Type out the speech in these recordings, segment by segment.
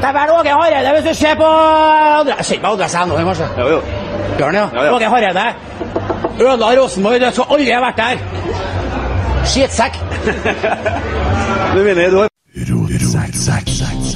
Det er vel Åge Hareide hvis du ser på. Jeg ser ikke på adresse ennå, kanskje. Jo, jo. Gjør ja? Ja, ja. Åge Hareide. Ødela Rosenborg. Du skulle aldri ha vært der. Skitsekk. Du mener du har Oi,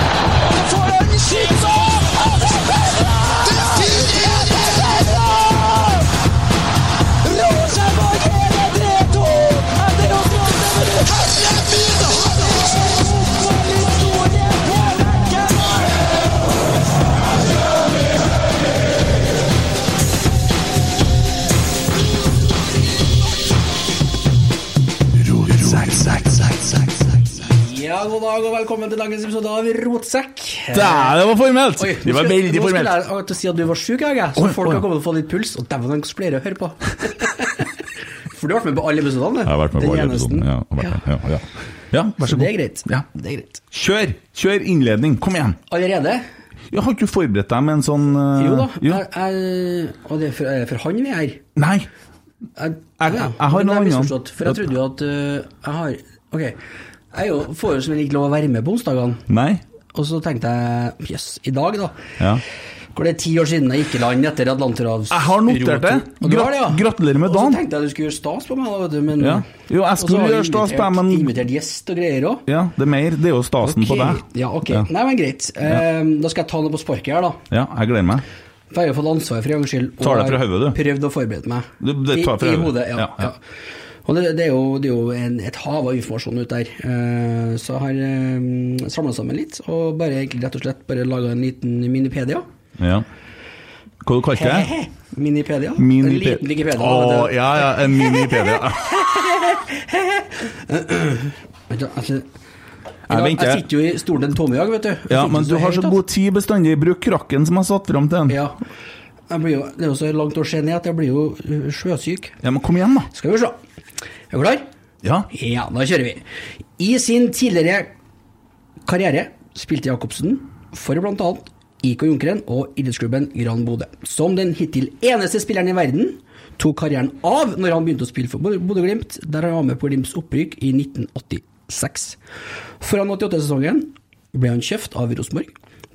Ja, god dag og velkommen til dagens episode av Rotsekk. Der, det var formelt! Oi, Det var veldig veldig Nå skulle formelt. jeg til å si at du var sjuk jeg, så Oi, folk har kommet til å få litt puls. Og dæven, hvordan pleier å høre på. For du har vært med på alle episodene, du. Jeg har vært med på alle episodene. Ja, jeg ja, ja. ja, vær så Så god. det er greit. Det er greit. Kjør! Kjør innledning. Kom igjen! Allerede? Jeg har ikke du forberedt deg med en sånn uh, Jo da. jo. Jeg, jeg, og det er for, for han vi er her. Nei! Jeg, Jeg- jeg har noe annet. For jeg trodde jo at uh, jeg har Ok. Jeg jo, får jo som ikke lov å være med på onsdagene. Nei? Og så tenkte jeg jøss, i dag, da. Ja. Hvor det er ti år siden jeg gikk i land etter Atlanterhavs... Jeg har notert det. Grat har ja. Gratulerer med Og så tenkte jeg du skulle gjøre stas på meg, da, vet du. Men, Ja. Jo, jeg skulle gjøre stas på deg, men- Invitert gjest og greier òg. ja, det er mer. Det er jo stasen på deg. Ja, ok. Ja. Nei, men greit. Eh, da skal jeg ta det på sparket her, da. Ja, jeg gleder meg. For jeg har fått ansvar for en gangs skyld. og Tar det fra har hodet, du. Prøvd å forberede meg. Du- det tar fra I, i hodet. ja. ja. Og det, det er jo, det er jo en, et hav av informasjon ute der. Eh, så jeg har uh, samla sammen litt, og bare egentlig rett og slett bare laga en liten minipedia. Ja. Hva du kalte du det? Minipedia? Minipe- En liten Wikipedia. Å, ja, ja, en minipedia. Altså, Jeg jeg, sitter jo i stolen til Tommy i dag, vet du. Jeg Ja, men du har så god tid bestandig. Bruk krakken som jeg satt fram til den. Ja. Jo, det er jo så langt å se ned at jeg blir jo sjøsyk. Ja, men kom igjen, da. Skal vi se. Er du klar? Ja. Ja, da kjører vi. I sin tidligere karriere spilte Jacobsen for bl.a. IK Junkeren og idrettsklubben Gran Bodø. Som den hittil eneste spilleren i verden tok karrieren av når han begynte å spille for Bodø- Bodø-Glimt, der han var med på Glimts opprykk i 1986. Foran 88-sesongen ble han kjøpt av Rosenborg.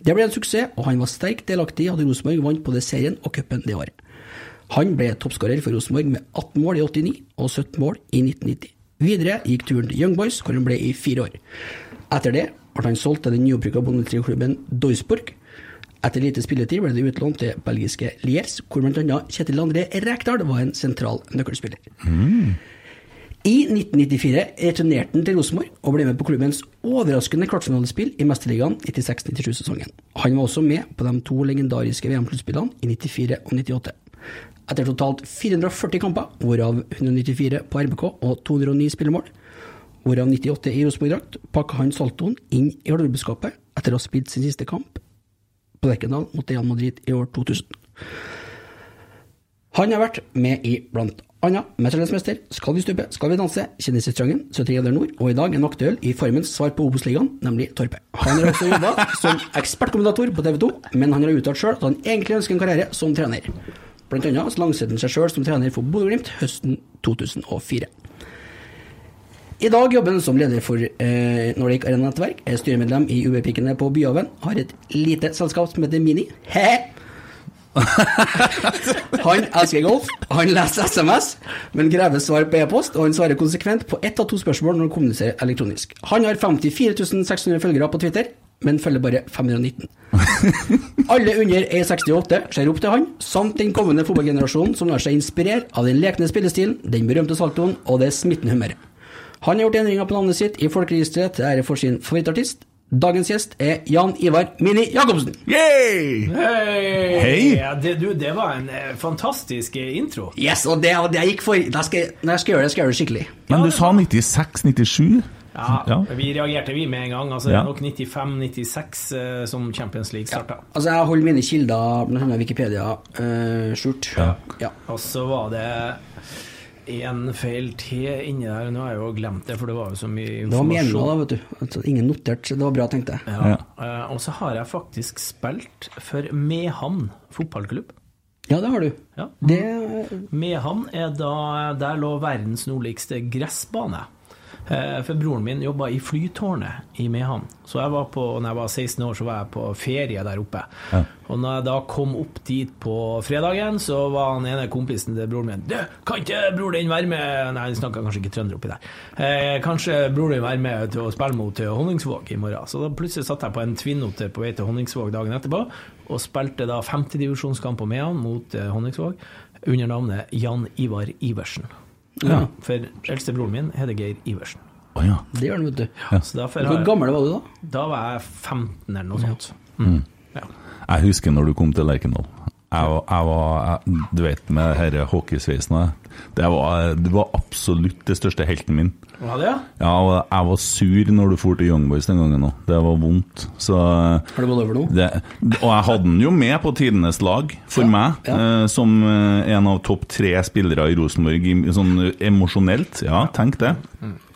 Det ble en suksess, og han var sterkt delaktig i at Rosenborg vant både serien og cupen det året. Han ble toppskårer for Rosenborg med 18 mål i 89 og 17 mål i 1990. Videre gikk turen til Young Boys, hvor han ble i fire år. Etter det ble han solgt til den nyopprykka bondetriklubben Duisburg. Etter lite spilletid ble det utlånt til belgiske Liers, hvor bl.a. Kjetil André Rekdal var en sentral nøkkelspiller. I 1994 returnerte han til Rosenborg og ble med på klubbens overraskende kvartfinalespill i Mesterligaen 96-97-sesongen. Han var også med på de to legendariske VM-sluttspillene i 94 og 98. Etter totalt 440 kamper, hvorav 194 på RBK og 209 spillemål, hvorav 98 i Rosenborg-drakt, pakka han saltoen inn i garderobeskapet etter å ha spilt sin siste kamp på Lerkendal mot Real Madrid i år 2000. Han har vært med i blant annet Mesternes mester, Skal vi stupe, Skal vi danse, Kjendisrestauranten, 73 grader nord, og i dag en aktuell i Formens svar på Obos-ligaen, nemlig Torpet. Han har også jobba som ekspertkommentator på TV 2, men han har uttalt sjøl at han egentlig ønsker en karriere som trener. Så lanserte seg sjøl som trener for Bodø-Glimt høsten 2004. I dag jobber han som leder for eh, Nordic Arena Nettverk, er styremedlem i UB-pikene på Byhaven, har et lite selskap som heter Mini. He! han elsker golf, han leser SMS, men krever svar på e-post, og han svarer konsekvent på ett av to spørsmål når han kommuniserer elektronisk. Han har 54 600 følgere på Twitter, men følger bare 519. Alle under E68 ser opp til han, samt den kommende fotballgenerasjonen som lar seg inspirere av den lekne spillestilen, den berømte saltoen og det smittende humøret. Han har gjort endringer på navnet sitt i folkeregisteret til ære for sin favorittartist. Dagens gjest er Jan Ivar Mini Jacobsen. Yay! Hei! Hey. Ja, det, du, det var en eh, fantastisk eh, intro. Yes, og det var det jeg gikk for. Da skal når jeg skal gjøre det, skal jeg gjøre det skikkelig. Men du sa 96-97? Ja, Ja. Vi reagerte vi med en gang. Altså, Ja. Det er nok 95-96 eh, som Champions League starta. Altså, jeg holder mine kilder, bl.a. Wikipedia, uh, skjult. Ja. Ja. Og så var det en feil til inni der. Nå har jeg jo glemt det, for det var jo så mye informasjon. Det var meninga, da, vet du. Altså, ingen notert. Det var bra, tenkte jeg. Ja. Ja. Eh, og så har jeg faktisk spilt for Mehamn fotballklubb. Ja, det har du. Ja. Det Mehamn er da Der lå verdens nordligste gressbane. Eh, For broren min jobba i flytårnet i Mehamn. Så jeg var på, når jeg var 16 år, så var jeg på ferie der oppe. Og når jeg da kom opp dit på fredagen, så var han ene kompisen til broren min Du, kan ikke bror din være med Nei, han snakka kanskje ikke trønder oppi der. Eh, kanskje bror din være med til å spille mot eh, Honningsvåg i morgen? Så da plutselig satt jeg på en tvinnoter på vei til Honningsvåg dagen etterpå, og spilte da femtedivisjonskamp på Mehamn mot eh, Honningsvåg under navnet Jan Ivar Iversen. Ja. For eldstebroren min heter Geir Iversen. Å ja. Det gjør han, vet du. Så Hvor jeg, gammel var du da? da var jeg 15 eller noe sånt. Mm. Ja. Jeg husker når du kom til Lerkendal. Jeg var, jeg var Du vet, med denne hockeysveisen og det var, Du var absolutt det største helten min. Var det, ja? Ja, og jeg var sur når du dro til Young Boys den gangen òg. Det var vondt. Så Har det gått over nå? det, og jeg hadde den jo med på tidenes lag, for meg, eh, som eh, en av topp tre spillere i Rosenborg, sånn emosjonelt. Ja, tenk det.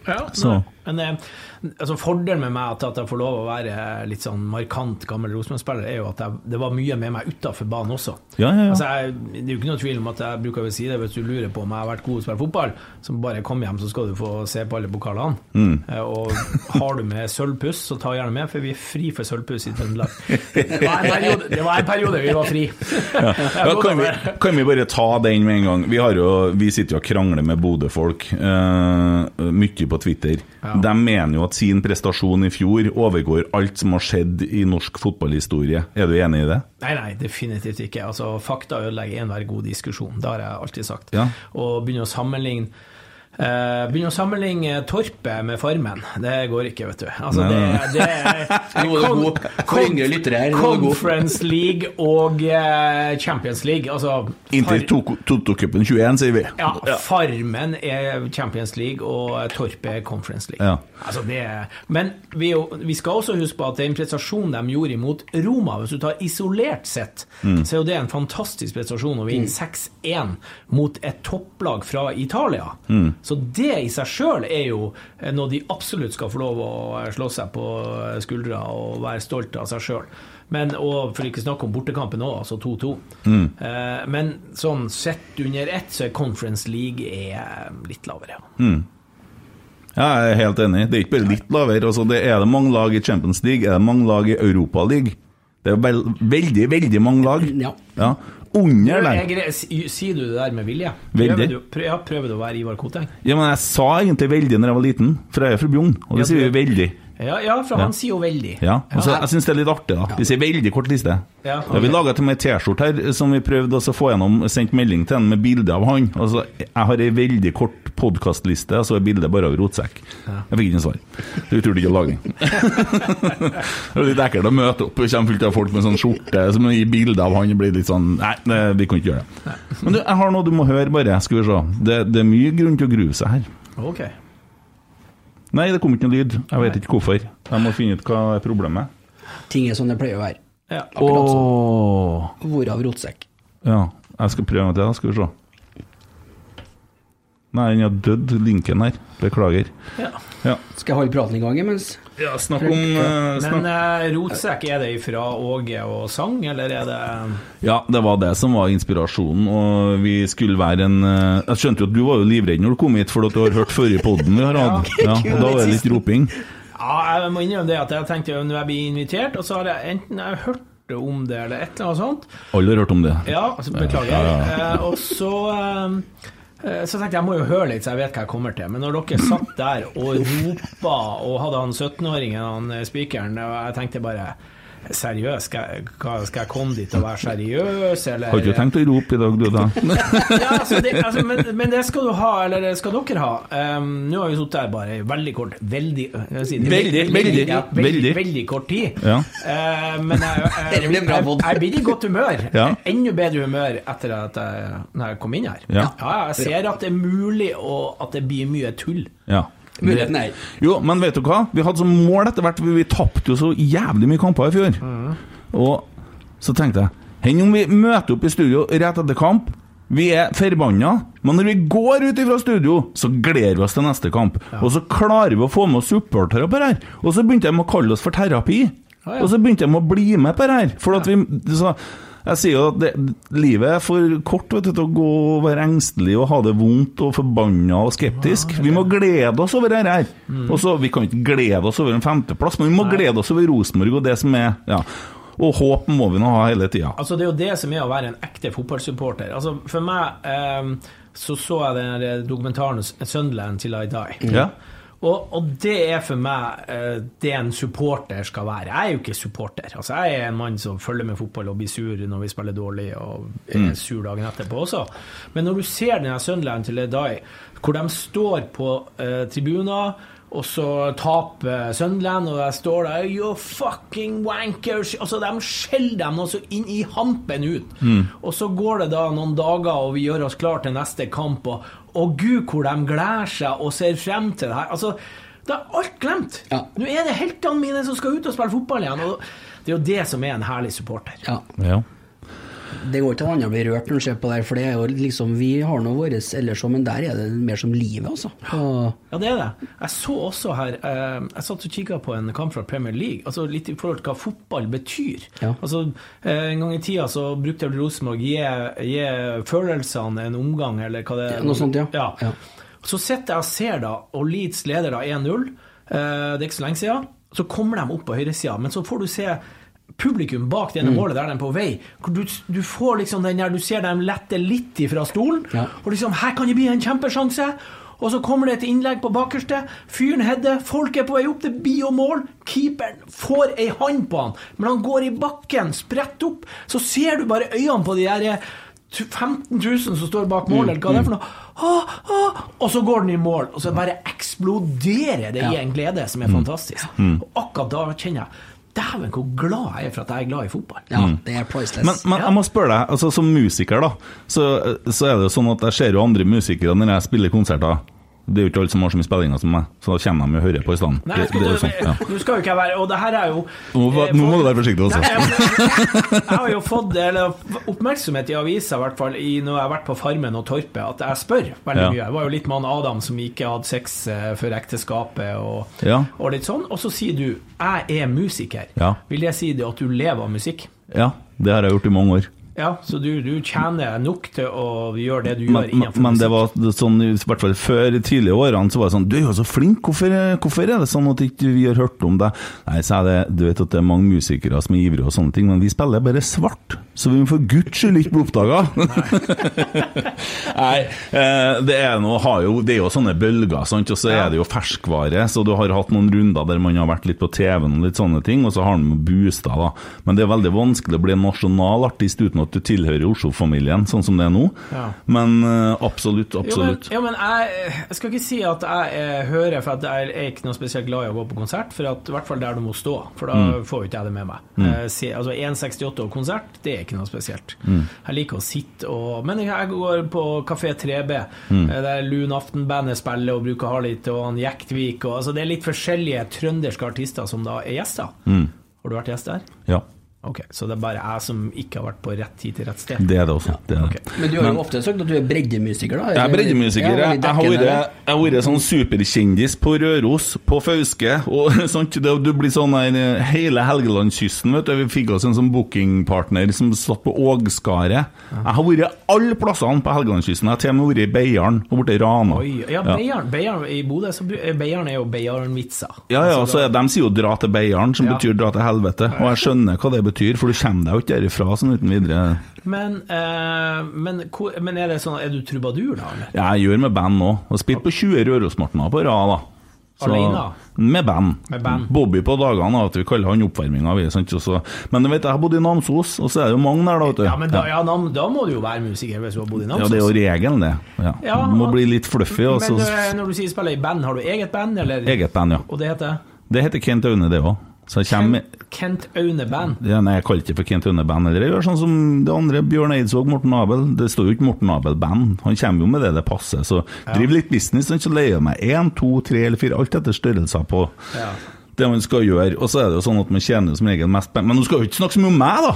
Ja, Så. Men eh, altså, fordelen med meg at, at jeg får lov å være litt sånn markant gammel Rosenborg-spiller, er jo at jeg, det var mye med meg utafor banen også. Ja, ja, ja. Altså, jeg, det er jo ikke noe tvil om at jeg bruker å si det hvis du lurer på om jeg har vært god til å spille fotball, så bare kom hjem, så skal du få se på alle pokalene. Mm. Eh, Og har du med sølvpuss, så ta gjerne med, for vi er fri for sølvpuss i Trøndelag. Det var en periode, det var en periode vi var fri. Ja, kan, vi, kan vi bare ta den med en gang? Vi, har jo, vi sitter jo og krangler med Bodø-folk uh, mye på Twitter. De mener jo at sin prestasjon i fjor overgår alt som har skjedd i norsk fotballhistorie. Er du enig i det? Nei, nei, definitivt ikke. Altså, fakta ødelegger enhver god diskusjon. Det har jeg alltid sagt. Ja. Og begynne å sammenligne Begynne å sammenligne Torpet med Farmen, det går ikke, vet du. Altså, det, det er er er god. Conference League og eh, Champions League. Altså, Inntil Toto-cupen 21, sier vi. ja, Farmen er Champions League, og Torpet er Conference League. Ja. Altså det, men vi, vi skal også huske på at den prestasjonen de gjorde imot Roma, hvis du tar isolert sett, Mm. så er jo det en fantastisk prestasjon å vinne 6-1 mot et topplag fra Italia. Mm. Så det i seg sjøl er jo noe de absolutt skal få lov å slå seg på skuldra og være stolt av seg sjøl. Men, og for ikke snakke om bortekampen òg, altså 2-2. Mm. Eh, men sånn sett under ett, så er Conference League er litt lavere. Ja, jeg er helt enig. Det er ikke bare litt lavere. Altså, det er det mange lag i Champions League, er det mange lag i Europa League. Det er veld, veldig, veldig mange lag. Ja. Ja. Under si- Sier du det der med vilje? Veldig. Prøver du, prø- prøver du å være Ivar Koteng? Ja, men jeg sa egentlig veldig når jeg var liten, for jeg er fra Bjugn, og Ja, det sier vi veldig. Ja, ja for han sier jo veldig. Ja, og så Jeg syns det er litt artig, da. Vi sier veldig kort liste. Ja, Ja, vi laga til og med T-skjorte her som vi prøvde å få gjennom, sendt melding til han med bilde av han. Altså, jeg har ei veldig kort podkastliste, og så er bildet bare av rotsekk. Jeg fikk ikke noe svar. Det turte ikke å lage den. det er litt ekkelt å møte opp, det kommer fullt av folk med sånn skjorte som gir bilde av han, blir litt sånn Nei, det, vi kan ikke gjøre det. Men du, jeg har noe du må høre, bare. Skal vi se. Det, det er mye grunn til å grue seg her. Ok. Nei, det kom ikke noe lyd. Jeg vet ikke hvorfor. Jeg må finne ut hva er problemet. Ting er sånn det pleier å være. Ja. Akkurat sånn. Åh. Hvorav rotsekk. Ja, jeg skal prøve en gang til, da. Skal vi se. Nei, han har dødd, linken her. Beklager. Ja. Ja, Skal jeg holde praten i gang imens? ja snakk om Men snakk. eh, rotsekk, er det fra Åge og sang, eller er det Ja, det var det som var inspirasjonen, og vi skulle være en uh, Jeg skjønte jo at du var jo livredd når du kom hit, for at du har hørt forrige podden vi har hatt. Ja, og da var det litt roping. Ja, jeg må innrømme det at jeg tenkte når jeg blir invitert, og så har jeg enten jeg hørt om det eller et eller annet sånt. Alle har hørt om det. Ja, altså, beklager. Ja, ja, ja. Eh, og så eh, eh, så tenkte jeg jeg må jo høre litt, så jeg vet hva jeg kommer til. Men når dere satt der og ropa og hadde han 17-åringen, han eh, spikeren, og jeg tenkte bare Seriøst, skal, jeg- skal jeg komme dit og være seriøs, eller Har ikke du tenkt å rope i dag, du, da? ja, altså det, altså, men, men det skal du ha, eller det skal dere ha. Um, nå har vi sittet her bare veldig kort Veldig si, Veldig, veldig, ja, veldig, veldig. veldig kort tid. Ja. Uh, men jeg, jeg, jeg, jeg blir i godt humør. Ja. Enda bedre humør etter at jeg, når jeg kom inn her. Ja. jeg ser at det er mulig, og at det blir mye tull. Ja. Muligheten er Jo, men vet du hva? Vi hadde som mål etter hvert Vi, vi tapte jo så jævlig mye kamper i fjor. Og så tenkte jeg Enn om vi møter opp i studio rett etter kamp? Vi er forbanna, men når vi går ut fra studio, så gleder vi oss til neste kamp. Og så klarer vi å få med oss supportere på det her. Og så begynte de å kalle oss for terapi. Ah, ja. Og så begynte de å bli med på det her. For at vi så, Jeg sier jo at det, livet er for kort vet du, til å gå og være engstelig og ha det vondt og forbanna og skeptisk. Vi må glede oss over dette her. Mm. Også, Vi kan ikke glede oss over en femteplass, men vi må glede oss over Rosenborg og det som er ja. Og håp må vi nå ha hele tida. Altså Det er jo det som er å være en ekte fotballsupporter. Altså For meg eh, så så jeg den dokumentaren 'Sunderland Till I Die'. Ja. Og, og det er for meg eh, det en supporter skal være. Jeg er jo ikke supporter. Altså Jeg er en mann som følger med fotball og blir sur når vi spiller dårlig, og er sur dagen etterpå også. Men når du ser denne Sunderland til Die, hvor de står på eh, tribuner og så taper Sunderland, og jeg står der You fucking wankers! Altså, De skjeller dem også inn i hampen ut. Og så går det da noen dager, og vi gjør oss klar til neste kamp, og, og gud, hvor de gleder seg og ser frem til det her. Altså, det er alt glemt. Ja. Nå er det heltene mine som skal ut og spille fotball igjen. Og det er jo det som er en herlig supporter. Ja. Ja. Det går ikke an å bli rørt når du ser på det, for det er jo liksom Vi har nå vårt ellers òg, men der er det mer som livet, altså. Og, Ja, det er det. Jeg så også her eh, Jeg satt og kikka på en kamp fra Premier League, altså litt i forhold til hva fotball betyr. Ja. Altså, eh, En gang i tida så brukte Rosenborg gi, gi følelsene en omgang, eller hva det er. Noe sånt, ja. ja. Ja. Så sitter jeg og ser, da, og Leeds leder da 1-0. Eh, det er ikke så lenge siden. Så kommer de opp på høyresida, men så får du se publikum bak Mm. denne målet der de er på vei. Du, du får liksom den der, du ser dem lette litt ifra stolen, Ja. og liksom her kan det bli en kjempesjanse. Og så kommer det et innlegg på bakerste. Fyren header. Folk er på vei opp. Det blir jo mål. Keeperen får ei hand på han, men han går i bakken, spredt opp. Så ser du bare øynene på de der eh, 15 000 som står bak målet, eller hva det er for noe. Ah, ah, og så går den i mål, og så bare eksploderer det i en glede som er fantastisk. Og akkurat da kjenner jeg Dæven, hvor glad jeg er for at jeg er glad i fotball. ja, det er priceless. Men, men jeg må spørre deg, altså som musiker, da, så, så er det jo sånn at jeg ser jo andre musikere når jeg spiller konserter. Det er jo ikke alle som har så mye spillinger som meg, så da kommer de og hører på i stedet. Nei, Det, det sånn, ja. Nå skal jo ikke jeg være Og det her er jo Nå eh, nå må du være forsiktig også. Nei, jeg, jeg har jo fått eller, oppmerksomhet i avisa, i hvert fall i, når jeg har vært på Farmen og Torpet, at jeg spør veldig Ja. mye. Jeg var jo litt med han Adam som ikke hadde sex eh, før ekteskapet, og, Ja. og litt sånn. Og så sier du 'jeg er musiker'. Vil det si det at du lever av musikk? ja, det har jeg gjort i mange år. Ja, så du, du tjener nok til å gjøre det du Men, gjør men, innenfor men det var sånn, i hvert fall før i tidlige årene, så var det sånn Du er jo så flink, hvorfor, hvorfor er det sånn at ikke vi har hørt om deg? Nei, så er det Du vet at det er mange musikere som er ivrige og sånne ting, men vi spiller bare svart, så vi må for guds skyld ikke bli oppdaga. Nei, eh, det er, noe, har jo, det er jo sånne bølger, sant? og så er det jo ferskvare. Så du har hatt noen runder der man har vært litt på TV-en og litt sånne ting, og så har man boosta, da. Men det er veldig vanskelig å bli en nasjonal artist uten å at du tilhører Oslo-familien, sånn som det er nå. Ja. Men eh, absolutt, absolutt. Jo, men, ja, men jeg, jeg skal ikke si at jeg eh, hører, for at jeg er ikke noe spesielt glad i å gå på konsert. For at, I hvert fall der du må stå, for da Mm. får jo ikke jeg det med meg. Mm. Eh, se, altså 1,68 og konsert, det er ikke noe spesielt. Mm. Jeg liker å sitte og Men jeg går på Kafé 3B, Mm. eh, der Lune Aftenbandet spiller og bruker Harlit og han Jektvik og altså Det er litt forskjellige trønderske artister som da er gjester. Mm. Har du vært gjest der? Ja, Ok, Så det er bare jeg som ikke har vært på rett tid til rett sted? det er det også. Det er det. Men du har jo ofte sagt at du er breddemusiker, da? Jeg er breddemusiker. Ja, Jeg, har vært sånn superkjendis på Røros, på Fauske og sånt. Det, du blir sånn der eh, hele Helgelandskysten, vet du. Vi fikk oss en sånn bookingpartner som satt på Ågskaret. Jeg har vært alle plassene på Helgelandskysten. Jeg har til og med vært i Beiarn og borti Rana. Oi, ja, Beiarn, Beiarn i Bodø så bru- Beiarn er jo Beiarn-vitser. Ja, ja, Altså, så De sier jo 'dra til Beiarn', som Ja. betyr 'dra til helvete'. Og jeg skjønner hva det betyr, for du kommer deg jo ikke derifra sånn uten videre. Men, eh, men, men er det sånn Er du trubadur, da? Eller? Jeg gjør med band òg. Har spilt på 20 Rørosmartner på rad, da. Alene? Med band. Med band. Bobby på dagene, at vi kaller han oppvarminga. så- Men du vet, jeg har bodd i Namsos, og så er det jo mange der, da. vet du. Ja, men da, ja, da, må du jo være musiker hvis du har bodd i Namsos. Ja, det er jo regelen, det. Ja. Ja, du må og- bli litt fluffy. Men eh, når du sier spiller i band, har du eget band, eller? Eget band, ja. Og det heter Det heter Kent Aune, det òg. Så kommer Kent Aune Band. ja, Nei, jeg kaller ikke for Kent Aune Band. Eller jeg gjør sånn som det andre, Bjørn Eidsvåg, Morten Abel. Det står jo ikke Morten Abel Band. Han kommer jo med det det passer. Så driv litt business, sånn, så leier jeg meg én, to, tre eller fire, alt etter størrelser på Ja. det man skal gjøre. Og så er det jo sånn at man tjener som regel mest penger. Men nå skal jo ikke snakke så mye om meg, da!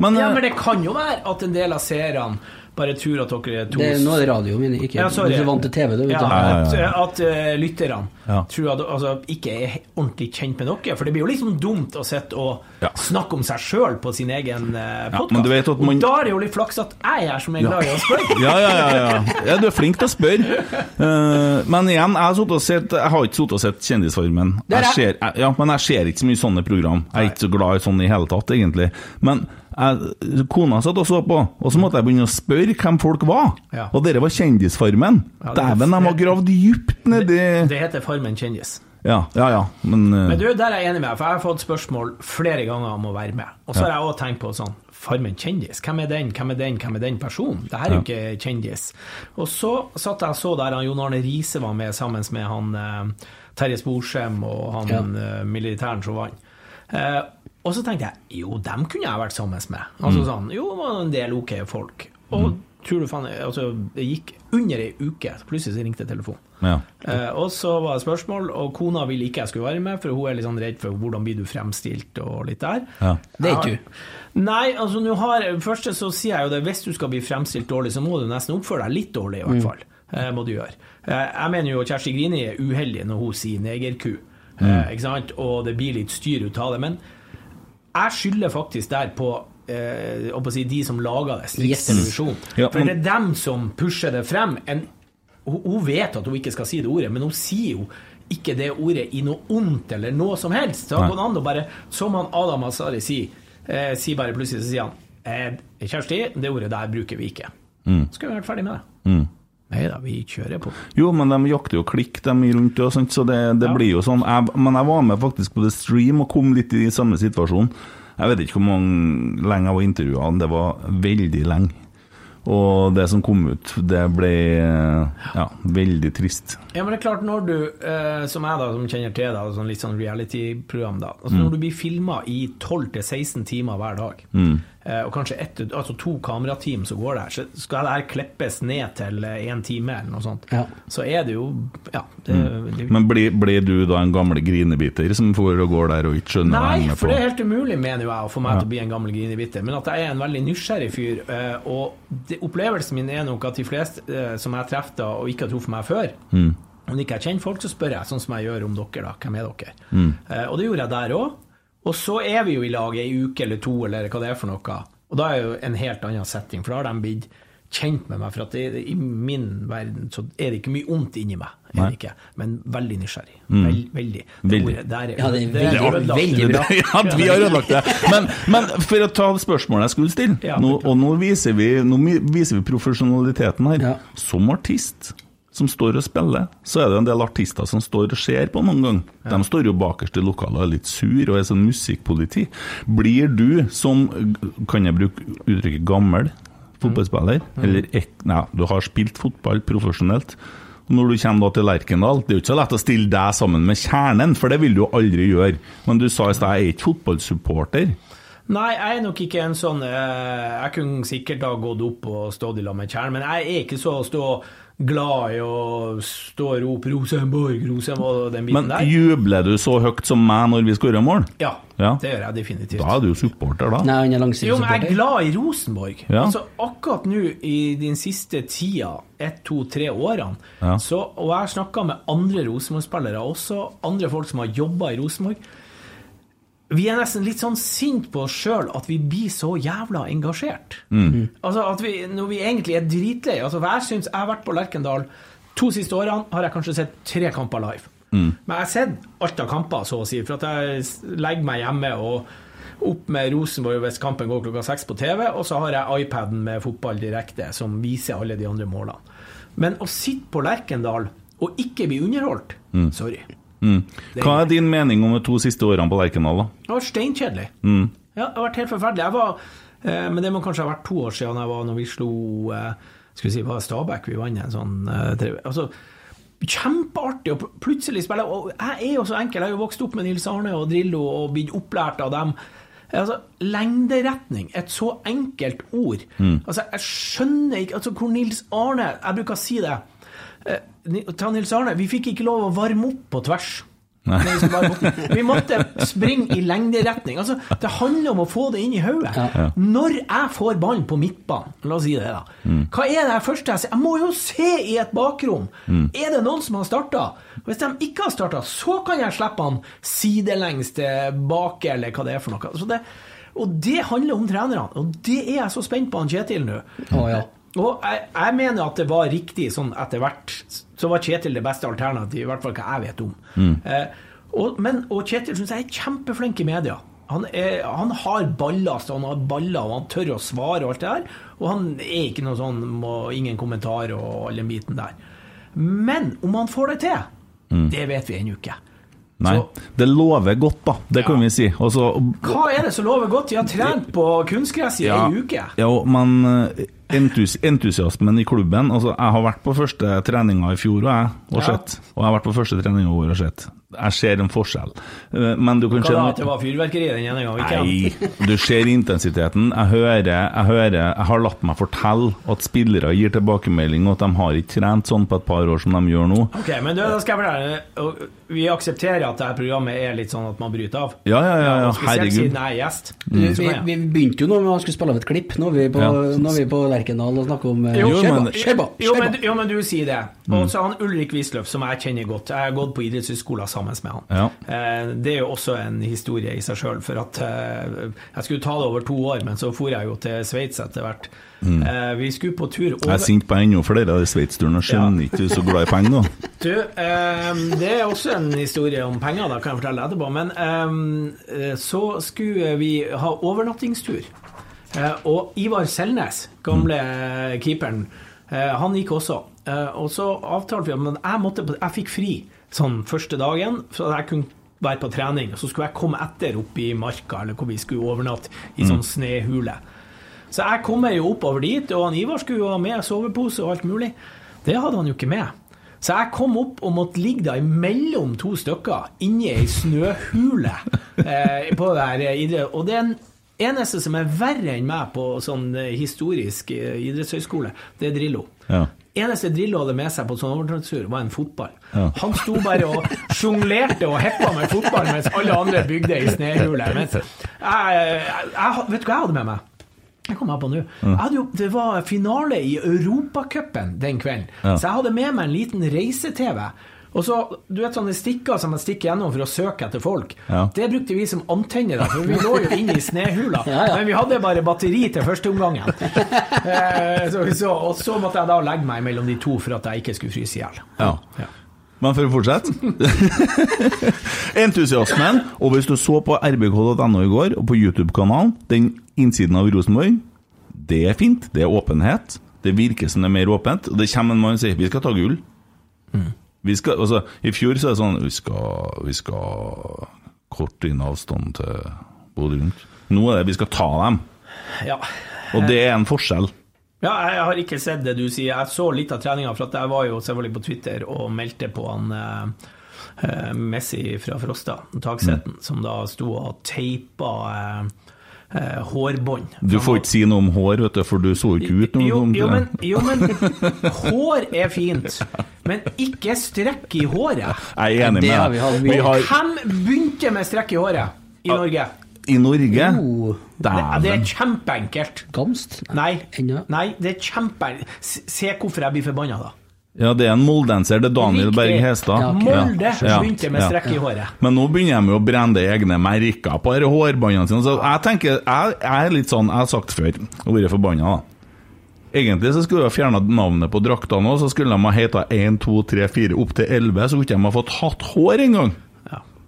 Men, Ja, eh, men det kan jo være at en del av seerne bare tror at dere er to Det, nå er det radio, men ikke Ja, sorry. Du er vant til TV, du. Ja, at, at uh, lytterne Ja. tror at altså, ikke er ordentlig kjent med dere. For det blir jo liksom dumt å sitte og Ja. snakke om seg sjøl på sin egen uh, podkast. men du vet at man- Og da er det jo litt flaks at jeg er som er glad i å spørre. Ja, ja, ja, ja. ja. Du er flink til å spørre. Uh, men igjen, jeg sett, jeg har ikke sittet og sett Kjendisfarmen. Er Jeg ser, jeg, ja, men jeg ser ikke så mye sånne program. Jeg er ikke så glad i sånne i hele tatt, egentlig. Men jeg, kona satt og så på, og så måtte jeg begynne å spørre hvem folk var. Ja. Og dere var Kjendisfarmen. Ja, det Dæven, de har gravd dypt nedi Det heter Farmen kjendis. Ja, ja, ja, men, uh... Men du, der er jeg enig med deg, for jeg har fått spørsmål flere ganger om å være med. Og så har jeg òg tenkt på sånn Farmen kjendis, hvem er den, hvem er den, hvem er den personen? Det her er jo ikke kjendis. Og så satt jeg og så der han Jon Arne Riise var med sammen med han eh, Terje Sporsem og han eh, militæren som vant. Eh, og så tenkte jeg jo, dem kunne jeg vært sammen med. Altså sånn, jo, det var en del ok folk. Og tror du faen altså, Det gikk under ei uke, plutselig så ringte telefonen. ja. Eh, og så var det spørsmål, og kona ville ikke jeg skulle være med, for hun er litt sånn redd for hvordan blir du fremstilt og litt der. Ja. Det er ikke du. Nei, altså nå har Først så sier jeg jo det, hvis du skal bli fremstilt dårlig, så må du nesten oppføre deg litt dårlig, i hvert fall. Eh, må du gjøre. Eh, jeg mener jo at Kjersti Grini er uheldig når hun sier negerku, eh, ikke sant? og det blir litt styr ut av det. Men jeg skylder faktisk der på eh, å si, de som laga det, Strix Yes. Ja, For det er dem som pusher det frem. En, hun, vet at hun ikke skal si det ordet, men hun sier jo ikke det ordet i noe ondt eller noe som helst. Så går an å bare, som han Adam Asari sier, eh, sier bare plutselig så sier han eh, Kjersti, det ordet der bruker vi ikke. Så skal vi være ferdig med det. Mm. Nei da, vi kjører på. Jo, men de jakter jo klikk, de rundt, og sånt, så det, det Ja. blir jo sånn. Jeg, men jeg var med faktisk på The Stream og kom litt i samme situasjon. Jeg vet ikke hvor mange lenge jeg var intervjua, det var veldig lenge. Og det som kom ut, det ble ja, veldig trist. Ja, men det er klart, når du, eh, som jeg da, som kjenner til deg, sånn litt sånn reality-program da, altså når du blir filmet i 12-16 timer hver dag, eh, og kanskje ett, altså to kamerateam som går der, så skal det her klippes ned til én en time eller noe sånt, Ja. så er det jo, ja, det, det Men blir blir du da en gamle grinebiter som får og går der og ikke skjønner hva Nei, for på? det er helt umulig, mener jo jeg, å få meg til å bli en gammel grinebiter. Men at jeg er en veldig nysgjerrig fyr. eh, Og det, opplevelsen min er nok at de fleste eh, som jeg treffer da, og ikke har truffet meg før Mm. Om ikke jeg kjenner folk, så spør jeg, sånn som jeg gjør om dere, da. Hvem er dere? Mm. Eh, Og det gjorde jeg der òg. Og så er vi jo i lag ei uke eller to, eller hva det er for noe. Og da er det jo en helt annen setting, for da har de blitt kjent med meg. For at det, i min verden så er det ikke mye ondt inni meg, det ikke. Men veldig nysgjerrig. Mm. Vel, veldig. Det Veldig. ordet der er, Ja, det er veldig- ødelagt. veldig bra. ja, vi har ødelagt det. Men, men for å ta spørsmålet jeg skulle stille, Ja, nå, og nå viser vi, nå viser vi profesjonaliteten her. Ja. Som artist, som står og spiller, så er det en del artister som står og ser på noen gang. De står jo bakerst i lokalet og er litt sur og er sånn musikkpoliti. Blir du som, kan jeg bruke uttrykket gammel fotballspiller, eller ek, nei, du har spilt fotball profesjonelt, når du kommer til Lerkendal, det er jo ikke så lett å stille deg sammen med kjernen, for det vil du jo aldri gjøre. Men du sa i stad, jeg er ikke fotballsupporter. Nei, jeg er nok ikke en sånn eh, Jeg kunne sikkert ha gått opp og stått i lag med kjernen, men jeg er ikke så stå glad i å stå og rope 'Rosenborg', 'Rosenborg' og den biten Men der. jubler du så høyt som meg når vi skårer mål? Ja, Ja. det gjør jeg definitivt. Da er du jo supporter, da. Nei, han er langsiktig Jo, men jeg er glad i Rosenborg. Ja. Altså, akkurat nå i den siste tida, ett, to, tre årene, Ja. så, og jeg har snakka med andre Rosenborg-spillere, også andre folk som har jobba i Rosenborg. Vi er nesten litt sånn sint på oss sjøl at vi blir så jævla engasjert. Altså at vi, Når vi egentlig er dritlei. Altså, jeg synes jeg har vært på Lerkendal to siste årene, har jeg kanskje sett tre kamper live. Men jeg har sett alt av kamper, så å si, for at jeg legger meg hjemme og opp med Rosenborg hvis kampen går klokka seks på TV, og så har jeg iPaden med fotball direkte, som viser alle de andre målene. Men å sitte på Lerkendal og ikke bli underholdt Sorry. Mm. Hva er din mening om de to siste årene på Lerkendal, da? Det var steinkjedelig. Mm. Ja, det har vært helt forferdelig. Jeg var, eh, men det må kanskje ha vært to år siden jeg var når vi slo eh, Skal vi si, var Stabæk vi vant en sånn eh, altså, Kjempeartig å plutselig spille. Og jeg er jo så enkel. Jeg har jo vokst opp med Nils Arne og Drillo og blitt opplært av dem. Altså, Lengderetning, et så enkelt ord. Altså, Jeg skjønner ikke altså, hvor Nils Arne Jeg bruker å si det. Eh, ta Nils Arne, vi fikk ikke lov å varme opp på tvers. Vi skulle varme opp. Vi måtte springe i lengderetning. Altså, det handler om å få det inn i hodet. Når jeg får ballen på midtbanen, la oss si det, da. Hva er det første jeg ser? Jeg må jo se i et bakrom. Er det noen som har starta? Hvis de ikke har starta, så kan jeg slippe han sidelengs tilbake, eller hva det er for noe. Det, og det handler om trenerne. Og det er jeg så spent på han Kjetil nå. Å, ja. Og jeg, jeg mener at det var riktig sånn etter hvert. Så var Kjetil det beste alternativet, i hvert fall hva jeg vet om. Eh, og, men, og Kjetil syns jeg er kjempeflink i media. Han, er, han har ballast, han har baller, og han tør å svare og alt det der. Og han er ikke noe sånn må, ingen kommentar og all den biten der. Men om han får det til, det vet vi ennå ikke. Nei, Så- det lover godt, da. Det kan vi si. Også, Hva er det som lover godt? De har trent på kunstgress i Ja. ei uke. Ja, men eh, entus entusiasmen i klubben Altså, jeg har vært på første treninga i fjor, og jeg, og Ja. sett. Og jeg har vært på første treninga i år og sett. Jeg ser en forskjell. Eh, Men du kan Hva da, at det var fyrverkeri den ene gangen? Ikke Nei, du ser intensiteten. Jeg hører, jeg hører Jeg har latt meg fortelle at spillere gir tilbakemelding, og at de har ikke trent sånn på et par år som de gjør nå. Ok, men du, da skal jeg fortelle Vi aksepterer at dette programmet er litt sånn at man bryter av. Ja, ja, ja, ja herregud. siden jeg er gjest. Vi, vi, vi begynte jo nå med å skulle spille av et klipp. Nå er vi på, Ja. nå er vi på Lerkendal og snakker om eh, Jo, kjøba, men- kjøba, kjøba. Jo men, jo, men du sier det. Og så han Ulrik Wisløff, som jeg kjenner godt. Jeg har gått på idrettshøyskolen sammen med han. Ja. Eh, Det er jo også en historie i seg sjøl, for at eh, Jeg skulle ta det over to år, men så for jeg jo til Sveits etter hvert. Eh, Vi skulle på tur over Jeg er sint på enda flere av de sveitsturene. Skjønner ikke du er så glad i penger, da? Du, det er også en historie om penger, da kan jeg fortelle etterpå. Men så skulle vi ha overnattingstur. Og Ivar Selnes, gamle mm. keeperen, han gikk også. Og så avtalte vi at jeg, måtte, jeg fikk fri sånn første dagen, så jeg kunne være på trening. Og så skulle jeg komme etter opp i marka, eller hvor vi skulle overnatte, i sånn snehule. Så jeg kommer jo oppover dit, og han Ivar skulle jo ha med sovepose og alt mulig. Det hadde han jo ikke med. Så jeg kom opp og måtte ligge da imellom to stykker inni ei snøhule eh, på idrett... Og det er en eneste som er verre enn meg på sånn eh, historisk eh, idrettshøyskole, det er Drillo. Ja. Eneste Drillo hadde med seg på sånn overtrantstur, var en fotball. Ja. Han sto bare og sjonglerte og heppa med fotball, mens alle andre bygde i snehule. Mens jeg, jeg, vet du hva jeg hadde med meg? Jeg kom her på nå. Jo, det var finale i Europacupen den kvelden, Ja. så jeg hadde med meg en liten reise-TV. Og så, du vet sånne stikker som man stikker gjennom for å søke etter folk. Ja. Det brukte vi som antenner for vi lå jo inne i snehula. Ja, ja. Men vi hadde bare batteri til førsteomgangen. Eh, så, så, og så måtte jeg da legge meg mellom de to for at jeg ikke skulle fryse i hjel. Ja. Men for å fortsette Entusiasmen. Og hvis du så på rbk.no i går, og på YouTube-kanalen, den innsiden av Rosenborg, det er fint. Det er åpenhet. Det virker som det er mer åpent. Og det kommer en mann og sier 'vi skal ta gull'. Vi skal, altså, I fjor så er det sånn Vi skal, vi skal korte inn avstanden til Bodø-Glimt. Nå er det vi skal ta dem, Ja. og det er en forskjell. Ja, jeg har ikke sett det du sier. Jeg så litt av treninga, for at jeg var jo selvfølgelig på Twitter og meldte på han eh, eh, Messi fra Frosta, taksetten Mm. som da sto og teipa eh, eh, hårbånd. Du får ikke si noe om hår, vet du, for du så ikke ut noe jo, Jo, det. jo, men, jo, men hår er fint. Men ikke strekk i håret. Jeg er enig med vi deg. Vi har Hvem begynte med strekk i håret i Norge? i Norge Jo, Det, det er kjempeenkelt. Gamst? Nei, nei, det er kjempeenkelt. Se hvorfor jeg blir forbanna, da. Ja, det er en moldenser. Det er Daniel. Berg Hestad. Ja, okay. Molde Ja. begynte med strekk i håret. Men nå begynner de å brenne egne merker på hårbåndene sine. Så jeg tenker, jeg, jeg er litt sånn, jeg har sagt før, og vært forbanna, da. Egentlig så skulle de ha fjerna navnet på draktene òg, så skulle de ha heta 1, 2, 3, 4 opp til 11, så skulle de ha fått hatt hår engang.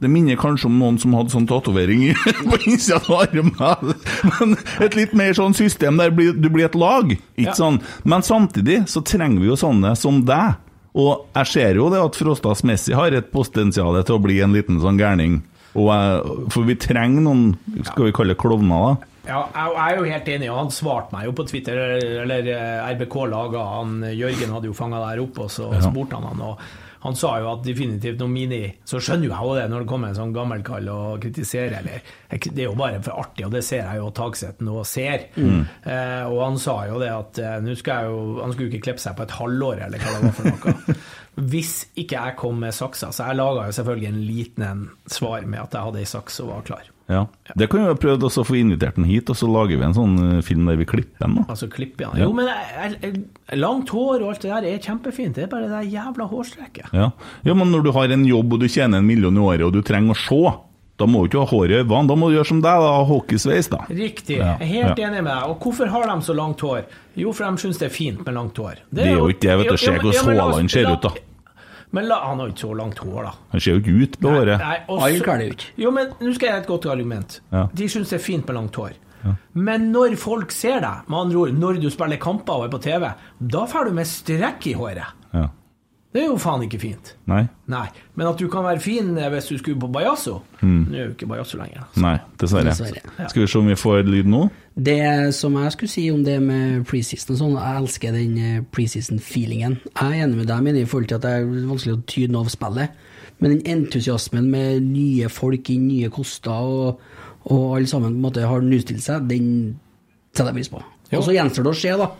Det minner kanskje om noen som hadde sånn tatovering på innsida av armen. Men et litt mer sånn system der du blir et lag. Ikke Ja. sånn. Men samtidig så trenger vi jo sånne som deg. Og jeg ser jo det at Frostas Messi har et potensial til å bli en liten sånn gærning. Og jeg, for vi trenger noen, skal vi kalle det klovner, da? Ja, jeg jeg er jo helt enig, og han svarte meg jo på Twitter, eller eh, RBK laga han Jørgen hadde jo fanga der opp, og så Ja. spurte han han, og han sa jo at definitivt noe mini Så skjønner jo jeg jo det når det kommer en sånn gammelkall og kritiserer, eller Det er jo bare for artig, og det ser jeg jo taksetten og ser. Eh, og han sa jo det at eh, nå skal jeg jo Han skulle jo ikke klippe seg på et halvår, eller hva det var for noe. Hvis ikke jeg kom med saksa, så jeg laga jo selvfølgelig en liten en svar med at jeg hadde ei saks og var klar. Ja. Det kan vi ha prøvd å få invitert den hit, og så lager vi en sånn eh, film der vi klipper den. da. Altså klipp. Ja. Jo, men jeg, jeg, langt hår og alt det der er kjempefint. Det er bare det der jævla hårstrekket. Ja. ja, men når du har en jobb og du tjener en million i året, og du trenger å se, da må du ikke ha hår i øynene. Da må du gjøre som deg, da, hockeysveis, da. Riktig. Jeg er helt ja. enig med deg. Og hvorfor har de så langt hår? Jo, for de syns det er fint med langt hår. Det er jo ikke det, vet du. Se hvordan Haaland ser ut, da. Men la, han har jo ikke så langt hår, da. Han ser jo ikke ut på håret. Alle så- det jo ikke. Jo, men nå skal jeg ha et godt argument. Ja. De syns det er fint med langt hår. Men når folk ser deg, med andre ord, når du spiller kamper og er på TV, da får du med strekk i håret. Ja. Det er jo faen ikke fint. Nei. Nei, men at du kan være fin eh, hvis du skulle på Bajasso Nå er jo ikke Bajasso lenger. Så. Nei, dessverre. Dessverre. Skal vi se om vi får lyd nå? Det som jeg skulle si om det med preseason og sånn, jeg elsker den eh, preseason-feelingen. Jeg er enig med deg, men i forhold til at det er vanskelig å tyde noe av spillet. Men den entusiasmen med nye folk i nye koster, og, og alle sammen på en måte har nustilt seg, den setter jeg pris på. Og så gjenstår det å se, da.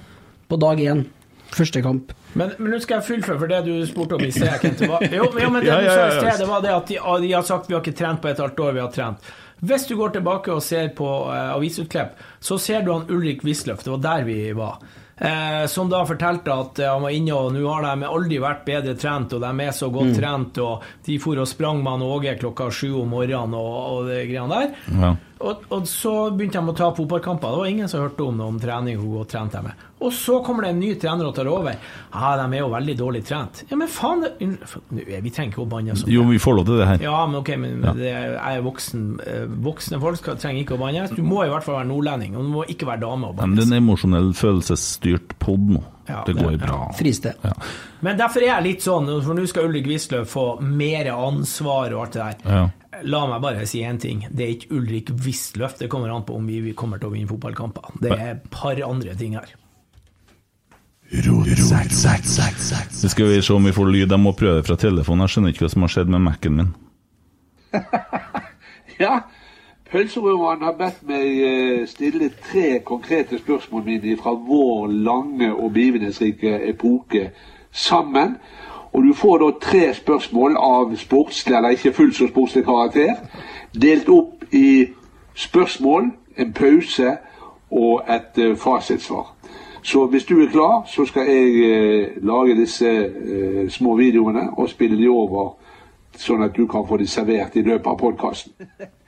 På dag én. Første kamp. Men, men nå skal jeg fullføre for det du spurte om i sted. Kent. Det var- Jo, jo, men det Ja, du ja, sa i sted, det var det at de, de har sagt vi har ikke trent på et halvt år, vi har trent. Hvis du går tilbake og ser på uh, avisutklipp, så ser du han Ulrik Wisløff, det var der vi var, eh, som da fortalte at eh, han var inne og nå har de aldri vært bedre trent, og de er så godt trent, og de for og sprang med han Åge klokka sju om morgenen og, og det greiene der. Ja. Og, og så begynte de å ta fotballkamper. Det var ingen som hørte om noe om trening. og trente er. Og så kommer det en ny trener og tar over. Ja, de er jo veldig dårlig trent. Ja, men faen Nå, Vi trenger ikke å banne sånn. Jo, vi får lov til det her. Ja, men ok, men det er, jeg er voksen. eh, Voksne folk skal, trenger ikke å banne. Du må i hvert fall være nordlending, og du må ikke være dame og Men det er en emosjonell, følelsesstyrt pod nå. Ja, det går ja. bra. Friste. Ja. Men derfor er jeg litt sånn, for nå skal Ulrik Wisløff få mer ansvar og alt det der. La meg bare si én ting. Det er ikke Ulrik Wisløff. Det kommer an på om vi kommer til å vinne fotballkamper. Det er et par andre ting her. Nå skal vi se om vi får lyd. Jeg må prøve det fra telefonen. Jeg skjønner ikke hva som har skjedd med Mac-en min. Ja, Pølserødmannen har bedt meg eh, stille tre konkrete spørsmål mine fra vår lange og begivenhetsrike epoke sammen. Og du får da tre spørsmål av sportslig eller ikke fullt så sportslig karakter, delt opp i spørsmål, en pause og et uh, fasitsvar. Så hvis du er klar, så skal jeg uh, lage disse uh, små videoene og spille de over, sånn at du kan få de servert i løpet av podkasten.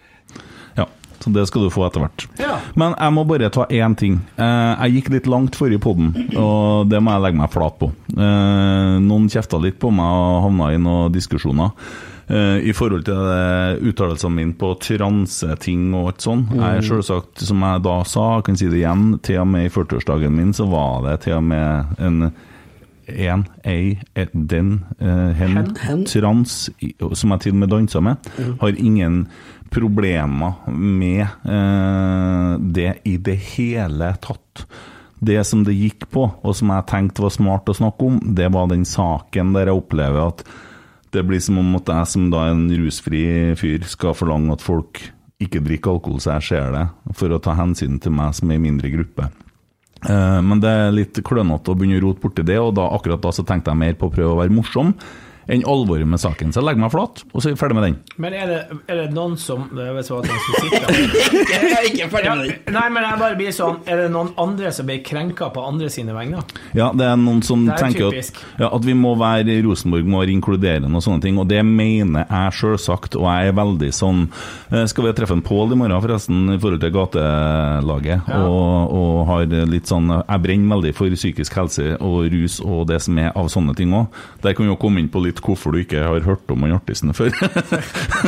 Så det skal du få etter hvert. Ja. Men jeg må bare ta én ting. Eh, jeg gikk litt langt forrige poden, og det må jeg legge meg flat på. Eh, noen kjefta litt på meg og havna i noen diskusjoner. eh, I forhold til uttalelsene mine på transeting og alt sånt. Jeg er selvsagt, som jeg da sa, jeg kan si det igjen, til og med i 40-årsdagen min så var det til og med en en, ei, et, den, uh, hen, Hen. trans, som jeg til og med dansa med, har ingen problemer med eh, det i det hele tatt. Det som det gikk på, og som jeg tenkte var smart å snakke om, det var den saken der jeg opplever at det blir som om at jeg som da en rusfri fyr skal forlange at folk ikke drikker alkohol så jeg ser det, for å ta hensyn til meg som er i mindre gruppe. Eh, Men det er litt klønete å begynne å rote borti det, og da, akkurat da så tenkte jeg mer på å prøve å være morsom enn alvoret med saken. Så jeg legger meg flat, og så er vi ferdig med den. Men er det, er det noen som Jeg hva noen som sitter Jeg er ikke ferdig med den. Ja, Nei, men jeg bare blir sånn Er det noen andre som blir krenka på andre sine vegne? Ja, det er noen som er tenker at, ja, at vi må være Rosenborg må være inkluderende og sånne ting, og det mener jeg selvsagt, og jeg er veldig sånn eh, Skal vi treffe en Pål i morgen, forresten, i forhold til gatelaget, Ja. og, og har litt sånn Jeg brenner veldig for psykisk helse og rus og det som er av sånne ting òg. Der kan vi jo komme inn på litt hvorfor du ikke har hørt om han artisten før.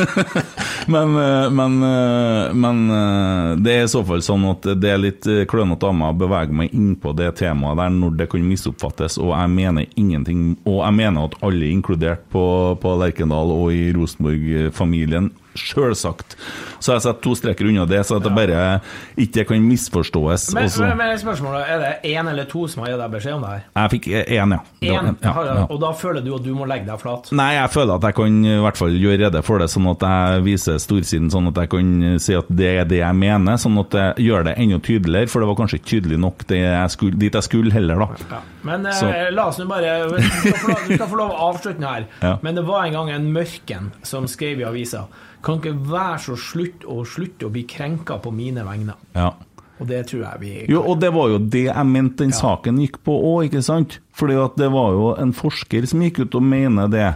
men, eh, men, eh, men eh, det er i så fall sånn at det er litt klønete av meg å bevege meg inn på det temaet der når det kan misoppfattes, og jeg mener ingenting Og jeg mener at alle er inkludert på, på Lerkendal og i Rosenborg-familien. Sjølsagt. Så jeg setter to streker unna det, så at det bare ikke kan misforstås. Men, men, men spørsmålet, er det én eller to som har gitt deg beskjed om det her? jeg fikk én, ja. Det en, ja, ja. og da føler du at du må legge deg flat? Nei, jeg føler at jeg kan i hvert fall gjøre rede for det, sånn at jeg viser storsiden, sånn at jeg kan si at det er det jeg mener, sånn at jeg gjør det enda tydeligere, for det var kanskje ikke tydelig nok det jeg skulle, dit jeg skulle heller, da. Ja. Men eh, la oss nå bare Du skal få lov, du skal få lov å avslutte den her. Ja. Men det var en gang en Mørken som skrev i avisa Kan ikke være så slutt å slutte å bli krenka på mine vegne. Ja. Og det tror jeg vi Jo, og det var jo det jeg mente den saken gikk på òg, ikke sant? Fordi at det var jo en forsker som gikk ut og mener det,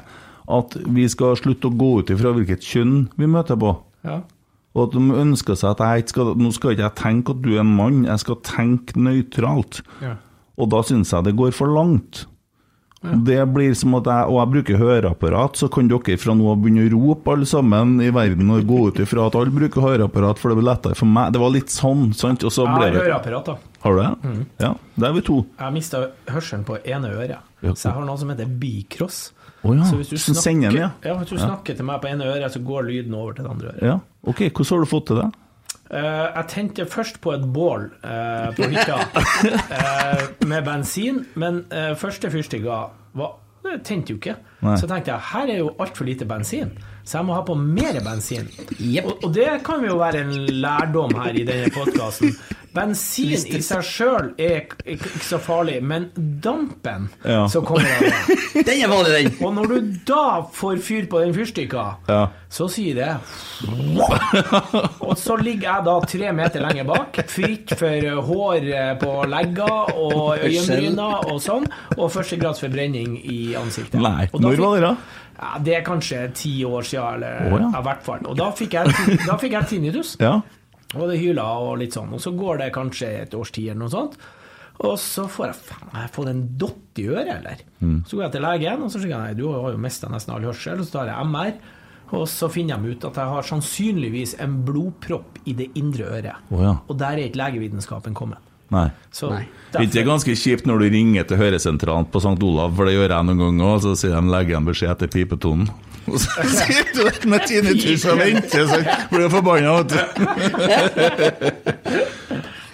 at vi skal slutte å gå ut ifra hvilket kjønn vi møter på. Ja. Og at de ønsker seg at jeg ikke skal Nå skal ikke jeg tenke at du er en mann, jeg skal tenke nøytralt. Ja. Og da syns jeg det går for langt. Det blir som at jeg, Og jeg bruker høreapparat, så kan dere fra nå av begynne å rope alle sammen i verden og gå ut ifra at alle bruker høreapparat, for det blir lettere for meg. Det var litt sånn, sant? Og så ble har det høreapparat, da. Har du det? Mm. Ja, det er vi to. Jeg mista hørselen på ene øret, Ja. så jeg har noe som heter bicross. Oh, ja, Så hvis du snakker, den, ja. ja, hvis du Ja. snakker til meg på ene øret, så går lyden over til det andre øret. Ja, ok, Hvordan har du fått til det? Eh, jeg tente først på et bål eh, på hytta eh, med bensin, men første fyrstikka var det tente jo ikke. Nei. Så tenkte jeg her er jo altfor lite bensin, så jeg må ha på mer bensin. Og, og det kan jo være en lærdom her i denne podkasten. Bensin i seg sjøl er ikke så farlig, men dampen Ja. som kommer av det Den er vanlig, den. Og når du da får fyr på den fyrstikka, Ja. så sier det Og så ligger jeg da tre meter lenger bak, fritt for hår på legger og øyenbryner og sånn, og førstegrads forbrenning i ansiktet. Nei, når var det da? Ja, det er kanskje ti år siden, eller oh, ja. i hvert fall. Og da fikk jeg, da fikk jeg tinnitus. Ja. Og det hyla og litt sånn. Og så går det kanskje et års tid eller noe sånt. Og så får jeg faen, jeg fått en dott i øret, eller? Mm. Så går jeg til legen, og så sier jeg nei, du har jo mista nesten all hørsel. Og så tar jeg MR, og så finner de ut at jeg har sannsynligvis en blodpropp i det indre øret. Oh, ja. Og der er ikke legevitenskapen kommet. Nei. Så Nei. Er Det er ganske kjipt når du ringer til høresentralen på St. Olav, for det gjør jeg noen ganger, og så sier de legger en beskjed etter pipetonen. Og så sitter du der med tinnitus og venter, så blir du forbanna, vet du.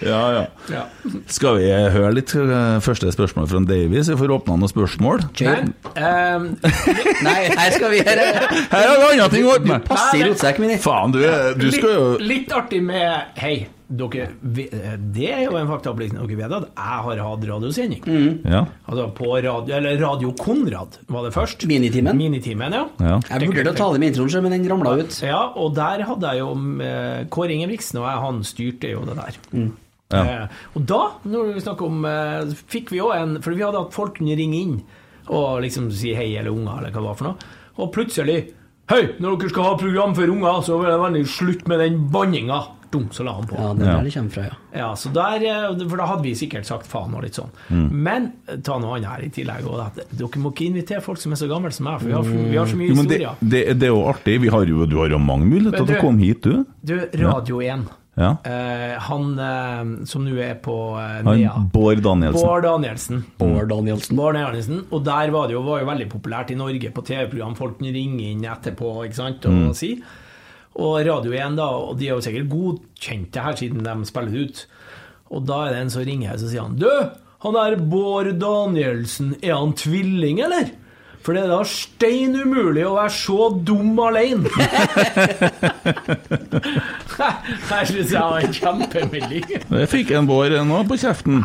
Ja, ja. Ja. Skal vi høre litt eh, første spørsmål fra Davies? Vi får åpna noen spørsmål. Men Um, Nei, her skal vi gjøre Her har vi andre ting å ordne med! passer i rotsekken min. Faen, du, er- du skal jo litt, litt artig med Hei, dere, det er jo en faktaopplysning. Dere vet at jeg har hatt radiosending. Ja. Altså på radio, eller Radio Konrad var det først. Minitimen. Minitimen, ja. ja. Jeg vurderte å ta det med introen, men den ramla ut. Ja, og der hadde jeg jo eh, Kåre Ingebrigtsen og jeg, han styrte jo det der. Ja. Eh, og da, når vi snakker om eh, Fikk vi jo en For vi hadde hatt folk kunne ringe inn og liksom si hei eller unger, eller hva det var for noe. Og plutselig Hei, når dere skal ha program for unger, så er det veldig slutt med den banninga. Dum, så la han på. Ja, det er Ja. der det kommer fra, ja. Ja, så der, eh, For da hadde vi sikkert sagt faen og litt sånn. Men eh, ta noe annet her i tillegg. Og at dere må ikke invitere folk som er så gamle som meg, for vi har, vi har så mye Jo, det, det, det er jo artig. Vi har jo, du har jo mange muligheter til du- å komme hit, du. Du, Radio 1. Ja. Uh, han uh, som nå er på uh, Han Nea. Bård Danielsen. Bård Danielsen. Bård Danielsen. Bård Danielsen. Og der var det jo, var jo veldig populært i Norge på TV-program. Folk ringer inn etterpå ikke sant, og Mm. sier. Og Radio 1, da, og de er jo sikkert godkjent det her siden de spiller det ut. Og da er det en som ringer, her, så sier han Du, han der Bård Danielsen, er han tvilling, eller? For det er da stein umulig å være så dum alene. Her syns jeg var en kjempemelding. Det fikk en Bård nå på kjeften.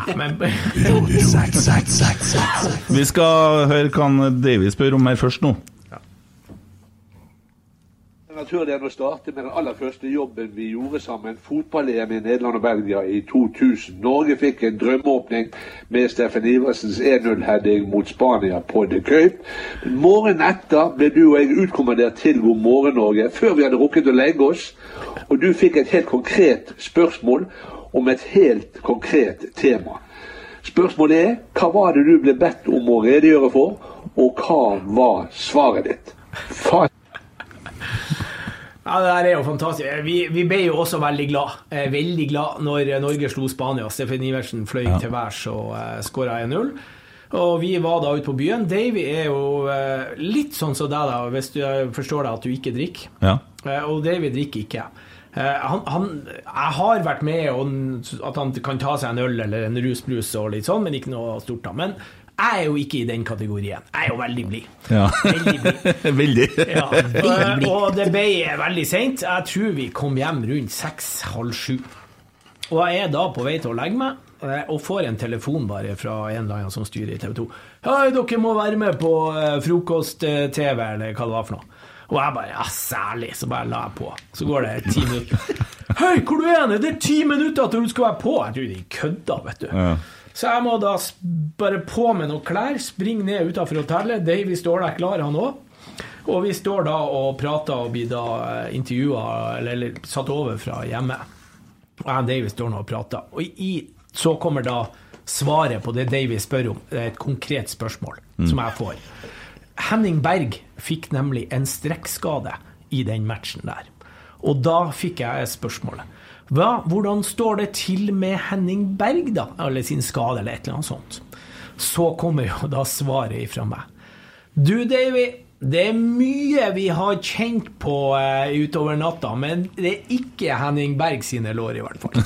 Vi skal høre hva Davy spør om her først nå. Det er naturlig å starte med den aller første jobben vi gjorde sammen, fotball-EM i Nederland og Belgia i 2000. Norge fikk en drømmeåpning med Steffen Iversens 1-0-heading mot Spania på The Cape. Morgenen etter ble du og jeg utkommandert til God morgen Norge, før vi hadde rukket å legge oss. Og du fikk et helt konkret spørsmål om et helt konkret tema. Spørsmålet er hva var det du ble bedt om å redegjøre for, og hva var svaret ditt? Fa Ja, Det der er jo fantastisk. Vi, vi ble jo også veldig glad eh, Veldig glad når Norge slo Spania. Steffen Iversen fløy Ja. til værs og eh, skåra 1-0. Og vi var da ute på byen. Davy er jo eh, litt sånn som deg, da, hvis du eh, forstår deg at du ikke drikker. Ja. Eh, og Davy drikker ikke. Eh, han, han, jeg har vært med og at han kan ta seg en øl eller en rusbrus og litt sånn, men ikke noe stort. da. Men jeg er jo ikke i den kategorien. Jeg er jo veldig blid. Ja. Veldig blid. Veldig. Ja, og, det ble veldig seint. Jeg tror vi kom hjem rundt seks-halv sju. Og jeg er da på vei til å legge meg, eh, og får en telefon bare fra en eller annen som styrer i TV 2. Hei, dere må være med på eh, frokost-TV, eller hva det var for noe. Og jeg bare ja, særlig, så bare la jeg på. Så går det ti minutter. Hei, hvor du er du? Det er ti minutter til du skal være på! Jeg tror de kødda, vet du. Ja. Så jeg må da bare på med noen klær, springe ned utafor hotellet. Davy står der klar, han òg. Og vi står da og prater og blir da intervjua, eller, eller satt over fra hjemme. Og jeg og Davy står nå og prater. Og i, så kommer da svaret på det Davy spør om. Det er et konkret spørsmål som jeg får. Henning Berg fikk nemlig en strekkskade i den matchen der. Og da fikk jeg spørsmålet. Hva, hvordan står det til med Henning Berg, da? Eller sin skade, eller et eller annet sånt. Så kommer jo da svaret ifra meg. Du, Davy, det er mye vi har kjent på uh, utover natta, men det er ikke Henning Berg sine lår, i hvert fall.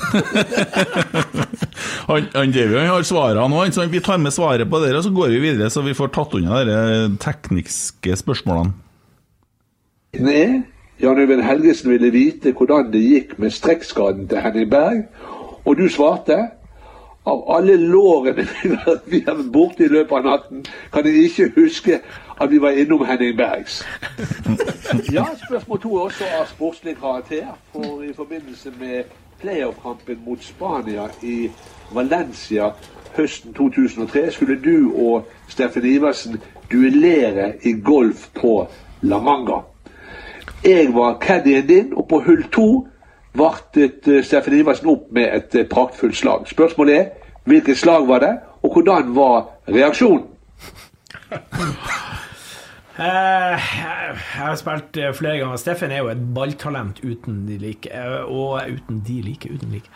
Han, han han har svarene òg, så Vi tar med svaret på dere, og så går vi videre, så vi får tatt unna de tekniske spørsmålene. Nei, Jan Øyvind Helgesen ville vite hvordan det gikk med strekkskaden til Henning Berg, og du svarte av alle lårene vi har- vært borte i løpet av natten, kan jeg ikke huske at vi var innom Henning Bergs. Ja, spørsmål to er også av sportslig karakter. For i forbindelse med playoff-kampen mot Spania i Valencia høsten 2003 skulle du og Steffen Iversen duellere i golf på La Manga. Jeg var caddien din, og på hull to vartet eh, Steffen Iversen opp med et eh, praktfullt slag. Spørsmålet er hvilket slag var det, og hvordan var reaksjonen? Uh, jeg har spilt flere ganger. Steffen er jo et balltalent uten de like. Uh, Og uten de like, uten like.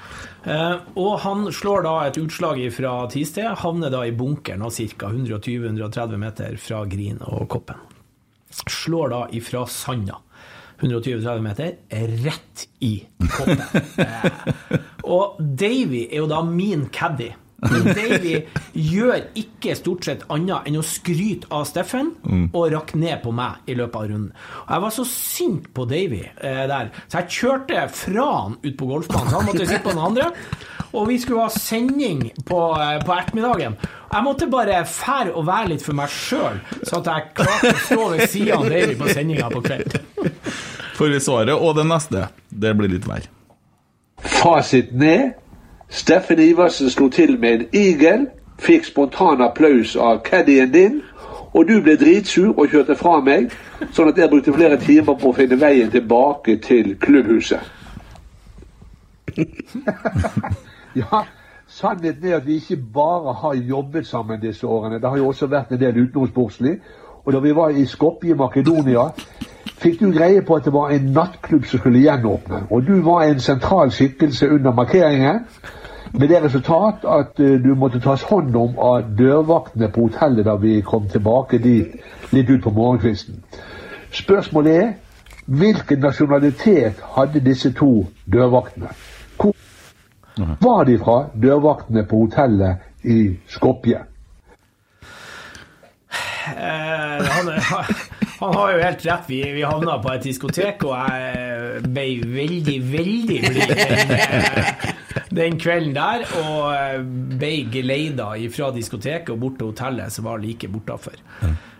Uh, Og han slår da et utslag fra Tisted, havner da i bunkeren og ca. 120-130 meter fra Grin og Koppen. Slår da ifra Sanda. 120-30 meter, rett i koppen. Og Davy er jo da min caddy. Men Davy gjør ikke stort sett annet enn å skryte av Steffen og rakke ned på meg i løpet av runden. Og jeg var så sint på Davy eh, der, så jeg kjørte fra han ut på golfbanen. Så han måtte sitte på den andre. Og vi skulle ha sending på, eh, på ettermiddagen. Jeg måtte bare fære og være litt for meg sjøl, så at jeg klarte å stå ved sida av Davy på sendinga på kvelden. Får vi svaret, og det neste. Det blir litt verre. Fasiten er Steffen Iversen slo til med en eagle, fikk spontan applaus av caddien din, og du ble dritsur og kjørte fra meg, sånn at jeg brukte flere timer på å finne veien tilbake til klubbhuset. ja, sannheten er at vi ikke bare har jobbet sammen disse årene. Det har jo også vært en del utenomsportslig. Og da vi var i Skopje Makedonia, fikk du greie på at det var en nattklubb som skulle gjenåpne. Og du var en sentral skikkelse under markeringen. Med det resultat at eh, du måtte tas hånd om av dørvaktene på hotellet da vi kom tilbake dit litt ut på morgenkvisten. Spørsmålet er hvilken nasjonalitet hadde disse to dørvaktene? Hvor var de fra, dørvaktene på hotellet i Skopje? Eh, han, han har jo helt rett. Vi, vi havna på et diskotek, og jeg ble veldig, veldig blid den, den kvelden der. Og ble geleida fra diskoteket og bort til hotellet som var like bortafor.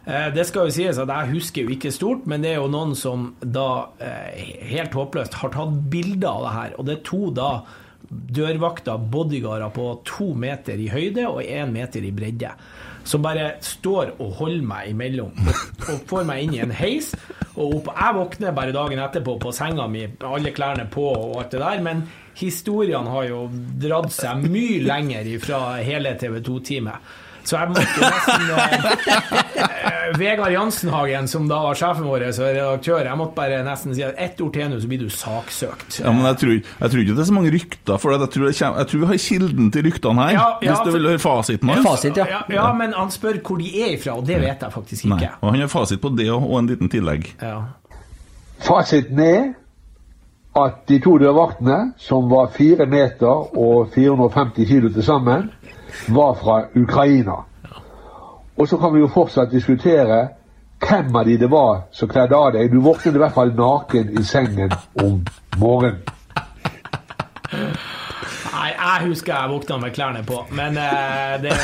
Eh, Det skal jo sies at jeg husker jo ikke stort, men det er jo noen som da eh, helt håpløst har tatt bilder av det her. Og det er to da dørvakter, bodyguarder på to meter i høyde og én meter i bredde. Som bare står og holder meg imellom og, får meg inn i en heis. Og opp, jeg våkner bare dagen etterpå på senga mi, alle klærne på og alt det der. Men historiene har jo dratt seg mye lenger fra hele TV 2-teamet. Så jeg måtte nesten eh, Vegard Jansenhagen, som da var sjefen vår og redaktør, jeg måtte bare nesten si at ett ord til nå, så blir du saksøkt. Ja, men jeg tror, jeg tror ikke det er så mange rykter, for jeg tror, det kommer, jeg tror vi har kilden til ryktene her. Ja, ja, hvis du vil høre fasiten hans. ja. Ja, men han spør hvor de er ifra, og det vet jeg faktisk Nei, ikke. og han har fasit på det og, og en liten tillegg. Ja. Fasiten er at de to dørvaktene, som var fire meter og 450 kilo til sammen, var fra Ukraina. Og så kan vi jo fortsatt diskutere hvem av de det var som kledde av deg. Du våknet i hvert fall naken i sengen om morgenen. Nei, jeg husker jeg våkna med klærne på, men uh, det,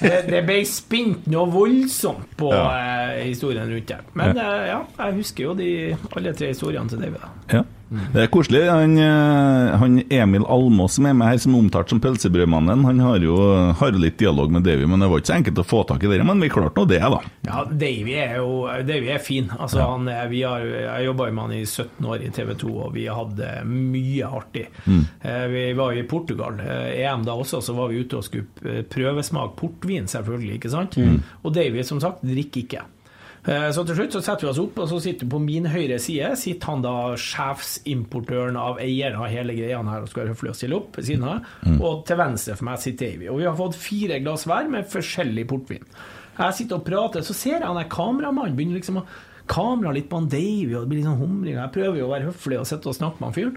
det, det ble spint noe voldsomt på uh, historien rundt det. Men uh, ja, jeg husker jo de, alle tre historiene til David. Ja. Det er koselig. Han, eh, han Emil Almås som er med her, som er omtalt som Pølsebrødmannen, han har jo har jo litt dialog med Davy, men det var ikke så enkelt å få tak i det. Men vi klarte nå det, da. Ja, Davy er jo Davy er fin. Altså, han, er- vi har, jeg jobba med han i 17 år i TV 2, og vi hadde mye artig. Mm. Eh, Vi var i Portugal, eh, EM da også, så var vi ute og skulle prøvesmake portvin, selvfølgelig. ikke sant? Mm. Og Davy, som sagt, drikker ikke. Eh, Så til slutt så setter vi oss opp, og så sitter på min høyre side sitter han da sjefsimportøren av eieren av hele greia her og skal være høflig og stille opp ved siden av. Mm. Og til venstre for meg sitter Davy. Og vi har fått fire glass hver med forskjellig portvin. Jeg sitter og prater, så ser jeg han der kameramannen begynner liksom å kamera litt på han Davy, og det blir litt sånn humring. Jeg prøver jo å være høflig og sitte og snakke med han fyren.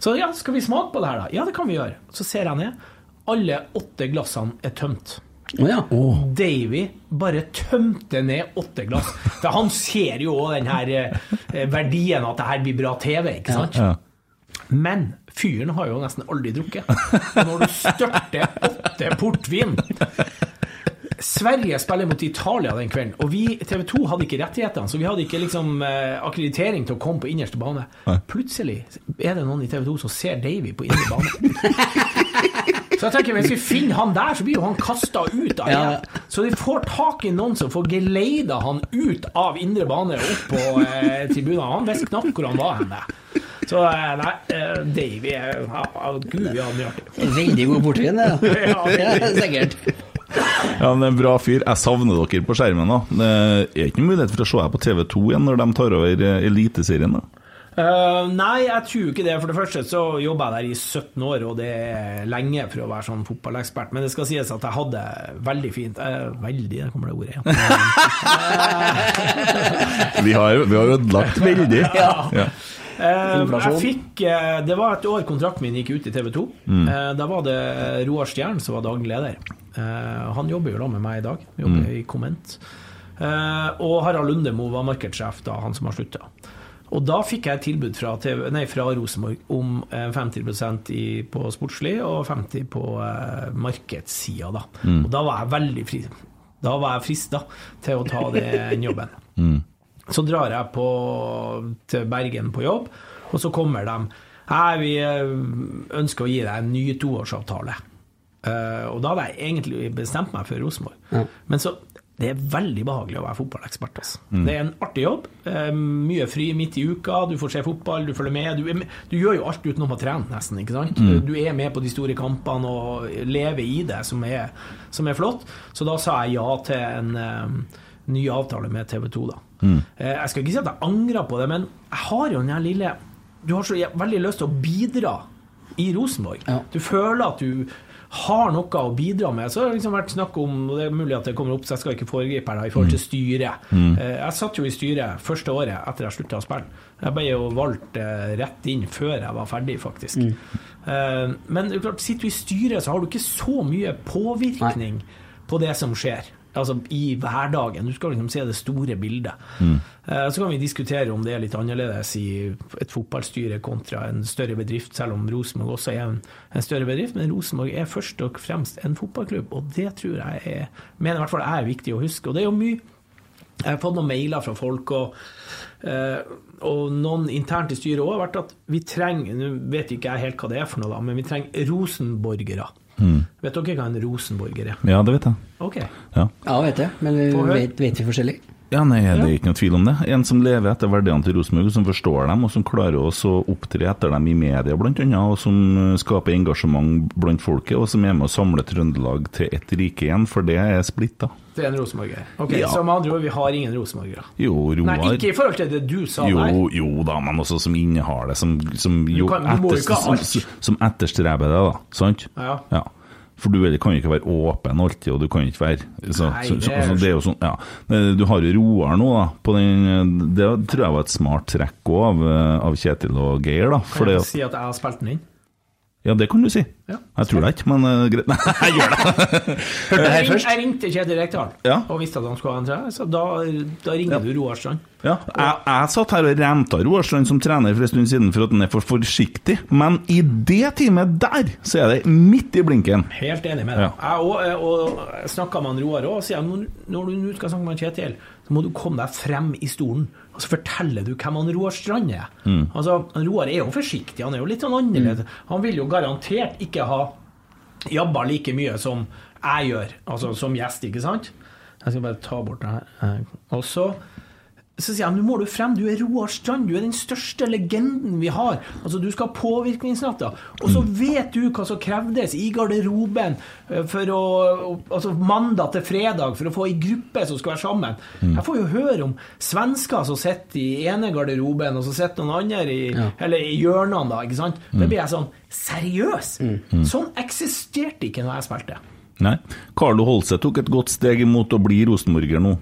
Så ja, skal vi smake på det her, da? Ja, det kan vi gjøre. Så ser jeg ned. Alle åtte glassene er tømt. Davy bare tømte ned åtte glass. For han ser jo også den her eh, verdien at det her blir bra TV, ikke sant? Ja. Men fyren har jo nesten aldri drukket. Når du størter åtte portvin Sverige spiller mot Italia den kvelden, og vi TV 2 hadde ikke rettighetene, så vi hadde ikke liksom eh, akkreditering til å komme på innerste bane. Plutselig er det noen i TV 2 som ser Davy på indre bane. Så jeg tenker, Hvis vi finner han der, så blir jo han kasta ut av Ja. igjen. Så de får tak i noen som får geleida han ut av indre bane og opp på eh, tribunene. Han visste knapt hvor han var henne. Så eh, nei, eh, Davy eh, ja, Gud, vi hadde mye artig. Veldig god portvin, det. Ja, sikkert. Ja, det er en bra fyr. Jeg savner dere på skjermen. da Det er ikke noen mulighet for å se deg på TV2 igjen når de tar over Eliteserien. da Eh, nei, jeg tror ikke det. For det første så jobba jeg der i 17 år, og det er lenge for å være sånn fotballekspert. Men det skal sies at jeg hadde veldig fint uh, Veldig, der kommer det ordet igjen. Vi har, vi har ødelagt veldig. Ja. Ja. Uh, jeg fikk, uh, det var et år kontrakten min gikk ut i TV 2. Mm. Uh, da var det Roar Stjern som var daglig leder. Eh, han jobber jo da med meg i dag. Jobber Mm. i Komment. Eh, og Harald Lundemo var markedssjef da, han som har slutta. Og da fikk jeg tilbud fra, TV, nei, fra Rosenborg om eh, 50% i, på sportslig og 50 på eh, markedssida. Da. Mm. Og da var jeg veldig fri. Da var jeg frista til å ta den jobben. Mm. Så drar jeg på, til Bergen på jobb, og så kommer de Hei, vi eh, ønsker å gi deg en ny toårsavtale. Uh, og da hadde jeg egentlig bestemt meg for Rosenborg. Mm. Men så det er veldig behagelig å være fotballekspert. Altså. Mm. Det er en artig jobb. eh, mye fri midt i uka, du får se fotball, du følger med. Du, med- du gjør jo alt utenom å trene, nesten. ikke sant? Mm. Du er med på de store kampene og lever i det, som er, som er flott. Så da sa jeg ja til en eh, ny avtale med TV 2, da. Mm. Eh, Jeg skal ikke si at jeg angrer på det, men jeg har jo den her lille Du har så veldig lyst til å bidra i Rosenborg. Du føler at du har noe å bidra med. Så har det liksom vært snakk om, og det er mulig at det kommer opp, så jeg skal ikke foregripe her, da, i forhold til styret. Mm. Eh, Jeg satt jo i styret første året etter jeg slutta å spille. Jeg ble jo valgt eh, rett inn før jeg var ferdig, faktisk. Mm. Men det er klart, sitter du i styret, så har du ikke så mye påvirkning på det som skjer. Altså i hverdagen. Du skal liksom se det store bildet. Mm. Så kan vi diskutere om det er litt annerledes i et fotballstyre kontra en større bedrift, selv om Rosenborg også er en, en større bedrift. Men Rosenborg er først og fremst en fotballklubb, og det tror jeg er, mener i hvert fall jeg er viktig å huske. Og det er jo mye jeg har fått noen mailer fra folk, og, eh, og noen internt i styret òg har vært at vi trenger Nå vet ikke jeg helt hva det er for noe, da, men vi trenger rosenborgere. Mm. Vet dere hva en rosenborger er? Ja, det vet jeg. Ok. Ja. Ja, vet jeg, men vi vet, vet vi forskjellig? Ja, nei, Det er ikke noe tvil om det. En som lever etter verdiene til Rosenborg, som forstår dem, og som klarer å opptre etter dem i media, blant annet, og som eh, skaper engasjement blant folket, og som er med å samle Trøndelag til ett rike igjen, for det er splitta. Det er en rosenborger. Ok, Ja. Så med andre ord, vi har ingen rosenborgere. Jo, Roar Nei, ikke i forhold til det du sa jo, der. jo da, men også som innehar det, som, som, jo, kan- du jo ikke ha som, som, etterstreber det, da. Sant? Ja. For du kan jo ikke være åpen alltid, og du kan ikke være så, Nei, så, så, det er- altså, jo sånn, ja. Du har jo Roar nå, da. På den, det tror jeg var et smart trekk òg av, av Kjetil og Geir, da. Kan jeg at, si at jeg har spilt den inn? Ja, det kan du si. Ja. Jeg tror det ikke, men eh, greit. Nei, jeg gjør det. Jeg, først? jeg ringte Kjetil Rekdal Ja. og visste at han skulle ha en trener, så da, da ringer du Roar Strand. Ja, jeg, jeg satt her og renta Roar Strand som trener for en stund siden for at han er for forsiktig, men i det teamet der, så er det midt i blinken. Helt enig med deg. Jeg, og, og, jeg snakka med han Roar òg, og sier når, når du nå skal snakke med Kjetil, så må du komme deg frem i stolen, og så forteller du hvem han Roar Strand er. Mm. Altså, han Roar er jo forsiktig, han er jo litt sånn annerledes. Han vil jo garantert ikke ha jabba like mye som jeg gjør, altså som gjest, ikke sant? Jeg skal bare ta bort det her. Og så så sier jeg nå må du frem, du er Roar Strand, du er den største legenden vi har. Altså Du skal ha påvirkningsnatta. Og så vet du hva som krevdes i garderoben eh, for å Altså mandag til fredag for å få ei gruppe som skal være sammen. Mm. Jeg får jo høre om svensker som sitter i ene garderoben, og så sitter noen andre i, Ja. eller i hjørnene, da. ikke sant? Da blir jeg sånn Seriøs? Mm. Sånn eksisterte ikke når jeg spilte. Nei. Carlo Holse tok et godt steg imot å bli rosenborger nå.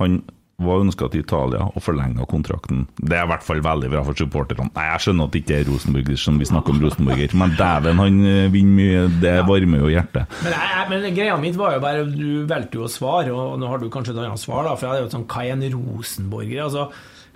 Han var ønska til Italia og forlenga kontrakten. Det er i hvert fall veldig bra for supporterne. Nei, Jeg skjønner at det ikke er rosenborger som vi snakker om rosenborger, men dæven, han eh, vinner mye. Det varmer jo hjertet. Men, jeg, men greia mitt var jo bare Du valgte jo å svare, og nå har du kanskje et annet svar, da, for jeg er jo sånn Hva er en rosenborger? Altså,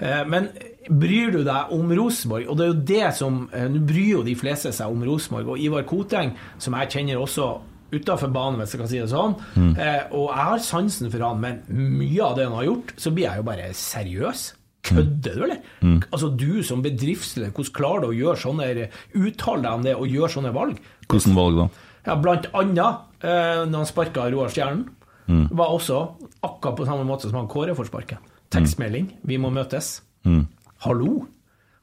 eh, men bryr du deg om Rosenborg? Og det er jo det som eh, Nå bryr jo de fleste seg om Rosenborg, og Ivar Koteng, som jeg kjenner også utafor banen, hvis jeg kan si det sånn. Mm. Eh, og jeg har sansen for han, men mye av det han har gjort, så blir jeg jo bare seriøs. Kødder du, eller? Mm. Altså Du som bedriftsleder, hvordan klarer du å gjøre sånne uttale deg om det og gjøre sånne valg? Hvordan valg da? Ja, blant annet eh, når han sparka Roar Stjernen, Mm. var også akkurat på samme måte som han Kåre får sparken. Tekstmelding 'Vi må møtes'. Mm. Hallo?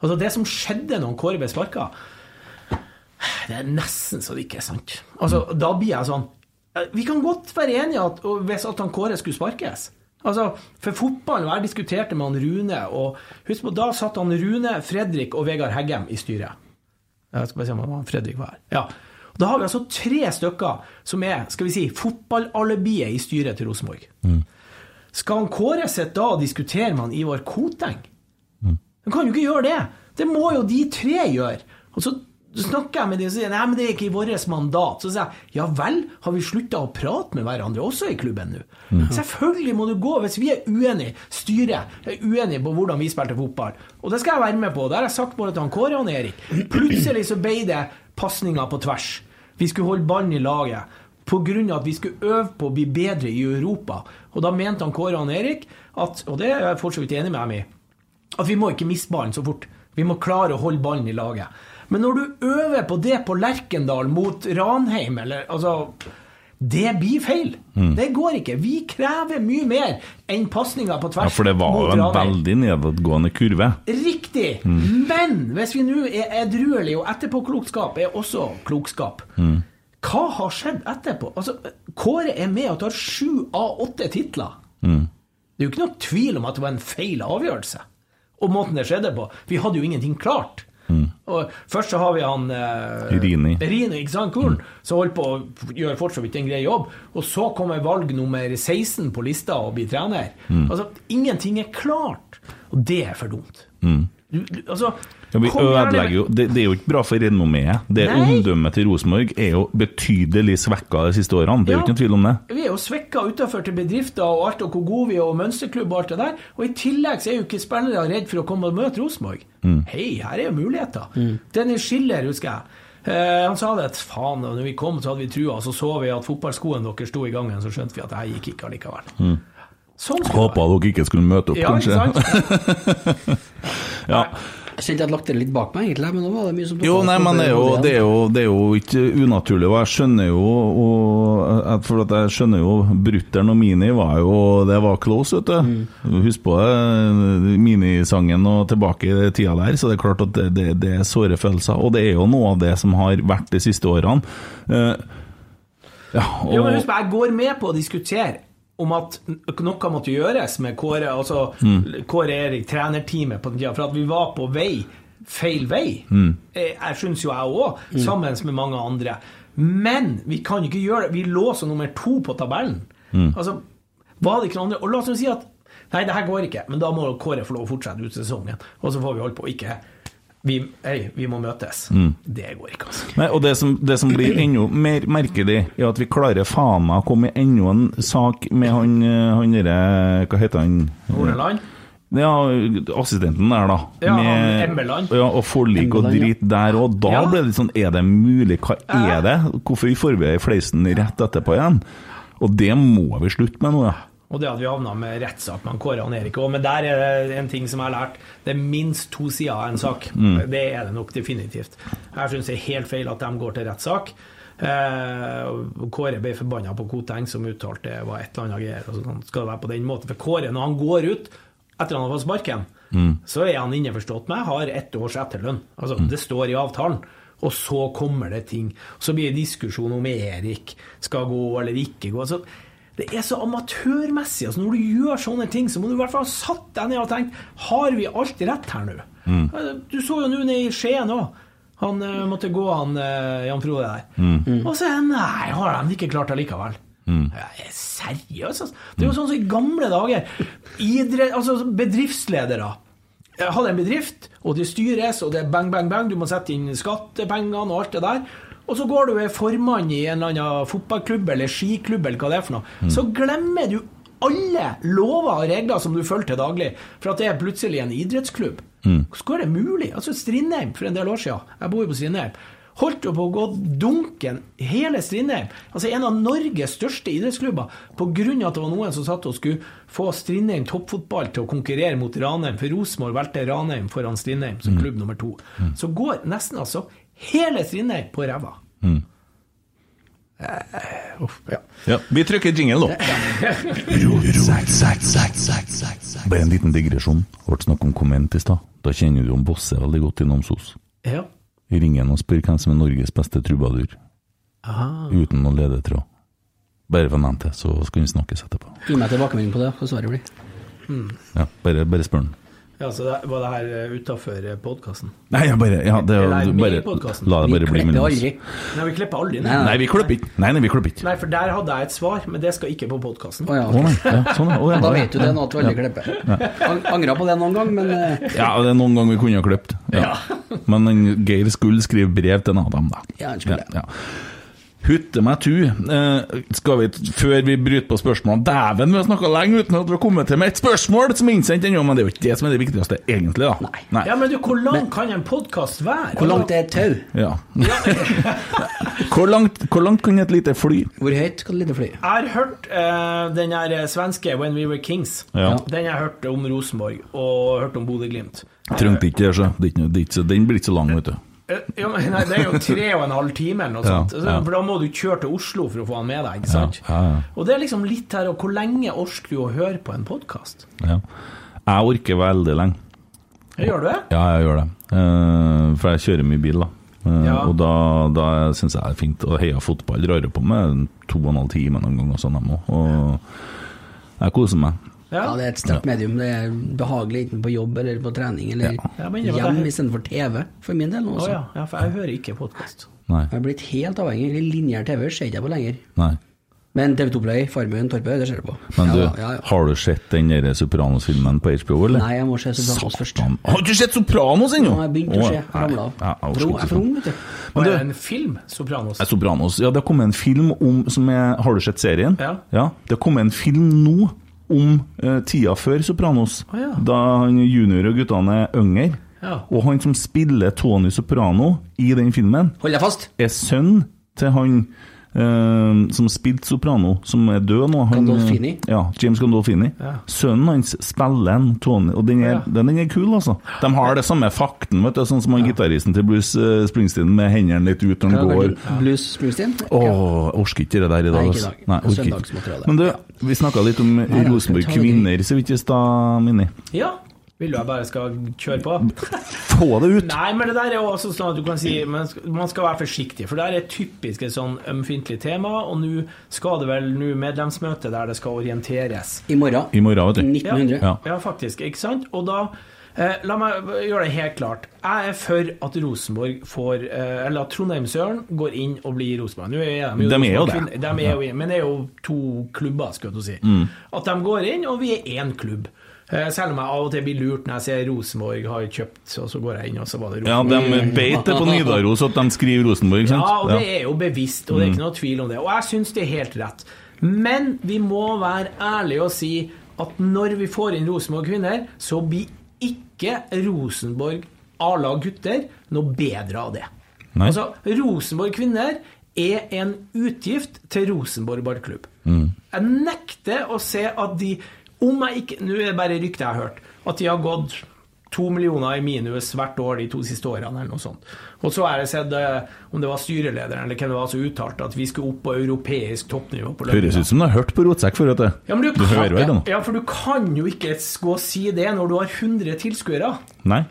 Altså Det som skjedde når Kåre ble sparka, det er nesten så det ikke er sant. Altså Da blir jeg sånn eh, Vi kan godt være enige at, og hvis at han Kåre skulle sparkes. Altså, For fotballen, jeg diskuterte med han Rune, og husk på, da satt han Rune, Fredrik og Vegard Heggem i styret. Jeg skal bare se om han Fredrik var her. Ja. Da har vi altså tre stykker som er skal vi si, fotballalibiet i styret til Rosenborg. Skal han Kåre sitte da og diskutere med han Ivar Koteng? Han kan jo ikke gjøre det! Det må jo de tre gjøre! Og så snakker jeg med dem og sier nei, men det er ikke i vårt mandat. Så sier jeg ja vel, har vi slutta å prate med hverandre også i klubben nå? Selvfølgelig må du gå hvis vi er uenige, styret er uenige på hvordan vi spilte fotball. Og det skal jeg være med på. Det har jeg sagt både til han Kåre og han Erik. Plutselig så ble det pasninger på tvers. Vi skulle holde ballen i laget. Av at vi skulle øve på å bli bedre i Europa. Og da mente han Kåre og han Erik at, og det er jeg fortsatt enig med dem i, at vi må ikke miste ballen så fort. Vi må klare å holde ballen i laget. Men når du øver på det på Lerkendal mot Ranheim, eller altså Det blir feil. Mm. Det går ikke. Vi krever mye mer enn pasninger på tvers Ja, for det var jo en veldig nedadgående kurve. Riktig! Mm. Men hvis vi nå er edruelige, og etterpåklokskap er også klokskap Mm. Hva har skjedd etterpå? Altså, Kåre er med og tar sju av åtte titler. Mm. Det er jo ikke noe tvil om at det var en feil avgjørelse. Og måten det skjedde på. Vi hadde jo ingenting klart. Og først så har vi han eh, Rini. Rini, ikke sant, Kulen, som holder på å gjøre fortsatt vidt en grei jobb. Og så kommer valg nummer 16 på lista og blir trener. Altså, ingenting er klart. Og det er for dumt. Du, du, altså, Ja, vi ødelegger jo, det, det er jo ikke bra for renommeet. Det Omdømmet til Rosenborg er jo betydelig svekka de siste årene. Det er jo Ja. ikke noen tvil om det. Vi er jo svekka utenfor til bedrifter og alt, og hvor gode vi er, og mønsterklubb og alt det der. Og i tillegg så er jo ikke spillere redd for å komme og møte Rosenborg. Hei, her er jo muligheter. Dennis Schiller, husker jeg. Eh, han sa det at faen, når vi kom, så hadde vi trua, så så vi at fotballskoene deres sto i gangen, så skjønte vi at det her gikk ikke allikevel. Sånn Håpa dere ikke skulle møte opp, Ja, ikke sant? ja. Jeg kjente jeg hadde lagt det litt bak meg, egentlig, men nå var det mye som Jo, nei, men det er jo, det, er jo, det er jo ikke unaturlig, og jeg skjønner jo og, For at jeg skjønner jo Brutter'n og Mini var jo Det var close, vet du. Husk på det, minisangen og tilbake i tida der, så det er klart at det, det, det er såre følelser. Og det er jo noe av det som har vært de siste årene. Uh, ja, og, Jo, men husk, på, jeg går med på å diskutere om at noe måtte gjøres med Kåre, altså Kåre Erik, trenerteamet på den tida, for at vi var på vei feil vei. Mm. Jeg syns jo jeg òg, sammen med mange andre. Men vi kan ikke gjøre det. Vi lå som nummer to på tabellen. Altså, var det ikke noen andre Og la oss si at Nei, det her går ikke, men da må Kåre få lov å fortsette ut sesongen. Og så får vi holde på. Ikke vi, hei, vi må møtes. Det går ikke, altså. Nei, og det som, det som blir enda mer merkelig, er at vi klarer faen meg å komme i enda en sak med han, eh, han derre Hva heter han? Horneland? Ja, assistenten der, da. Ja, med. Ja, og forlik og drit der òg. Da Ja. ble det litt sånn Er det mulig? Hva er det? Hvorfor får vi Fleisen rett etterpå igjen? Og det må vi slutte med nå, ja. Og det at vi havna med rettssak med Kåre og Erik òg. Men der er det en ting som jeg har lært. Det er minst to sider av en sak. Det er det nok definitivt. Jeg syns det er helt feil at de går til rettssak. Eh, Kåre ble forbanna på Koteng, som uttalte det var et eller annet greier. Og sånn skal det være på den måten. For Kåre, når han går ut etter han har fått sparken, så er han innforstått med har ett års etterlønn. Altså, Det står i avtalen. Og så kommer det ting. Så blir det diskusjon om Erik skal gå eller ikke gå. Altså, det er så amatørmessig. Altså, når du gjør sånne ting, så må du i hvert fall ha satt deg ned og tenkt Har vi alt rett her nå? Mm. Du så jo nå nede i Skien òg. Han uh, måtte gå, han uh, Jan Frode der. Og så er Nei, har de ikke klart det likevel. er seriøs, altså. Det er jo sånn som i gamle dager. Idre, altså bedriftsledere. Hadde en bedrift, og det styres, og det er bang, bang, bang. Du må sette inn skattepengene og alt det der. Og så går du ved formann i en eller annen fotballklubb eller skiklubb eller hva det er for noe. Så glemmer du alle lover og regler som du følger til daglig, for at det er plutselig en idrettsklubb. Hvordan er det mulig? Altså Strindheim for en del år siden, jeg bor jo på Strindheim, holdt jo på å gå dunken hele Strindheim. Altså en av Norges største idrettsklubber, av at det var noen som satt og skulle få Strindheim toppfotball til å konkurrere mot Ranheim, for Rosenborg valgte Ranheim foran Strindheim som klubb nummer to. Så går nesten altså hele svinnet på ræva. Eh, uff, ja. ja. Vi trykker jingle, da. Bare en liten digresjon. Ble snakk om komment i stad. Da kjenner du om Bosse veldig godt i Namsos. ja. Ring han og spør hvem som er Norges beste trubadur. Aha. Uten noen ledetråd. Bare for nevnt det, så skal vi snakkes etterpå. Gi meg tilbakemelding på det, hva svaret blir. Ja, bare, bare spør han. Ja, så det, var det her utafor podkasten? Nei, jeg bare, ja, det, Eller du bare. La det bare bli mellom oss. Nei, vi klipper aldri Nei. Nei, vi klipper ikke. Nei, nei, vi klipper ikke. Nei, for der hadde jeg et svar, men det skal ikke på podkasten. Å ja, ok. ja, sånn, oh, ja. Da vet du det nå at du aldri klipper. Ang- Angra på det noen gang, men eh, Ja, det er noen gang vi kunne ha klippet. Ja. Men Geir skulle skrive brev til en Adam, da. Ja, han skulle. Ja, ja. Hutte meg tu. Eh, skal vi, før vi bryter på spørsmålene Dæven, vi har snakka lenge uten at vi har kommet til med et spørsmål som er innsendt ennå, men det er jo ikke det som er det viktigste, egentlig, da. Nei. Ja, men du, hvor lang kan en podkast være? hvor langt er et tau? Ja. hvor, langt, hvor langt kan et lite fly? Hvor høyt kan et lite fly? Jeg har hørt uh, den der svenske When We Were Kings. Ja. Den har jeg hørt om Rosenborg, og hørt om Bodø-Glimt. Trengte ikke det. Så- Den blir ikke så lang, vet du. Ja, men nei, det er jo tre og en halv time eller noe Ja, sånt. ja. For da må du kjøre til Oslo for å få han med deg. ikke sant? Ja, ja, ja. Og det er liksom litt her, hvor lenge orker du å høre på en podkast? Ja. Jeg orker veldig lenge. Gjør du det? Ja, jeg gjør det. Eh, for jeg kjører mye bil, da. Eh, Ja. Og da, da syns jeg det er fint. Og heia fotball drar jeg på med to og en halv time noen ganger, sånn jeg. Og jeg koser meg. Ja, det er et sterkt medium. Det er behagelig enten på jobb eller på trening eller Ja, det hjem istedenfor TV, for min del også. ja, ja, for jeg hører ikke podkast. Nei. Jeg er blitt helt avhengig. Linjær TV ser ikke jeg på lenger. Nei. Men TV2 Play, Farmøyen, Torpøy, det ser du på. Men du, ja, ja. har du sett den der Sopranos-filmen på HBO, eller? Nei, jeg må se Sopranos først. Har du ikke sett Sopranos ennå? Nå har jeg begynt å se. Nei. ramla av. Jeg er for ung, vet du. Men du- er det en film? Sopranos? Nei, Sopranos. Ja, det har kommet en film om som er, Har du sett serien? Ja. Det har kommet en film nå om eh, tida før Sopranos. oh, ja. Da han junior og guttene er yngre. Ja. Og han som spiller Tony Soprano i den filmen, Hold deg fast! er sønn til han som spilte Soprano, som er død nå. Han, Gandolfini? Ja, James Gandolfini. Ja. Sønnen hans spiller en Tony, og den er, Ja. den, er kul, altså. De har det samme fakten, vet du, sånn som han gitaristen til Bruce eh, Springsteen med hendene litt ut når han går. Blues Springsteen? Åh, jeg orker ikke det der i dag. Nei, ikke i altså. dag. Nei, orker ikke. Men du, vi snakka litt om Rosenborg kvinner så vidt i stad, Minni. Ja. Vil du jeg bare skal kjøre på? Få det ut! Nei, men det der er også sånn at du kan si men Man skal være forsiktig, for det er typisk et sånn ømfintlig tema. Og nå skal det vel nå medlemsmøte der det skal orienteres. I morgen. I morgen, vet du. 1900. Ja. Ja, faktisk. Ikke sant? Og da eh, La meg gjøre det helt klart. Jeg er for at Rosenborg får eh, Eller at Trondheimsøren går inn og blir Rosenborg. Nå er de jo, De er jo det. De er jo, men det er jo to klubber, skal du si. Mm. At de går inn, og vi er én klubb. Eh, Selv om jeg av og til blir lurt når jeg ser Rosenborg har kjøpt, og så går jeg inn, og så var det Ja, de beit det på Nidaros at de skriver Rosenborg, sant? Ja, og det er jo bevisst, og det er Mm. ikke noe tvil om det. Og jeg syns det er helt rett. Men vi må være ærlige og si at når vi får inn Rosenborg kvinner, så blir ikke Rosenborg A-lag gutter noe bedre av det. Nei. Altså, Rosenborg kvinner er en utgift til Rosenborg ballklubb. Mm. Jeg nekter å se at de Om jeg ikke Nå er det bare ryktet jeg har hørt. At de har gått to millioner i minus hvert år de to siste årene, eller noe sånt. Og så har jeg sett eh, om det var styrelederen eller hvem det var som uttalte at vi skulle opp på europeisk toppnivå på Høres ut som du har hørt på Rotsekk før, vet du. Ja, men du, du kan, hører vel det nå? ja, for du kan jo ikke gå og si det når du har 100 tilskuere. Nei?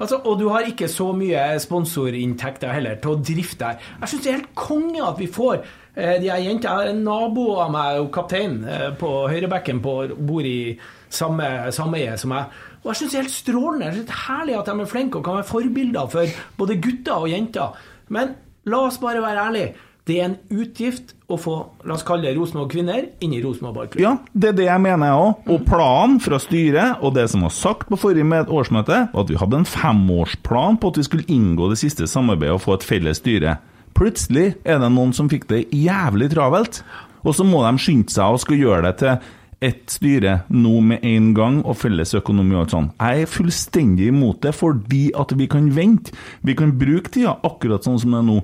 Altså, og du har ikke så mye sponsorinntekter heller til å drifte her. Jeg syns det er helt konge at vi får de her jentene. En nabo av meg, og kaptein eh, på høyrebekken, på, bor i samme sameie som meg. Og jeg syns det er helt strålende. Jeg synes det er herlig at de er flinke og kan være forbilder for både gutter og jenter. Men la oss bare være ærlige. Det er en utgift å få la oss kalle det Rosenborg kvinner inn i Rosenborg ballklubb. Ja, det er det jeg mener jeg òg. Og planen fra styret, og det som var sagt på forrige årsmøte, var at vi hadde en femårsplan på at vi skulle inngå det siste samarbeidet og få et felles styre. Plutselig er det noen som fikk det jævlig travelt, og så må de skynde seg og skal gjøre det til ett styre nå med en gang, og felles økonomi og alt sånn. Jeg er fullstendig imot det, fordi at vi kan vente. Vi kan bruke tida akkurat sånn som det er nå.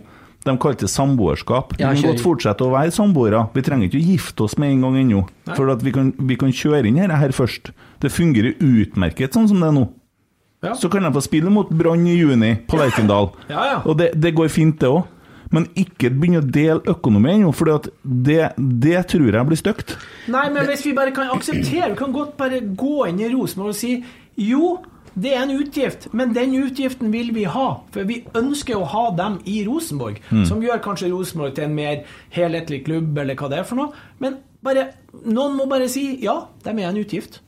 De kalte det samboerskap. Vi kan godt fortsette å være samboere. Vi trenger ikke å gifte oss med en gang ennå. For at vi kan, vi kan kjøre inn her, her først. Det fungerer utmerket sånn som det er nå. Ja. Så kan de få spille mot Brann i juni på Lerkendal. Ja, ja. Og det, det går fint, det òg. Men ikke begynne å dele økonomi ennå, for det, det tror jeg blir stygt. Nei, men hvis vi bare kan akseptere Vi kan godt bare gå inn i Rosenborg og si jo, det er en utgift, men den utgiften vil vi ha. For vi ønsker å ha dem i Rosenborg, Mm. som gjør kanskje Rosenborg til en mer helhetlig klubb, eller hva det er for noe. Men bare, noen må bare si ja, de er en utgift.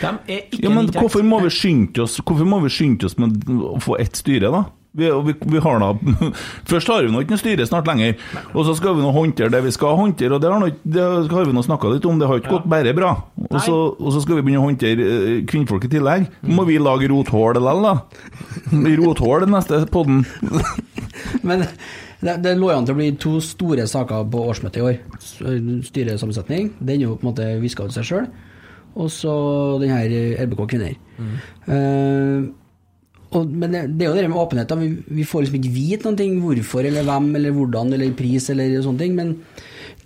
De er ikke Ja, men hvorfor må vi skynde oss Hvorfor må vi skynde oss med å få ett styre, da? Vi, vi, vi har da Først har vi nå ikke noe styre snart lenger, og så skal vi nå håndtere det vi skal håndtere, og det har, noe, det har vi nå snakka litt om, det har ikke gått bare bra. Og så, og så skal vi begynne å håndtere eh, kvinnfolk i tillegg. Nå må vi lage rothål likevel, da. Rothål den neste podden. Men det, det lå an til å bli to store saker på årsmøtet i år. Styresammensetning. Den er jo på en måte viska ut seg sjøl. Og så den her RBK kvinner. Eh, og, men det, det er jo det med åpenhet. Vi, vi får liksom ikke vite noen ting hvorfor eller hvem eller hvordan eller pris eller sånne ting. Men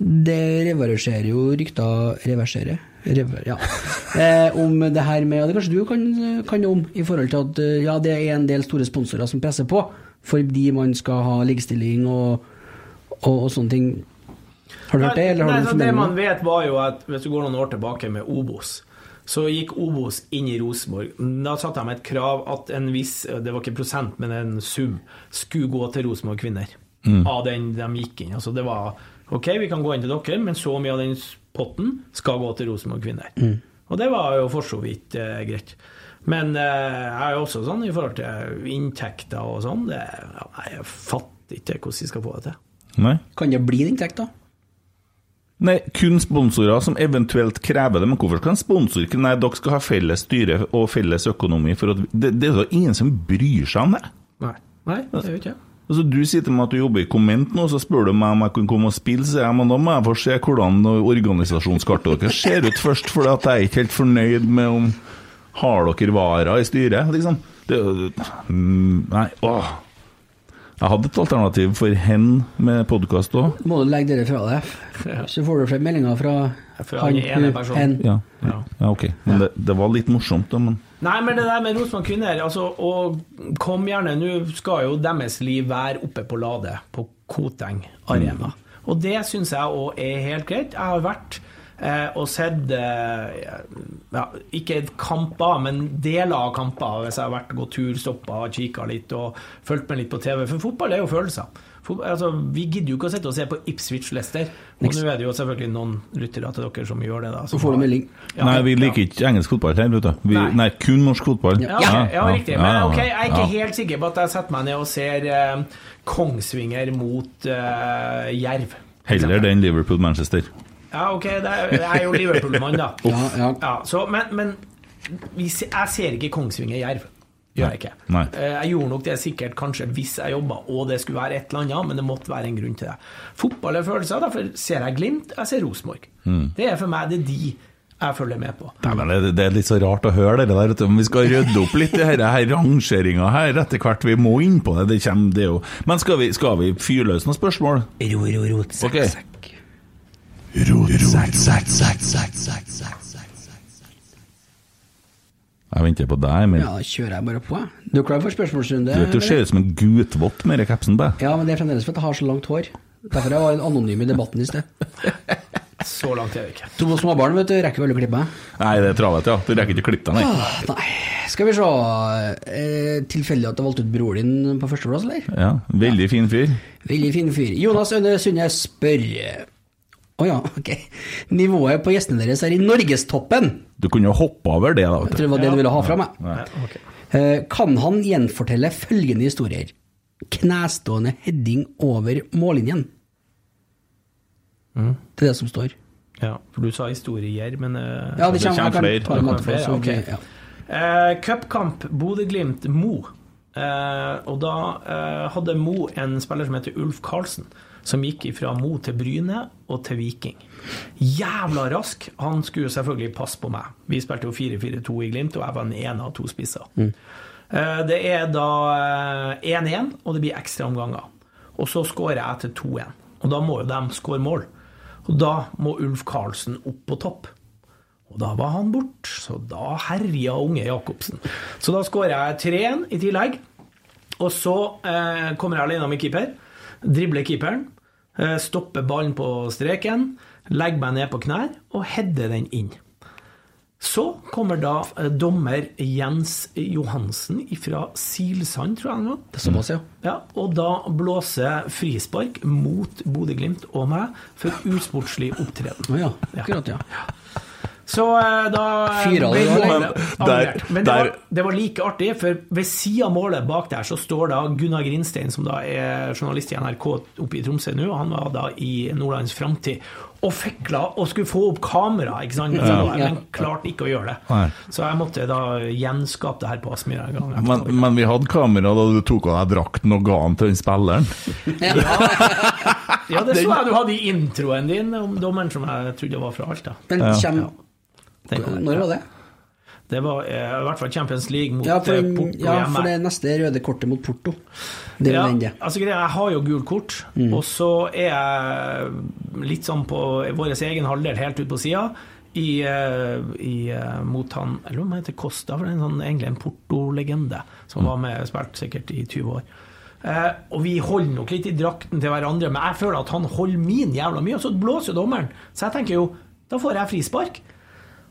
det reverserer jo rykter Reverserer? Rever, ja. eh, om det her med Og det kanskje du kan, kan om, i forhold til at eh, ja, det er en del store sponsorer som presser på fordi man skal ha likestilling og, og, og sånne ting. Har du hørt det, eller har Nei, du så det man vet, var jo at hvis du går noen år tilbake med Obos, så gikk Obos inn i Rosenborg. Da satte de et krav at en viss, det var ikke prosent, men en sum, skulle gå til Rosenborg kvinner. Mm. Av den de gikk inn. Altså det var OK, vi kan gå inn til dere, men så mye av den potten skal gå til Rosenborg kvinner. Mm. Og det var jo for så vidt eh, greit. Men eh, jeg er jo også sånn i forhold til inntekter og sånn. Det, jeg fatter ikke hvordan vi skal få det til. Nei. Kan det bli en inntekt, da? Nei, kun sponsorer som eventuelt krever det. Men hvorfor skal en sponsor ikke Nei, dere skal ha felles styre og felles økonomi. For at, det, det er jo ingen som bryr seg om det. Nei, nei det gjør ikke. Altså, du sitter med at du jobber i Komment nå, så spør du meg om jeg kan komme og spille, så jeg, men da må jeg få se hvordan organisasjonskartet deres ser ut først, for jeg er ikke helt fornøyd med om har dere varer i styret, liksom. Det, mm, nei, åh. Jeg hadde et alternativ for hen med podkast òg. Må du legge dere fra deg, så får du flere meldinger fra Fra han ene personen. hen. Ja. Ja. ja, ok. Men det, det var litt morsomt, da, men Nei, men det der med Rosenborg kvinner altså, og Kom gjerne, nå skal jo deres liv være oppe på Lade, på Koteng Arena. Og det syns jeg òg er helt greit. Jeg har vært og sett eh, ja, Ikke kamper, men deler av kamper. Hvis jeg har vært gått tur, og kikka litt og fulgt med litt på TV. For fotball er jo følelser. Altså, vi gidder jo ikke å sitte og se på Ipswich Leicester. Og nå er det jo selvfølgelig noen lyttere til dere som gjør det. da Så får du melding. Ja, Nei, vi ja. liker ikke engelsk fotball her, vet du. Vi, Nei. nei. kun norsk fotball. Ja, ja, ja, riktig. Men ok, jeg er ikke ja. helt sikker på at jeg setter meg ned og ser eh, Kongsvinger mot eh, Jerv. Heller det enn Liverpool-Manchester. Ja, ok, er, jeg er jo Liverpool-mann, da. Ja, ja. så, men men vi, jeg ser ikke Kongsvinger-Jerv. Gjør jeg ikke. Nei. Eh, Jeg gjorde nok det sikkert kanskje hvis jeg jobba og det skulle være et eller annet, men det måtte være en grunn til det. Fotball er følelser, derfor ser jeg Glimt, jeg ser Rosenborg. Mm. Det er for meg det er de jeg følger med på. Nei, men det, det er litt så rart å høre det der, Om vi skal rydde opp litt i denne rangeringa her etter hvert. Vi må inn på det. det, kommer, det jo. Men skal vi, skal vi fyre løs noen spørsmål? Ro, ro, ro, sekk, okay. sekk. Jeg venter på deg, Emil. Ja, da kjører jeg bare på, jeg. Du er klar for spørsmålsrunde? Du du ser ut som en gutvott med den kapsen på deg. Ja, men det er fremdeles fordi jeg har så langt hår. Derfor jeg var en anonym i debatten i sted. Så langt er det ikke. To småbarn vet du, rekker vel å klippe meg? Nei, det er travelt, ja. Du rekker ikke å klippe deg, nei. Ah, nei. Skal vi se eh, Tilfeldig at du valgte ut broren din på førsteplass, eller? Ja, Veldig fin fyr. Veldig fin fyr. Jonas Øyne Sunde spør Å ja, ok. Nivået på gjestene deres er i norgestoppen. Du kunne jo hoppe over det, da. Jeg tror det var det du ville ha fra meg. Ja, okay. Kan han gjenfortelle følgende historier? Knestående heading over mållinjen. Mm. Det er det som står. Ja, for du sa historier, men eh, Ja, det Det kommer, Det kommer flere, ok, okay. ja. uh, Cupkamp Bodø-Glimt-Mo. Uh, og da uh, hadde Mo en spiller som heter Ulf Karlsen, som gikk fra Mo til Bryne og til Viking. Jævla rask! Han skulle selvfølgelig passe på meg. Vi spilte jo 4-4-2 i Glimt, og jeg var den ene av to spisser. Mm. det er da eh, 1-1, og det blir ekstraomganger. Og så skårer jeg til 2-1. Og da må jo de skåre mål. Og da må Ulf Karlsen opp på topp. Og da var han bort, så da herja unge Jacobsen. Så da skårer jeg 3-1 i tillegg. Og så eh, kommer jeg alene med keeper, dribler keeperen, eh, stopper ballen på streken, legger meg ned på knær og header den inn. Så kommer da eh, dommer Jens Johansen fra Silsand, tror jeg han var. Det er såpass, ja. Ja, og da blåser frispark mot Bodø-Glimt og meg for usportslig opptreden. Oh, ja, akkurat, ja. Så eh, da Fyra ble målet annullert. Men det var, det var like artig, for ved siden av målet bak der så står da Gunnar Grinstein, som da er journalist i NRK oppe i Tromsø nå, og han var da i Nordlands Framtid, og fikla og skulle få opp kamera, ikke sant? Men, Ja. men klarte ikke å gjøre det. Nei. Så jeg måtte da gjenskape det her på Aspmyra. Men, men vi hadde kamera da du tok av deg drakten og ga den til den spilleren. Ja, ja, det så jeg du hadde i introen din om dommeren som jeg trodde var fra Alta. Den kom- Når var det? Det var eh, i hvert fall Champions League mot Ja, for, eh, Porto ja, hjemme. for det neste røde kortet mot Porto. Det Ja, det. altså greia, Jeg har jo gult kort, og så er jeg litt sånn på vår egen halvdel, helt ut på sida, i, eh, i, mot han Eller om han heter Costa, for det er en sånn, egentlig en Porto-legende som var med spilt sikkert i 20 år. Eh, og vi holder nok litt i drakten til hverandre, men jeg føler at han holder min jævla mye, og så blåser jo dommeren. Så jeg tenker jo, da får jeg frispark.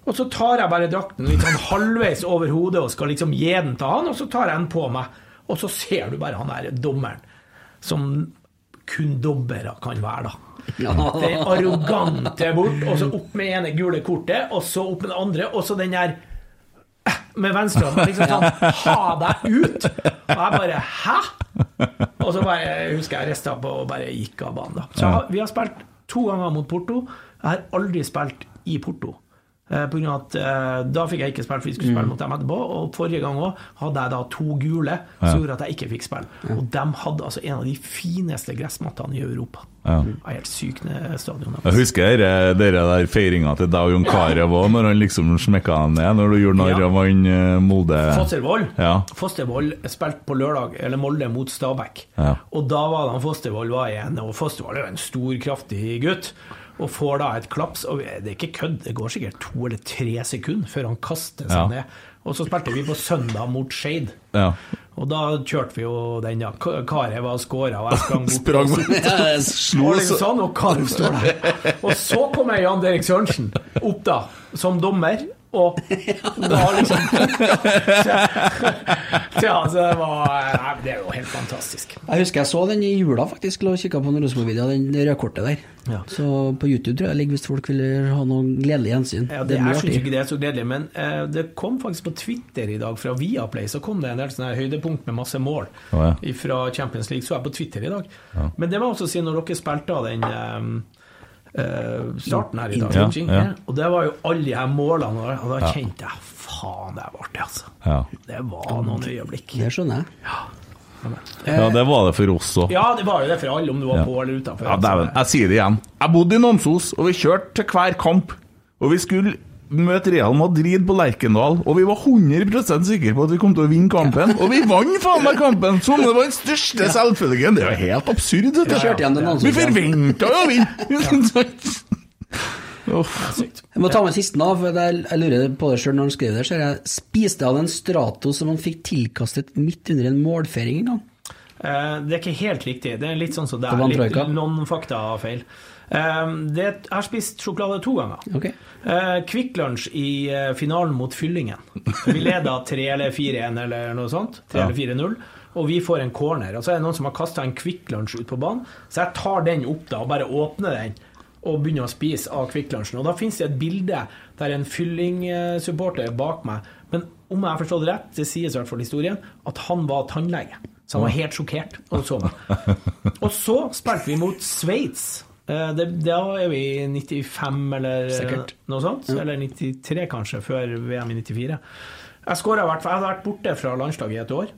Og så tar jeg bare drakten litt sånn halvveis over hodet og skal liksom gi den til han, og så tar jeg den på meg. Og så ser du bare han der dommeren som kun dobbere kan være, da. Ja. Det arrogante bort, og så opp med ene gule kortet, og så opp med det andre, og så den der eh, med venstre hånd. Liksom sånn Ha deg ut! Og jeg bare Hæ? Og så bare husker jeg rista på og bare gikk av banen. da. Så vi har spilt to ganger mot Porto. Jeg har aldri spilt i Porto. Eh, på grunn av at eh, Da fikk jeg ikke spille, for vi skulle spille mot dem etterpå. Og forrige gang òg hadde jeg da to gule, som Ja. gjorde at jeg ikke fikk spille. Og de hadde altså en av de fineste gressmattene i Europa. Ja. Helt sykt med stadionet. Jeg husker dere, dere der feiringa til deg og Jon Carew òg, når han liksom smekka han ned, når du gjorde narr av han eh, Molde Fostervoll Ja. Fostervoll spilte på lørdag, eller Molde mot Stabæk. Ja. Og da var det han Fostervoll var igjen, og Fostervoll er jo en stor, kraftig gutt. Og får da et klaps, og det er ikke kødd, det går sikkert to eller tre sekunder før han kaster seg Ja. ned. Og så spilte vi på søndag mot Skeid. Ja. Og da kjørte vi jo den, ja. Karev var scora, og jeg sprang bort. Sprang og bort. Slo sånn, og Karev står der. Og så kommer Jan Erik Sørensen opp, da, som dommer. Og da liksom Ja, så det var Nei, det er jo helt fantastisk. Jeg husker jeg så den i jula, faktisk. Lå og kikka på en Rosenborg-video, den det røde kortet der. Ja. Så på YouTube tror jeg det ligger hvis folk vil ha noe gledelig gjensyn. Ja, det, det jeg syns ikke det er så gledelig, men uh, det kom faktisk på Twitter i dag fra Viaplay, så kom det en del sånne høydepunkt med masse mål oh, ja. fra Champions League, så jeg på Twitter i dag. Ja. Men det må jeg også si, når dere spilte av den eh, eh, starten her i dag, Ja, ja. og det var jo alle de her målene, og da- Ja. kjente jeg faen, det var artig, altså. Ja. Det var noen øyeblikk. Det skjønner jeg. ja, det var det for oss òg. Ja, det var jo det for alle, om du var Ja. på eller utenfor. Ja, dæven. Jeg sier det igjen. Jeg bodde i Namsos, og vi kjørte til hver kamp. Og vi skulle møte Real Madrid på Lerkendal, og vi var 100% sikre på at vi kom til å vinne kampen. Og vi vant faen meg kampen! Som det var den største selvfølgen. Det er jo helt absurd. ja, til Namsos, Vi forventa jo å vinne! Jeg må ta med sisten, av. for jeg, jeg lurer på det sjøl når han skriver det. Ser jeg spiste av en Stratos som han fikk tilkastet midt under en målfeiring en gang. Eh, Det er ikke helt riktig. Det er litt sånn som det Det er. Litt noen faktafeil. Eh, Det, jeg har spist sjokolade to ganger. Ok. Eh, Kvikk Lunsj i eh, finalen mot Fyllingen. Vi leda 3 eller 4-1 eller noe sånt. 3 Ja. eller 4-0. Og vi får en corner. Og så er det noen som har kasta en Kvikk Lunsj ut på banen. Så jeg tar den opp da og bare åpner den. Og begynner å spise av Kvikk Lunsjen. Og da finnes det et bilde der en fylling-supporter er bak meg. Men om jeg har forstått det rett, det sies i hvert fall historien, at han var tannlege. Så han var helt sjokkert og så meg. Og så spilte vi mot Sveits. Eh, det- Da er vi i 95 eller Sikkert. noe sånt. Eller 93 kanskje, før VM i 94. Jeg fall. Jeg hadde vært borte fra landslaget i et år.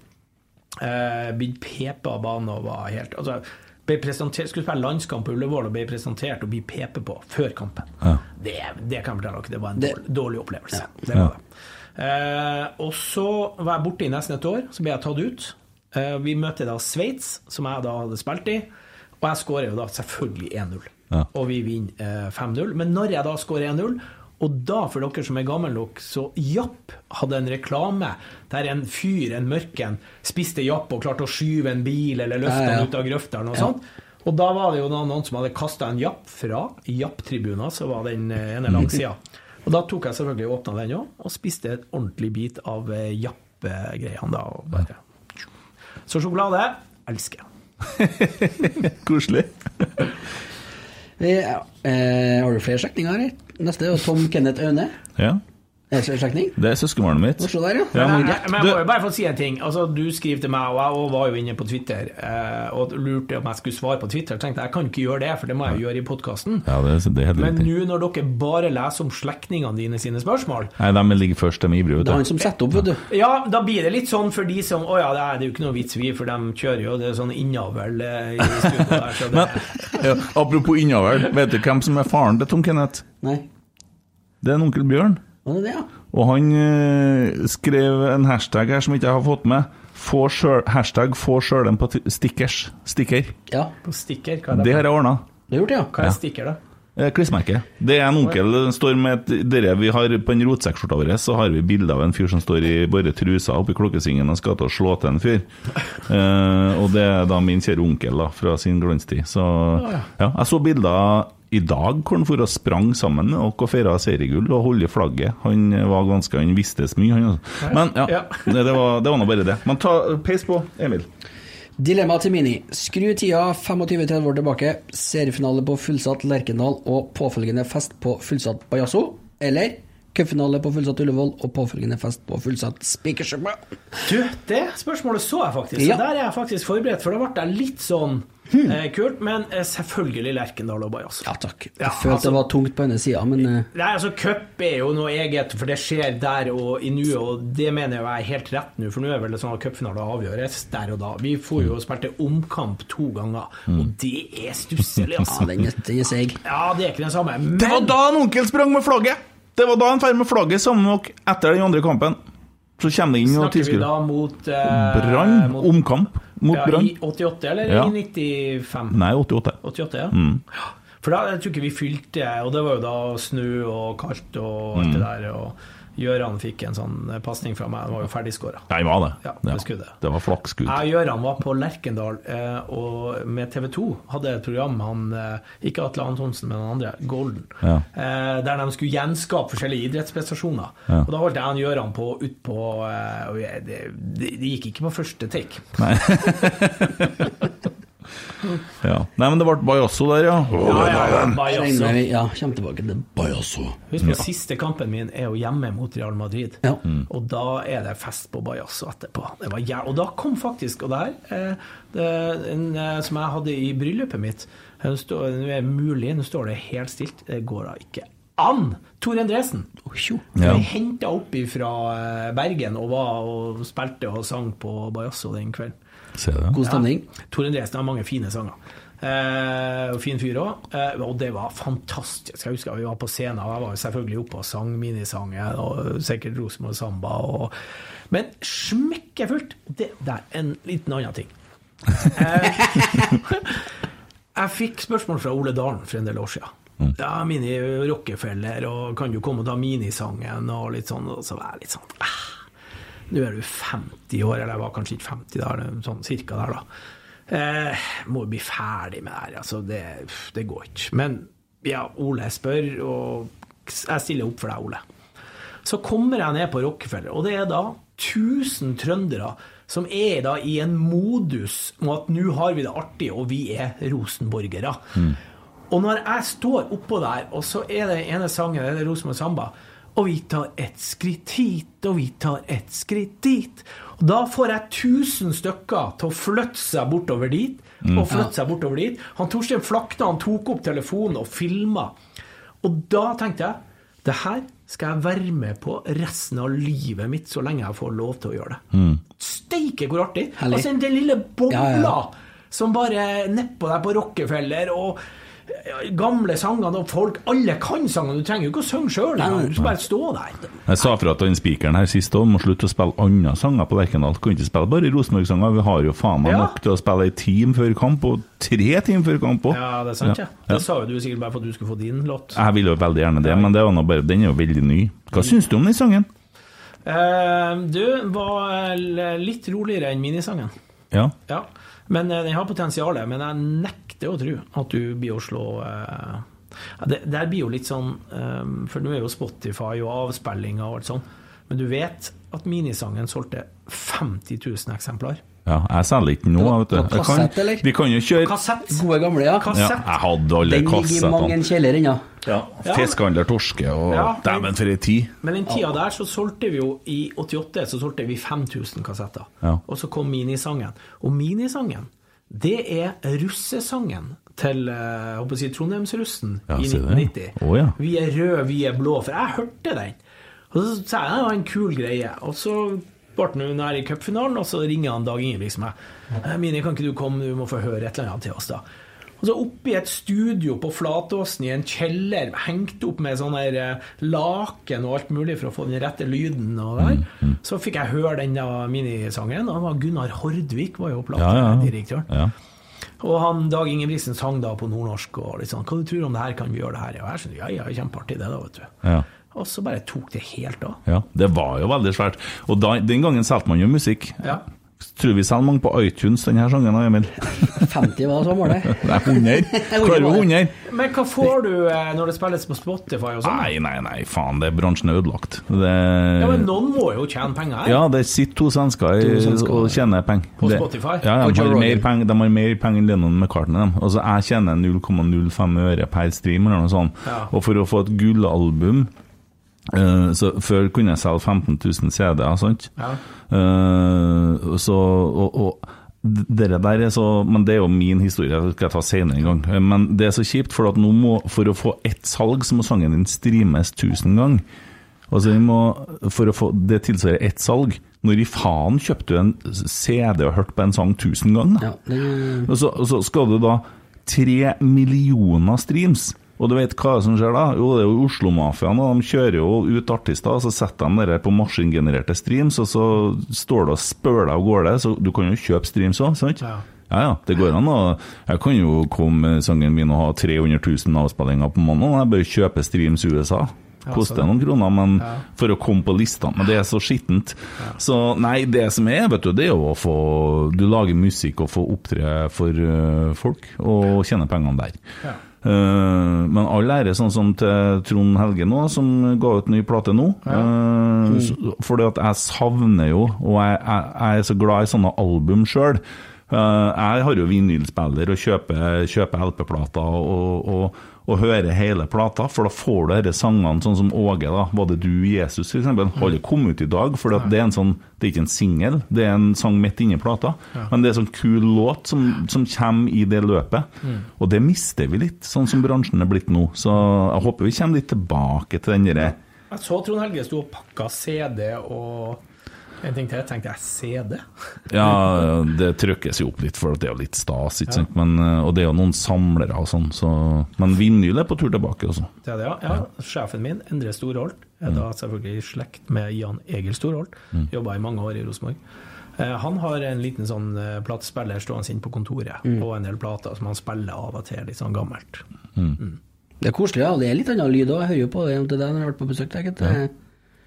Eh, Blitt PP av banen og var helt altså, ble presentert, Skulle spille landskamp på Ullevål og ble presentert og bli pepe på før kampen. Ja. Det, det kan jeg fortelle dere, det var en dårlig, dårlig opplevelse. Det var det. Eh, og så var jeg borte i nesten et år, så ble jeg tatt ut. Eh, vi møter da Sveits, som jeg da hadde spilt i, og jeg skårer jo da selvfølgelig 1-0. Ja. Og vi vinner eh, 5-0. Men når jeg da skårer 1-0, og da, for dere som er gamle nok, så Japp hadde en reklame der en fyr, en mørken, spiste Japp og klarte å skyve en bil eller løfte Ja, ja. den ut av grøfta eller noe sånt. Og da var det jo noen, som hadde kasta en Japp fra Japp-tribunen, så var den eh, ene langsida. Og da tok jeg selvfølgelig og åpna den òg, og spiste et ordentlig bit av eh, Japp-greiene da. Og bare. Så sjokolade elsker jeg. Koselig. Ja. Eh, har du flere slektninger? Neste er Tom Kenneth Aune. Ja. Er det slektning? Det er søskenbarnet mitt. Der, ja. Ja, men, men, jeg, men jeg må jo bare få si en ting. Altså, du skriver til meg, og jeg var jo inne på Twitter eh, og lurte om jeg skulle svare på Twitter. Jeg tenkte jeg kan ikke gjøre det, for det må jeg jo gjøre i podkasten. ja, det, det helt Men nå når dere bare leser om slektningene dine sine spørsmål, Nei, de ligger først, de er ivrige, Det er han som setter opp, vet du. ja, da blir det litt sånn for de som Å ja, det er, jo ikke noe vits, vi, for de kjører jo det er sånn innavl eh, i studio der. Så det, Men ja, apropos innavl, vet du hvem som er faren til Tom Kenneth? Nei. Det er en onkel Bjørn. Det, ja? Og han eh, skrev en hashtag her som ikke jeg har fått med. Få sjøl, hashtag 'få sjølen på ti- stickers'. Sticker. Ja, på sticker, hva er det? Det har jeg ordna. Det har gjort ja. Hva er sticker da? Eh, Klistremerke. Det er en onkel som står med et, dere vi har På en rotsekkskjorta vår så har vi bilde av en fyr som står i bare trusa oppi klokkesvingen og skal til å slå til en fyr. Eh, og det er da min kjære onkel da, fra sin glanstid. Så ja, jeg så bilder i dag hvor han for og sprang sammen med oss og feira seriegull og holdt flagget. Han var ganske, han visste så mye, han. Men ja, Ja. det, det var, det var nå bare det. Men ta peis på, Emil. Dilemma til Mini. Skru tida 25-30 år tilbake. Seriefinale på fullsatt Lerkendal og påfølgende fest på fullsatt Bajasso. Eller cupfinale på fullsatt Ullevål og påfølgende fest på fullsatt Spikersuppa. Du, det spørsmålet så jeg faktisk. Ja. Så der er jeg faktisk forberedt, for da ble jeg litt sånn Hmm. eh, kult. Men eh, selvfølgelig Lerkendal og Bajas. Ja takk. Jeg Ja, følte altså- det var tungt på hennes side, men eh, Nei, altså Cup er jo noe eget, for det skjer der og i nuet, og det mener jeg er helt rett nå. For nå er vel det sånn at cupfinaler avgjøres der og da. Vi får jo spilte omkamp to ganger, og det er stusslig, ja, altså. den er, den er seig. Ja, det er ikke den samme. Men Det var da en onkel sprang med flagget! Det var da han drar med flagget sammen med dere etter den andre kampen. Så kommer det inn noen snakker vi da mot eh, Brann. Omkamp mot ja, Brann. I 88, eller Ja. i 95? Nei, 88. 88, ja. Mm. For da jeg tror ikke vi fylte Og det var jo da snø og kaldt og alt Mm. det der. Og Gjøran fikk en sånn pasning fra meg, han var jo ferdigskåra. Ja, var det. Ja, det Ja, Det var flaksskudd. Jeg og Gjøran var på Lerkendal eh, og med TV 2 hadde et program, han, eh, ikke Atle Antonsen, men han andre, Golden, Ja. eh, der de skulle gjenskape forskjellige idrettsprestasjoner. Og da holdt jeg han Gjøran på ut på eh, det, det, det gikk ikke på første take. Nei. ja. Nei, men det ble Bajasso der, ja. Ja, ja, ja, Bajasso. Ja, kommer tilbake til Bajasso. Husk på, Ja. siste kampen min er jo hjemme mot Real Madrid. Ja. Og da er det fest på Bajasso etterpå. Det var jæv- og da kom faktisk Og der, eh, det, en, eh, som jeg hadde i bryllupet mitt eh, Nå er det mulig, nå står det helt stilt. Det går da ikke an! Tor Endresen. Ja. Henta opp fra Bergen og var og spilte og sang på Bajasso den kvelden. God stemning. Ja. Tor Endresen har mange fine sanger. Eh, og fin fyr òg. Eh, og det var fantastisk. Jeg husker Vi var på scenen, og jeg var selvfølgelig oppe og sang minisangen, og sikkert Rosenborg Samba. Og, men smekkefullt! Det der er en liten annen ting. Eh, jeg fikk spørsmål fra Ole Dalen for en del år siden. Ja, Mini Rockefeller, og kan du komme og ta minisangen, og litt sånn. Og så var jeg litt sånn ah, Nå er du 50 år, eller jeg var kanskje ikke 50 da, sånn cirka der, da. Eh, må bli ferdig med det her. Altså, det, det går ikke. Men ja, Ole spør, og jeg stiller opp for deg, Ole. Så kommer jeg ned på Rockefeller, og det er da 1000 trøndere som er da i en modus om at nå har vi det artig, og vi er rosenborgere. Og når jeg står oppå der, og så er det ene sangen, det er Rosenborg Samba, og vi tar ett skritt hit, og vi tar ett skritt dit. Og da får jeg 1000 stykker til å flytte seg bortover dit, Mm. og flytte seg bortover dit. Han Torstein Flakna han tok opp telefonen og filma. Og da tenkte jeg det her skal jeg være med på resten av livet mitt så lenge jeg får lov til å gjøre det. Mm. Steike hvor artig! Herlig. Altså Den lille bobla Ja, ja. som bare nedpå deg på Rockefeller, og gamle sangene, og folk Alle kan sangene, du trenger jo ikke å synge sjøl engang, du skal bare stå der. Jeg sa fra til den spikeren her sist òg, må slutte å spille andre sanger på Lerkendal. Kan ikke spille bare Rosenborg-sanger. Vi har jo faen meg Ja. nok til å spille ei time før kamp, og tre timer før kamp òg. Ja, det er sant, ja. Ja. Det sa jo du sikkert bare for at du skulle få din låt. Jeg ville jo veldig gjerne det, men det var bare, den er jo veldig ny. Hva syns du om den sangen? Uh, du var eh, litt roligere enn minisangen. Ja. Ja, men eh, den har potensial, Men jeg nekter å tro at du blir å slå eh, det, det blir jo litt sånn eh, For nå er jo Spotify og avspillinger og alt sånn. Men du vet at minisangen solgte 50 000 eksemplar. ja jeg selger ikke nå, vet du. Kassett, eller? Vi kan jo kjøre Kassett! Gode gamle, ja. ja, Kassett. Jeg hadde alle Den ligger i mange kassettene. kjeller ennå. Ja. Fiskehandler Torske og Ja, men- Dæven, for ei tid! Men den tida der så solgte vi jo I 88 så solgte vi 5000 kassetter. Ja. Og så kom minisangen. Og minisangen, det er russesangen til eh, jeg håper å si, Trondheimsrussen Ja, i 1990. Oh, ja. Vi er røde, vi er blå. For jeg hørte den. Og så sa jeg det var en kul greie. Og så ble han nær i cupfinalen, og så ringer han Dag Ingebrigtsen meg. «Eh, Mini, kan ikke du komme, du må få høre et eller annet til oss, da. Og så oppe i et studio på Flatåsen i en kjeller, hengt opp med sånne eh, laken og alt mulig for å få den rette lyden og der, Mm, så fikk jeg høre den minisangen. Og det var Gunnar Hordvik var jo Ja, ja. platedirektøren. ja. Og han Dag Ingebrigtsen sang da på nordnorsk og litt sånn 'Hva du tror om det her, kan vi gjøre det her?' Og jeg syntes ja, ja, kjempeartig det da, vet du. ja. Og så bare tok det helt av. Ja, det var jo veldig svært. Og da, den gangen solgte man jo musikk. Ja. Tror vi selger mange på iTunes, denne sangen, Emil? 50 var så målet. Nei, 100. Klarer vi 100? Men hva får du eh, når det spilles på Spotify og sånn? Nei, nei, nei, faen, det bransjen er ødelagt. Det, Ja, men noen må jo tjene penger her. ja, det sitter to svensker og tjener penger. På Det- Spotify? Ja, Og de har, mer penger, de har mer penger enn Lennon McCartney. dem. Altså, jeg tjener 0,05 øre per stream, eller noe sånt. Ja. Og for å få et gullalbum eh, så Før kunne jeg selge 15 000 CD-er, sant? Ja. Uh, så, og, og dere der er så Men det er jo min historie, det skal jeg ta senere en gang. Men det er så kjipt, for at nå må, for å få ett salg, så må sangen din streames 1000 ganger. Altså, vi må, for å få det tilsvarer ett salg. Når i faen kjøpte du en CD og hørte på en sang 1000 ganger? Ja, Og så, og så skal du da tre millioner streams. Og du vet hva som skjer da? Jo, det er jo Oslo-mafiaen. og De kjører jo ut artister, og så setter de det på maskingenererte streams, og så står det og spøler av gårde. Så du kan jo kjøpe streams òg, sant? Ja. Ja, ja, det går an. Jeg kan jo komme med sangen min og ha 300 000 avspillinger på måneden. Jeg bør kjøpe streams USA. Koster noen kroner, men for å komme på lista. Men det er så skittent. Så nei, det som er, vet du, det er jo å få Du lager musikk og få opptre for uh, folk, og tjene pengene der. Eh, men all ære, sånn som til Trond Helge nå, som ga ut ny plate nå. Uh, fordi at jeg savner jo, og jeg, jeg, jeg er så glad i sånne album sjøl. jeg har jo vinylspiller og kjøper, kjøper LP-plater og, og, og hører hele plata, for da får du disse sangene sånn som Åge, da. Var det du, Jesus, f.eks.? Har ikke kommet ut i dag, for det er en sånn Det er ikke en singel, det er en sang midt inni plata. Men det er en sånn kul låt som, som kommer i det løpet. Og det mister vi litt, sånn som bransjen er blitt nå. Så jeg håper vi kommer litt tilbake til den derre Jeg så Trond Helge sto og pakka CD og en ting til. Jeg tenkte jeg CD? Ja, det trykkes jo opp litt, for det er jo litt stas, ikke sant. Men, eh, og det er jo noen samlere og sånn, så Men vinyl er på tur tilbake også. Det det, ja. ja. Sjefen min, Endre Storholt, er da selvfølgelig i slekt med Jan Egil Storholt. Jobba i mange år i Rosenborg. Eh, Han har en liten sånn eh, platespiller stående inne på kontoret, og en del plater som han spiller av og til, litt sånn gammelt. det er koselig, ja. Det er litt annen lyd òg. Jeg hører jo på det til deg når jeg har vært på besøk. Ja.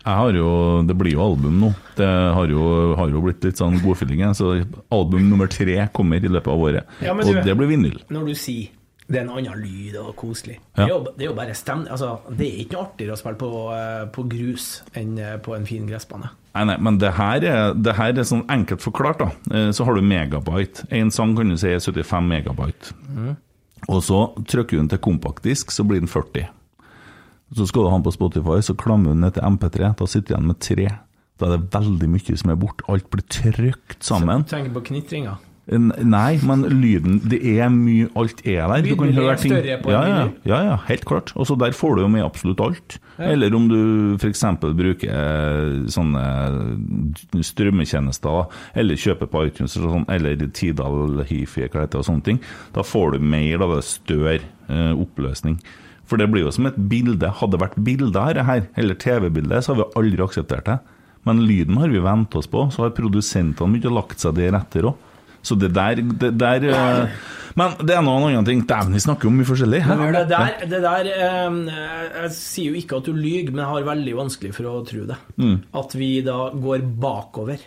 Jeg har jo, Det blir jo album nå. Det har jo, har jo blitt litt sånn godfylling. Så album nummer tre kommer i løpet av året. Ja, og du- det blir vinyl. Når du sier det er en annen lyd og koselig. Ja. Det, er jo, det er jo bare stemning. Altså, det er ikke noe artigere å spille på, eh, på grus enn eh, på en fin gressbane. Nei, nei, men det her er, det her er sånn enkelt forklart, da. Eh, Så har du megabyte. En sang kan du si er 75 megabyte. Og så trykker du den til kompaktdisk, så blir den 40. Så skal du ha den på Spotify, så klammer du den ned til MP3. Da sitter du igjen med tre. Da er det veldig mye som er borte. Alt blir trykt sammen. Så du tenker på knitringa? Nei, men lyden Det er mye Alt er der. Du kan er høre ting større på ja, ja, ja, ja, helt klart. Og så der får du jo med absolutt alt. Eller om du f.eks. bruker eh, sånne strømmetjenester, eller kjøper på iTunes eller, sånn, eller Tidal Hifi hva heter det, og sånne ting. Da får du mer, av det større eh, oppløsning. For det blir jo som et bilde. Hadde det vært bilder av her, eller TV-bilde, så hadde vi aldri akseptert det. Men lyden har vi vent oss på, så har produsentene begynt å lagt seg det etter òg. Så det der, det der eh, Men det er noen andre ting. Dæven, vi snakker om mye forskjellig. Det der, det der eh, Jeg sier jo ikke at du lyver, men jeg har veldig vanskelig for å tro det. Mm. At vi da går bakover.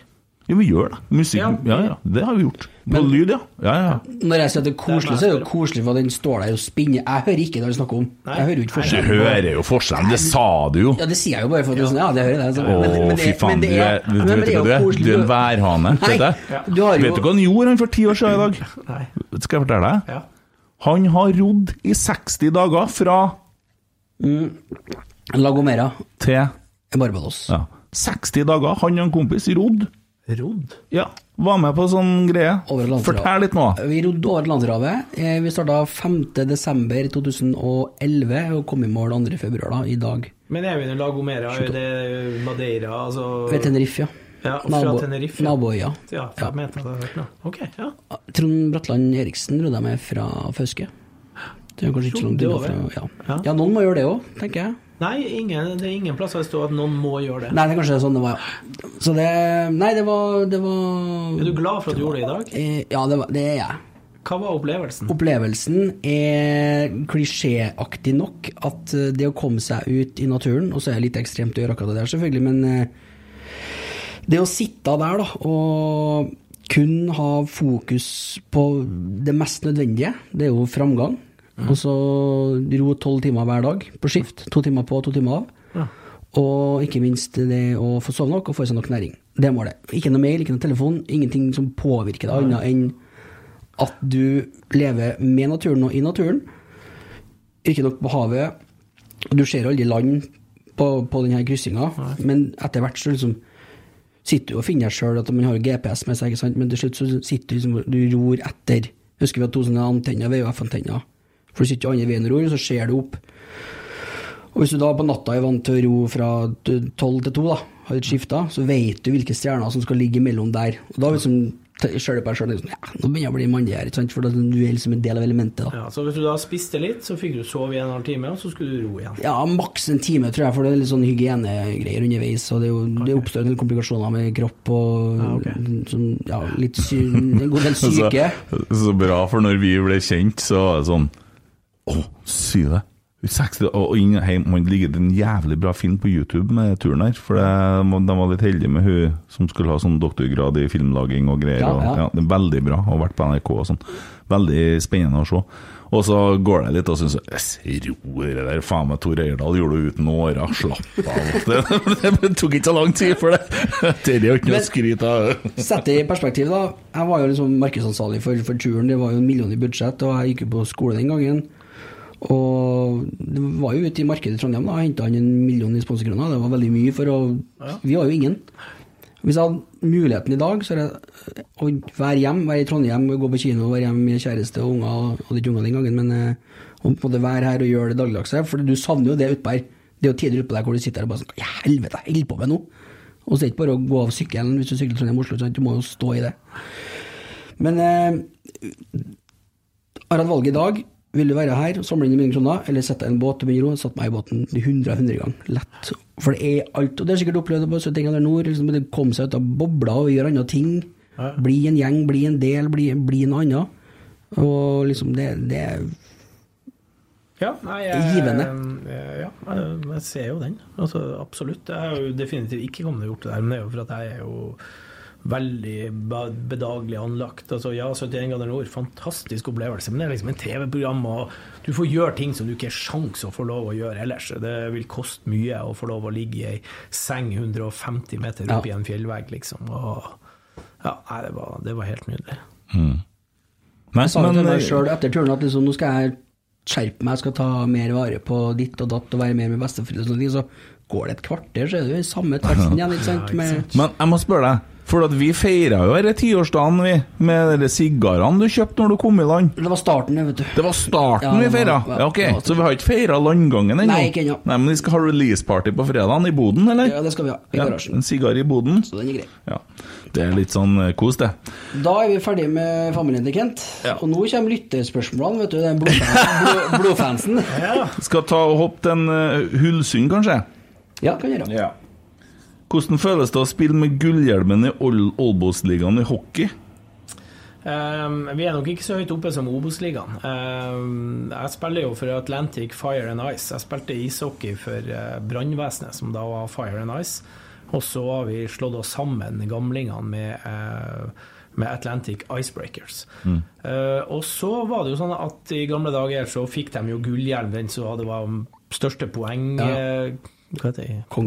Ja, vi gjør det. Musikk Ja. Ja, ja. Det har vi gjort. På lyd, ja. Ja, ja. Når jeg sier at det er koselig, så er det jo koselig for at den står der og spinner. Jeg hører ikke det du snakker om. Jeg hører jo ikke Du forskjellen. hører jo forskjellen. Det sa du jo. Ja, det sier jeg jo bare for at du sånn, ja, det hører jeg. Så, Å, fy faen, du er, men du vet er hva du er? Du er en værhane. Nei, Vet du? du har jo Vet du hva han gjorde han for ti år siden i dag? Nei. Skal jeg fortelle deg? Ja. Han har rodd i 60 dager fra Lagomera til Barbados. ja, 60 dager. Han og en kompis rodd. Rodd? Ja, var med på sånn greie. Fortell litt nå. Vi rodde over Atlanterhavet. Eh, Vi starta 5.12.2011 og kom i mål 2.2. da, i dag. Men er vi i Lagomera? Er det Madeira? Altså Ved Tenerife, ja. Ja, Nabo- Tenerife. ja. Naboøya. Ja, fem meter, det har hørt nå. Ok, ja. Trond Bratland Eriksen rodde jeg med fra Fauske. Det er kanskje ikke så langt unna ja. ja. ja, noen må gjøre det òg, tenker jeg. Nei, ingen, det er ingen plasser det står at noen må gjøre det. Nei, det er kanskje sånn det var, ja. Så det Nei, det var, det var Er du glad for at du gjorde det i dag? Eh, Ja, det, var, det er jeg. Hva var opplevelsen? Opplevelsen er klisjéaktig nok at eh, det å komme seg ut i naturen, og så er det litt ekstremt å gjøre akkurat det der, selvfølgelig, men eh, det å sitte der da, og kun ha fokus på det mest nødvendige. Det er jo framgang. Og så ro tolv timer hver dag på skift. To timer på, to timer av. Ja. Og ikke minst det å få sove nok og få i seg nok næring. Det er målet. Ikke noe mail, ikke noe telefon. Ingenting som påvirker deg, annet enn at du lever med naturen og i naturen. Ikke nok på havet. Du ser aldri land på, på denne kryssinga, men etter hvert så liksom sitter du og finner deg sjøl man har jo GPS med seg, men til slutt så sitter du liksom du ror etter. Husker vi at to sånne antenner, VHF-antenner. For du sitter jo andre veien og ror, så ser du opp. Og hvis du da på natta er vant til å ro fra tolv til to, da, har litt skifta, så vet du hvilke stjerner som skal ligge mellom der. Og da liksom ser du på deg sjøl liksom, ja, nå begynner jeg å bli mandig her, ikke sant? for da, du er liksom en del av elementet. da. Ja, så hvis du da spiste litt, så fikk du sove i en halv time, og så skulle du ro igjen. Ja, maks en time, tror jeg, for det er litt sånn hygienegreier underveis. Og det, er jo, det oppstår en del komplikasjoner med kropp og sånn, ja, litt sy en god del syke. Så, så bra, for når vi ble kjent, så var det sånn Å, si det! 60, og inn hjem, Man ligger en jævlig bra film på YouTube med turen her. For det, de var litt heldige med hun som skulle ha sånn doktorgrad i filmlaging og greier. Ja, og, ja. ja, det er Veldig bra. og vært på NRK og sånn. Veldig spennende å se. Og så går det litt og syns jeg Ro det der, faen meg Tor Eierdal gjorde det uten årer, slapp av. Det, det tok ikke så lang tid for det. Det er jo ikke noe å skryte av. Sett det i perspektiv, da. Jeg var jo liksom markedsansvarlig for, for turen. Det var jo en million i budsjett, og jeg gikk jo på skole den gangen. Og det var jo ute i markedet i Trondheim, da. Henta han en million i sponsorkroner. Det var veldig mye for å Vi var jo ingen. Hvis jeg hadde muligheten i dag, så er det å være hjemme, være i Trondheim, gå på kino, være hjemme med kjæreste og unger. Hadde ikke unger den gangen, men eh, å være her og gjøre det dagligdagse. For du savner jo det utpå her. Det er jo tider utpå der hvor du sitter her og bare sånn i helvete, jeg holder på med nå? Og så er det ikke bare å gå av sykkelen hvis du sykler Trondheim-Oslo, sånn, du må jo stå i det. Men eh, har hatt valget i dag. Vil du være her, samle inn en million kroner, eller sette deg i en båt og begynne å ro? Satt meg i båten 100 100 ganger. Lett. For det er alt. Og det er sikkert opplevd på 70 grader nord. Liksom, det kom seg ut av bobla og gjøre andre ting. Bli en gjeng, bli en del, bli, bli en annen. Og liksom, det, det er Ja, nei, jeg, Givende. Ja, jeg, jeg ser jo den. Altså, absolutt. Jeg har jo definitivt ikke kommet og gjort det der, men det er jo for at jeg er jo veldig bedagelig anlagt. Altså, ja, 71 grader nord, fantastisk opplevelse, men det er liksom en TV-program, og du får gjøre ting som du ikke har sjans å få lov å gjøre ellers. Det vil koste mye å få lov å ligge i ei seng 150 meter opp i en fjellvegg, liksom. Og ja, nei, det var, det var helt nydelig. Nei, Jeg sa men, til meg eh, sjøl etter turen at liksom, nå skal jeg skjerpe meg, jeg skal ta mer vare på ditt og datt og være mer med besteforeldre og sånne ting. Så går det et kvarter, så er du i samme teksten igjen, ikke sant? Men jeg må spørre deg, for at vi feira jo denne tiårsdagen vi, med de sigarene du kjøpte når du kom i land. det var starten, det, vet du. Det var starten Ja, vi det var- feira? ja, Ja, ok, var- Så vi har ikke feira landgangen ennå? Nei, ikke ennå. Nei, Men vi skal ha release-party på fredagen i Boden, eller? Ja, det skal vi ha, i garasjen. En sigar i Boden. Så den er grei. Ja. Det er litt sånn eh, kos, det. Da er vi ferdige med familien til Kent. Og nå kommer lyttespørsmålene, vet du. Den blodfansen. blodfan- blod, blodfansen. Skal ta og hoppe til en uh, Hullsund, kanskje? Ja, kan gjøre. Hvordan føles det å spille med gullhjelmen i Ol- Olbos-ligaen i hockey? Um, vi er nok ikke så høyt oppe som Obos-ligaen. Um, jeg spiller jo for Atlantic Fire and Ice. Jeg spilte ishockey for uh, brannvesenet, som da var Fire and Ice. Og så har vi slått oss sammen, gamlingene, med, uh, med Atlantic Icebreakers. Mm. Uh, og så var det jo sånn at i gamle dager så fikk de jo gullhjelm, den som hadde var største poeng... Ja. hva heter det?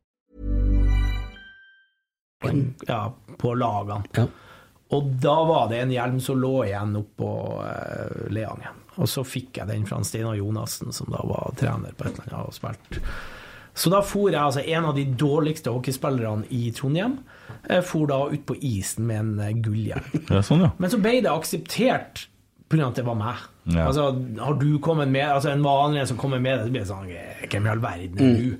Ja, på lagene. Og da var det en hjelm som lå igjen oppå uh, Leangen. Og så fikk jeg den fra Steinar Jonassen, som da var trener på et eller annet og spilte. Så da for jeg, altså en av de dårligste hockeyspillerne i Trondheim, jeg for da ut på isen med en eh, gullhjelm. Ja, sånn, ja. Men så ble det akseptert pga. at det var meg. Ja. Altså, har du kommet med Altså En vanlig som kommer med det, så blir det sånn "Eh, Hvem i all verden er Mm.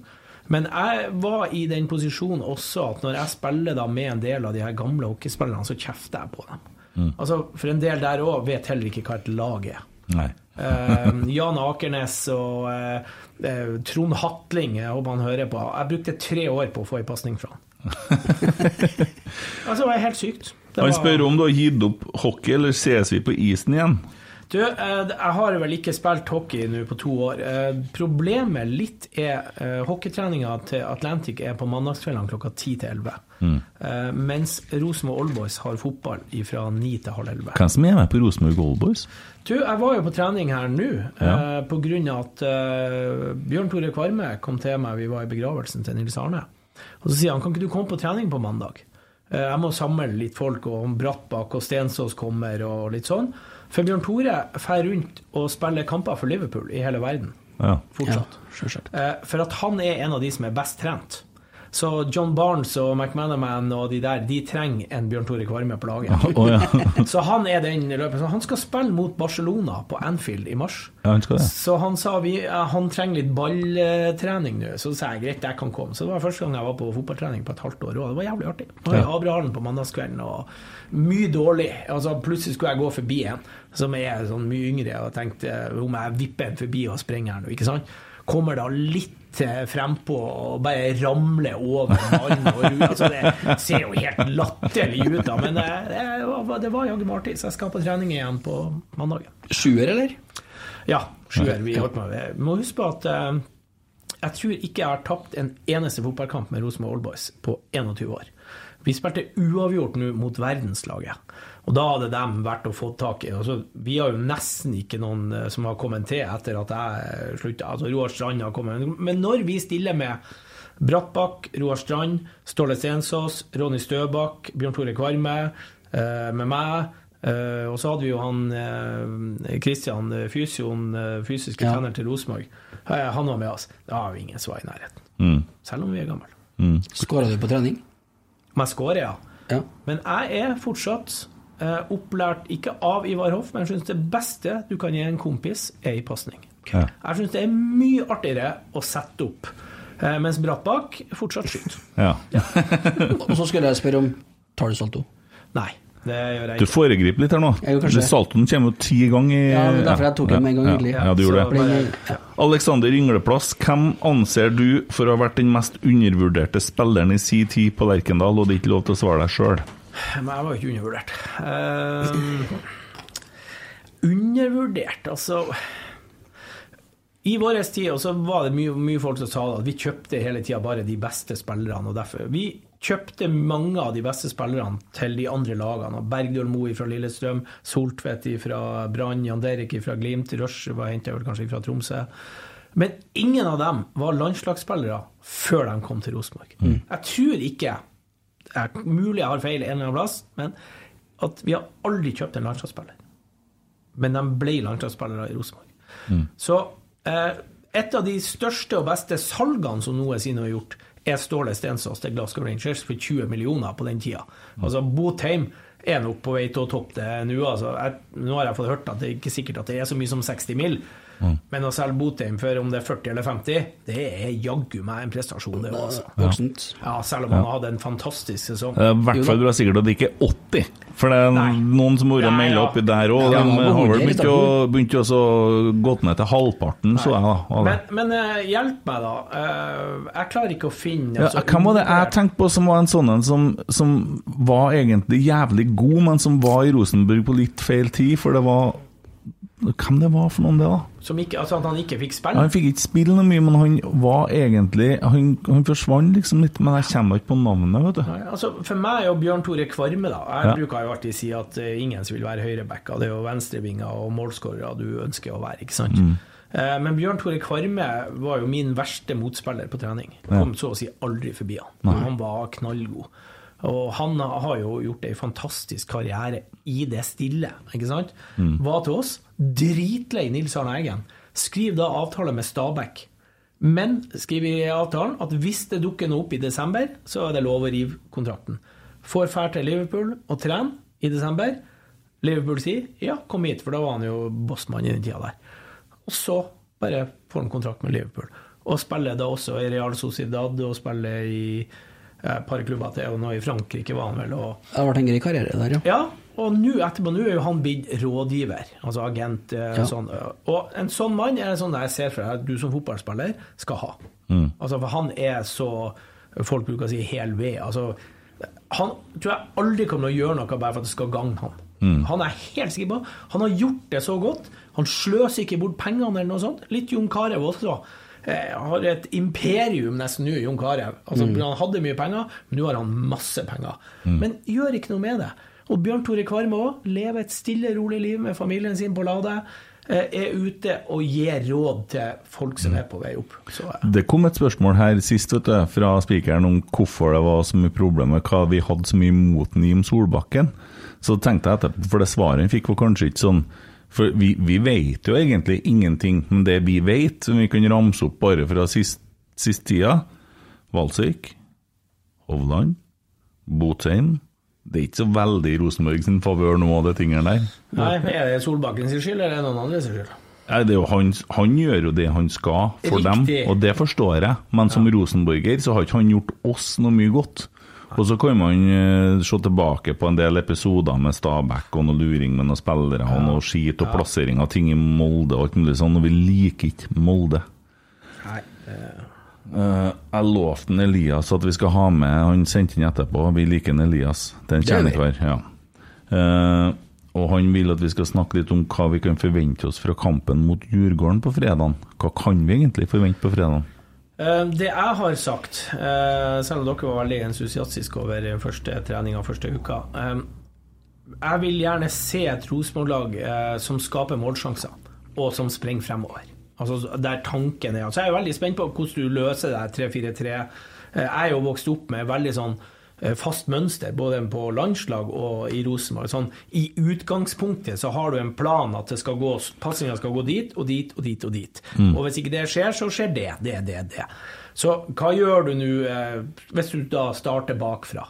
Men jeg var i den posisjonen også at når jeg spiller da med en del av de her gamle hockeyspillerne, så kjefter jeg på dem. Mm. Altså, For en del der òg vet heller ikke hva et lag er. Nei. Eh, Jan Akernes og eh, eh, Trond Hatling, jeg håper han hører på. Jeg brukte tre år på å få en pasning fra han. altså, det var helt sykt. Det Han var- spør om du har gitt opp hockey, eller ses vi på isen igjen? Du, eh, jeg har vel ikke spilt hockey nå på to år. Eh, Problemet litt er eh, Hockeytreninga til Atlantic er på mandagskveldene klokka 10 til 11. Mm. Mens Rosenborg Oldboys har fotball fra 9 til halv 11. Hvem som er med på Rosenborg Oldboys? Du, jeg var jo på trening her nå, Ja. på grunn av at Bjørn Tore Kvarme kom til meg, vi var i begravelsen til Nils Arne. Og så sier han kan ikke du komme på trening på mandag? Jeg må samle litt folk, og Brattbakk og Stensås kommer og litt sånn. For Bjørn Tore drar rundt og spiller kamper for Liverpool i hele verden. Ja. Fortsatt. Ja, For at han er en av de som er best trent. Så John Barnes og McManaman og de der, de trenger en Bjørn Tore Kvarme på laget. Oh, ja. Så han er den løperen. Så han skal spille mot Barcelona på Anfield i mars. Ja, han skal det. Så han sa vi, han trenger litt balltrening nå. Så sa jeg greit, jeg kan komme. Så det var første gang jeg var på fotballtrening på et halvt år. Og det var jævlig artig. Var i. Abrahallen på mandagskvelden, og mye dårlig. Altså, plutselig skulle jeg gå forbi en som er sånn mye yngre, og tenkte om jeg vipper en forbi og sprenger her nå, ikke sant? Kommer da litt eh, frempå og bare ramler over mannen og ru- Altså, det ser jo helt latterlig ut, da, men det, det var, det var jaggu meg artig. Så jeg skal på trening igjen på mandag. Sjuer, eller? Ja, sjuer. Vi holdt med. Må huske på at eh, jeg tror ikke jeg har tapt en eneste fotballkamp med Rosenborg Oldboys på 21 år. Vi spilte uavgjort nå mot verdenslaget, og da hadde de vært å få tak i. Altså, vi har jo nesten ikke noen eh, som har kommet til etter at jeg slutta. Altså, Roar Strand har kommet. Men når vi stiller med Brattbakk, Roar Strand, Ståle Stensås, Ronny Støbakk, Bjørn Tore Kvarme, eh, med meg eh, og så hadde vi jo han Kristian eh, fysiske Ja. trener til Rosenborg. Han var med oss. Da har vi ingen som var i nærheten. Mm. Selv om vi er gamle. Mm. Skåra du på trening? Men jeg skårer, ja. Ja. Men jeg er fortsatt opplært, ikke av Ivar Hoff, men jeg syns det beste du kan gi en kompis, er i pasning. Ja. Jeg syns det er mye artigere å sette opp, eh, mens Brattbakk fortsatt skyter. Ja. Og så skulle jeg spørre om Tar du salto? Nei, det gjør jeg Du foregriper litt her nå. Saltoen kommer jo ti ganger i Ja, er derfor jeg tok den med en gang, ja. Ja, du gjorde Så det. bare- Alexander Yngleplass, hvem anser du for å ha vært den mest undervurderte spilleren i si tid på Lerkendal, og det er ikke lov til å svare deg sjøl? Men jeg var ikke undervurdert. Uh, undervurdert, altså I vår tid også var det mye, mye folk som sa at vi kjøpte hele tida bare de beste spillerne. og derfor Vi kjøpte mange av de beste spillerne til de andre lagene. Bergdøl Moe fra Lillestrøm, Soltvedt fra Brann, Jan Derek fra Glimt, Rush var henta kanskje fra Tromsø. Men ingen av dem var landslagsspillere før de kom til Rosenborg. Jeg tror ikke er mulig jeg har feil en eller annen plass, men at vi har aldri kjøpt en landslagsspiller. Men de ble landslagsspillere i Rosenborg. Så eh, et av de største og beste salgene som noensinne har gjort, er Ståle Stensås til Glasgow Rangers for 20 millioner på den tida. Altså Botheim er nok på vei til å toppe det nå. Altså, jeg, nå har jeg fått hørt at det er ikke sikkert at det er så mye som 60 mill., Mm. Men å selge Botheim for om det er 40 eller 50, det er jaggu meg en prestasjon, det òg. Altså. Ja. Ja, selv om han hadde en fantastisk sesong. Er I hvert fall bra sikkert at det ikke er 80, for det er noen som har vært melda ja. oppi der òg. De har vel begynt å, begynt å så ned til halvparten, så jeg da. Men, men eh, hjelp meg, da. Eh, jeg klarer ikke å finne Ja, altså, hvem var det jeg tenkte på som var en sånn en som, som var egentlig jævlig god, men som var i Rosenborg på litt feil tid, for det var Hvem det var for noen, det, da? som ikke, altså At han ikke fikk spille? Han fikk ikke spille noe mye, men han var egentlig Han, han forsvant liksom litt, men jeg kommer ikke på navnet, vet du. Nei, altså For meg og Bjørn Tore Kvarme, da Jeg Ja. bruker jo alltid si at eh, ingen vil være høyrebacka, det er jo venstrevinger og målskårere du ønsker å være, ikke sant? Mm. Eh, Men Bjørn Tore Kvarme var jo min verste motspiller på trening. Ja. Kom så å si aldri forbi han. Han var knallgod. Og han har jo gjort ei fantastisk karriere i det stille, ikke sant? Mm. Var til oss. Dritlei Nils Arne Eggen. Skriv da avtale med Stabæk. Men skriv i avtalen at hvis det dukker noe opp i desember, så er det lov å rive kontrakten. Får fær til Liverpool og trene i desember. Liverpool sier ja, kom hit, for da var han jo bossmann i den tida der. Og så bare får han kontrakt med Liverpool. Og spiller da også i Real Sociedad og spiller i et par klubber til, og nå i Frankrike var han vel. og Det har vært en grei karriere der, ja. ja, og nå etterpå nå er jo han blitt rådgiver, altså agent. eh, Ja. Sånn. Og en sånn mann er en sånn jeg ser for deg at du som fotballspiller skal ha. Mm. Altså, for han er så Folk bruker å si hel ved. Altså, han tror jeg aldri kommer til å gjøre noe bare for at det skal gagne han. Mm. Han er helt sikker på Han har gjort det så godt. Han sløser ikke bort pengene eller noe sånt. Litt Jon Carew også. Eh, har et imperium nesten nå, Jon Carew. Altså, Mm. Han hadde mye penger, men nå har han masse penger. Mm. Men gjør ikke noe med det. Og Bjørn Tore Kvarme òg lever et stille, rolig liv med familien sin på Lade. eh, Er ute og gir råd til folk som er på vei opp. Så, ja. Det kom et spørsmål her sist vet du, fra spikeren om hvorfor det var så mye problemer, hva vi hadde så mye imot Nim Solbakken. Så tenkte jeg etterpå, for det svaret han fikk var kanskje ikke sånn For vi, vi vet jo egentlig ingenting, men det vi vet, som vi kan ramse opp bare fra sist, sist tida Valsvik, Hovland, Botheim Det er ikke så veldig i Rosenborg sin favør nå, de tingene der. nei, Er det Solbakken sin skyld, eller er det noen andre sin skyld? Nei, det er jo han, han gjør jo det han skal for Riktig. dem, og det forstår jeg. Men som rosenborger så har ikke han gjort oss noe mye godt. Og så kan man uh, se tilbake på en del episoder med Stabæk og noe luring med noen spillere og noe skit og plassering av ting i Molde og alt mulig sånn, og vi liker ikke Molde. Nei. Uh, jeg lovte Elias at vi skal ha med Han sendte inn etterpå. Vi liker en Elias. Det er en Det kjernekar. Ja. Uh, og han vil at vi skal snakke litt om hva vi kan forvente oss fra kampen mot Djurgården på fredagen. Hva kan vi egentlig forvente på fredagen? Eh, Det jeg har sagt, eh, selv om dere var veldig entusiastiske over første treninga første uka eh, Jeg vil gjerne se et Rosenborg-lag som skaper målsjanser, og som springer fremover. Altså Der tanken er Så jeg er veldig spent på hvordan du løser det 3-4-3. Eh, Jeg er jo vokst opp med veldig sånn fast mønster, både på landslag og i Rosenborg. Sånn, I utgangspunktet så har du en plan at det skal gå pasninga skal gå dit og dit og dit og dit. Mm. Og hvis ikke det skjer, så skjer det, det, det, det. Så hva gjør du nå eh, hvis du da starter bakfra?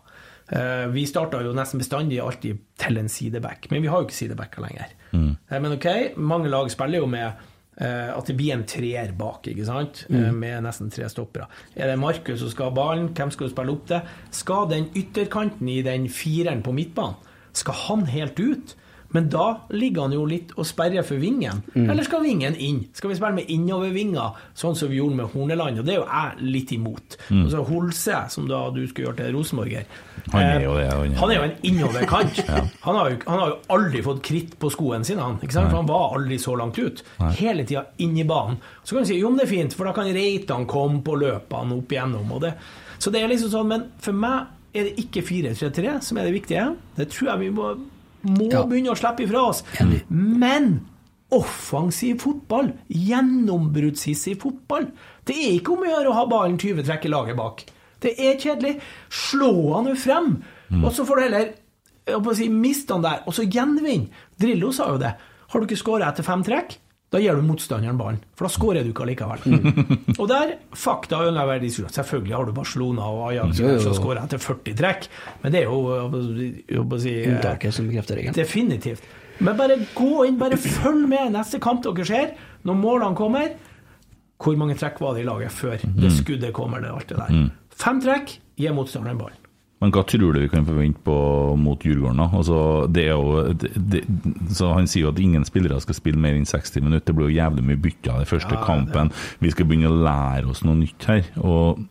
Eh, vi starta jo nesten bestandig alltid til en sideback, men vi har jo ikke sidebacker lenger. Mm. Eh, Men ok, mange lag spiller jo med eh, at det blir en treer bak, ikke sant? Eh, Mm. med nesten tre stoppere. Er det Markus som skal ha ballen, hvem skal du spille opp til? Skal den ytterkanten i den fireren på midtbanen, skal han helt ut? Men da ligger han jo litt og sperrer for vingen. Mm. Eller skal vingen inn? Skal vi spille med innovervinger, sånn som vi gjorde med Horneland? Og det er jo jeg litt imot. Mm. Altså Holse, som da du skulle gjøre til rosenborger Han er jo det, han er. Han er jo en innoverkant. Ja. han, har jo, han har jo aldri fått kritt på skoene sine, han. Ikke sant? Nei. For han var aldri så langt ut. Nei. Hele tida inn i banen. Så kan du si jo, men det er fint, for da kan Reitan komme på løpene opp igjennom. Og det. Så det er liksom sånn, Men for meg er det ikke 4-3-3 som er det viktige. Det tror jeg vi må, må Ja. begynne å slippe ifra oss. Men offensiv fotball, gjennombruddshissig fotball Det er ikke om å gjøre å ha ballen 20 trekk i laget bak. Det er kjedelig. Slå han jo frem, Mm. og så får du heller jeg si, miste han der, og så gjenvinn. Drillo sa jo det. Har du ikke skåra etter fem trekk, da gir du motstanderen ballen. For da skårer du ikke allikevel. Mm. og der, fakta underveis diskusjon. Selvfølgelig har du Barcelona og Ajax som skårer etter 40 trekk, men det er jo si, Unntaket som bekrefter regelen. Definitivt. Men bare gå inn, bare følg med neste kamp dere ser. Når målene kommer Hvor mange trekk var det i laget før det skuddet kommer? Det, alt det der. Mm. Fem trekk, gi motstanderen ballen. Men hva tror du vi kan forvente på mot Djurgården? da? Altså, det er jo, det, det, så Han sier jo at ingen spillere skal spille mer enn 60 minutter. Det blir jo jævlig mye bytta den første Ja, kampen. Vi skal begynne å lære oss noe nytt her. og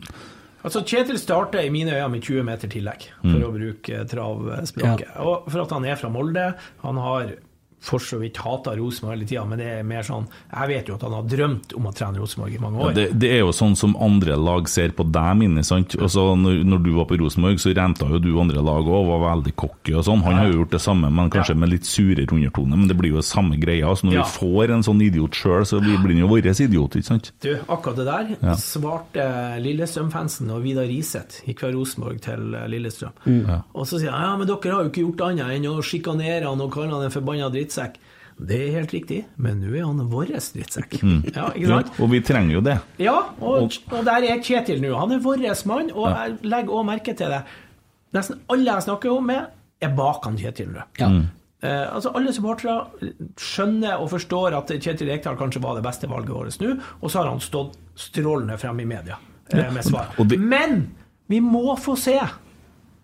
Altså, Kjetil starter i mine øyne med 20 meter tillegg, for Mm. å bruke travspråket. Og for at han er fra Molde. Han har for så vidt hata Rosenborg hele tida, men det er mer sånn Jeg vet jo at han har drømt om å trene Rosenborg i mange Ja, år. det, det er jo sånn som andre lag ser på deg, Minne. sant? Altså, når, når du var på Rosenborg, så renta jo du andre lag òg, var veldig cocky og sånn. Han har jo gjort det samme, men kanskje med litt surere undertone. Men det blir jo samme greia. Altså, når Ja. vi får en sånn idiot sjøl, så blir blir han jo vår idiot, ikke sant? Du, akkurat det der Ja. svarte Lillestrøm-fansen og Vidar Riseth gikk fra Rosenborg til eh, Lillestrøm. Mm. Ja. Og så sier han ja, men dere har jo ikke gjort annet enn å sjikanere han og kalle han en forbanna drittsekk. Det er helt riktig, men nå er han vår drittsekk. Mm. Ja, ikke sant? Ja, og vi trenger jo det. Ja, og, og der er Kjetil nå. Han er vår mann, og Ja. jeg legger òg merke til det. Nesten alle jeg snakker om med, er bak han Kjetil nå. Mm. Eh, altså Alle supportere skjønner og forstår at Kjetil Rekdal kanskje var det beste valget vårt nå, og så har han stått strålende frem i media eh, med svar. Men vi må få se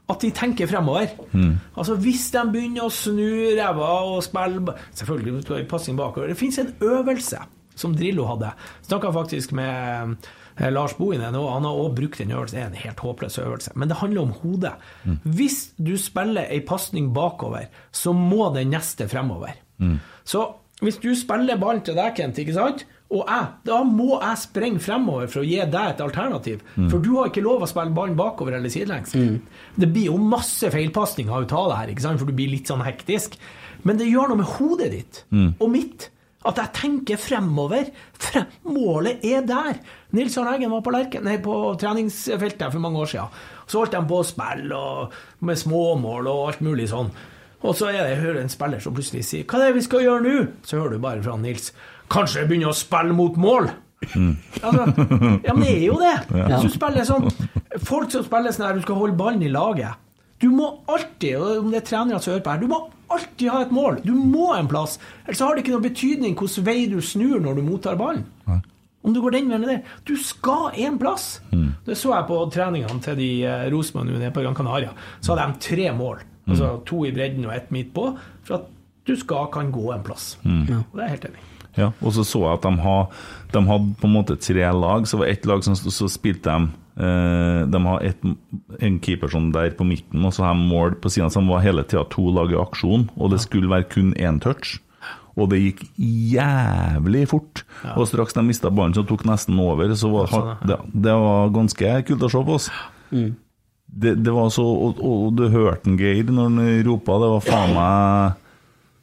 at de tenker fremover. Mm. Altså Hvis de begynner å snu ræva og spille Selvfølgelig passing bakover. Det fins en øvelse som Drillo hadde. Snakka faktisk med eh, Lars Bohinen, nå, han har også brukt den øvelsen. Det er en helt håpløs øvelse. Men det handler om hodet. Mm. Hvis du spiller ei pasning bakover, så må den neste fremover. Mm. Så hvis du spiller ballen til deg, Kent, ikke sant? Og jeg, da må jeg sprenge fremover for å gi deg et alternativ. Mm. For du har ikke lov å spille ballen bakover eller sidelengs. Det blir jo masse feilpasninger ut av det her, ikke sant? for du blir litt sånn hektisk. Men det gjør noe med hodet ditt Mm. og mitt. At jeg tenker fremover. Frem, målet er der. Nils Arne Eggen var på, Lerken, nei, på treningsfeltet for mange år siden. Så holdt de på å spille med småmål og alt mulig sånn. Og så er det, jeg hører en spiller som plutselig sier 'Hva er det vi skal gjøre nå?' Så hører du bare fra Nils 'Kanskje jeg begynner å spille mot mål'? Altså, ja, men det er jo det. Ja. Hvis du spiller sånn Folk som spiller sånn her, du skal holde ballen i laget. Du må alltid, om det er trenere som hører på her, du må alltid ha et mål. Du må en plass. Ellers har det ikke noe betydning hvilken vei du snur når du mottar ballen. Om du går den veien eller der. Du skal en plass. Det så jeg på treningene til de eh, Rosenborg nede på Gran Canaria. Så hadde de tre mål. Altså to i bredden og ett midt på. For at du skal kan gå en plass. Mm. Og det er jeg helt enig i. Ja, og så så jeg at de, har, de hadde på en måte tre lag. Så var det ett lag som så spilte de eh, De har et, en keeper sånn der på midten, og så har de mål på siden. Så de var hele tida to lag i aksjon, og det skulle være kun én touch. Og det gikk jævlig fort. Og straks de mista ballen, så tok nesten over. Så var, Ja, sånn, det, det var ganske kult å se på oss. Det, det var så Og, og du hørte en Geir når han ropa. Det var faen meg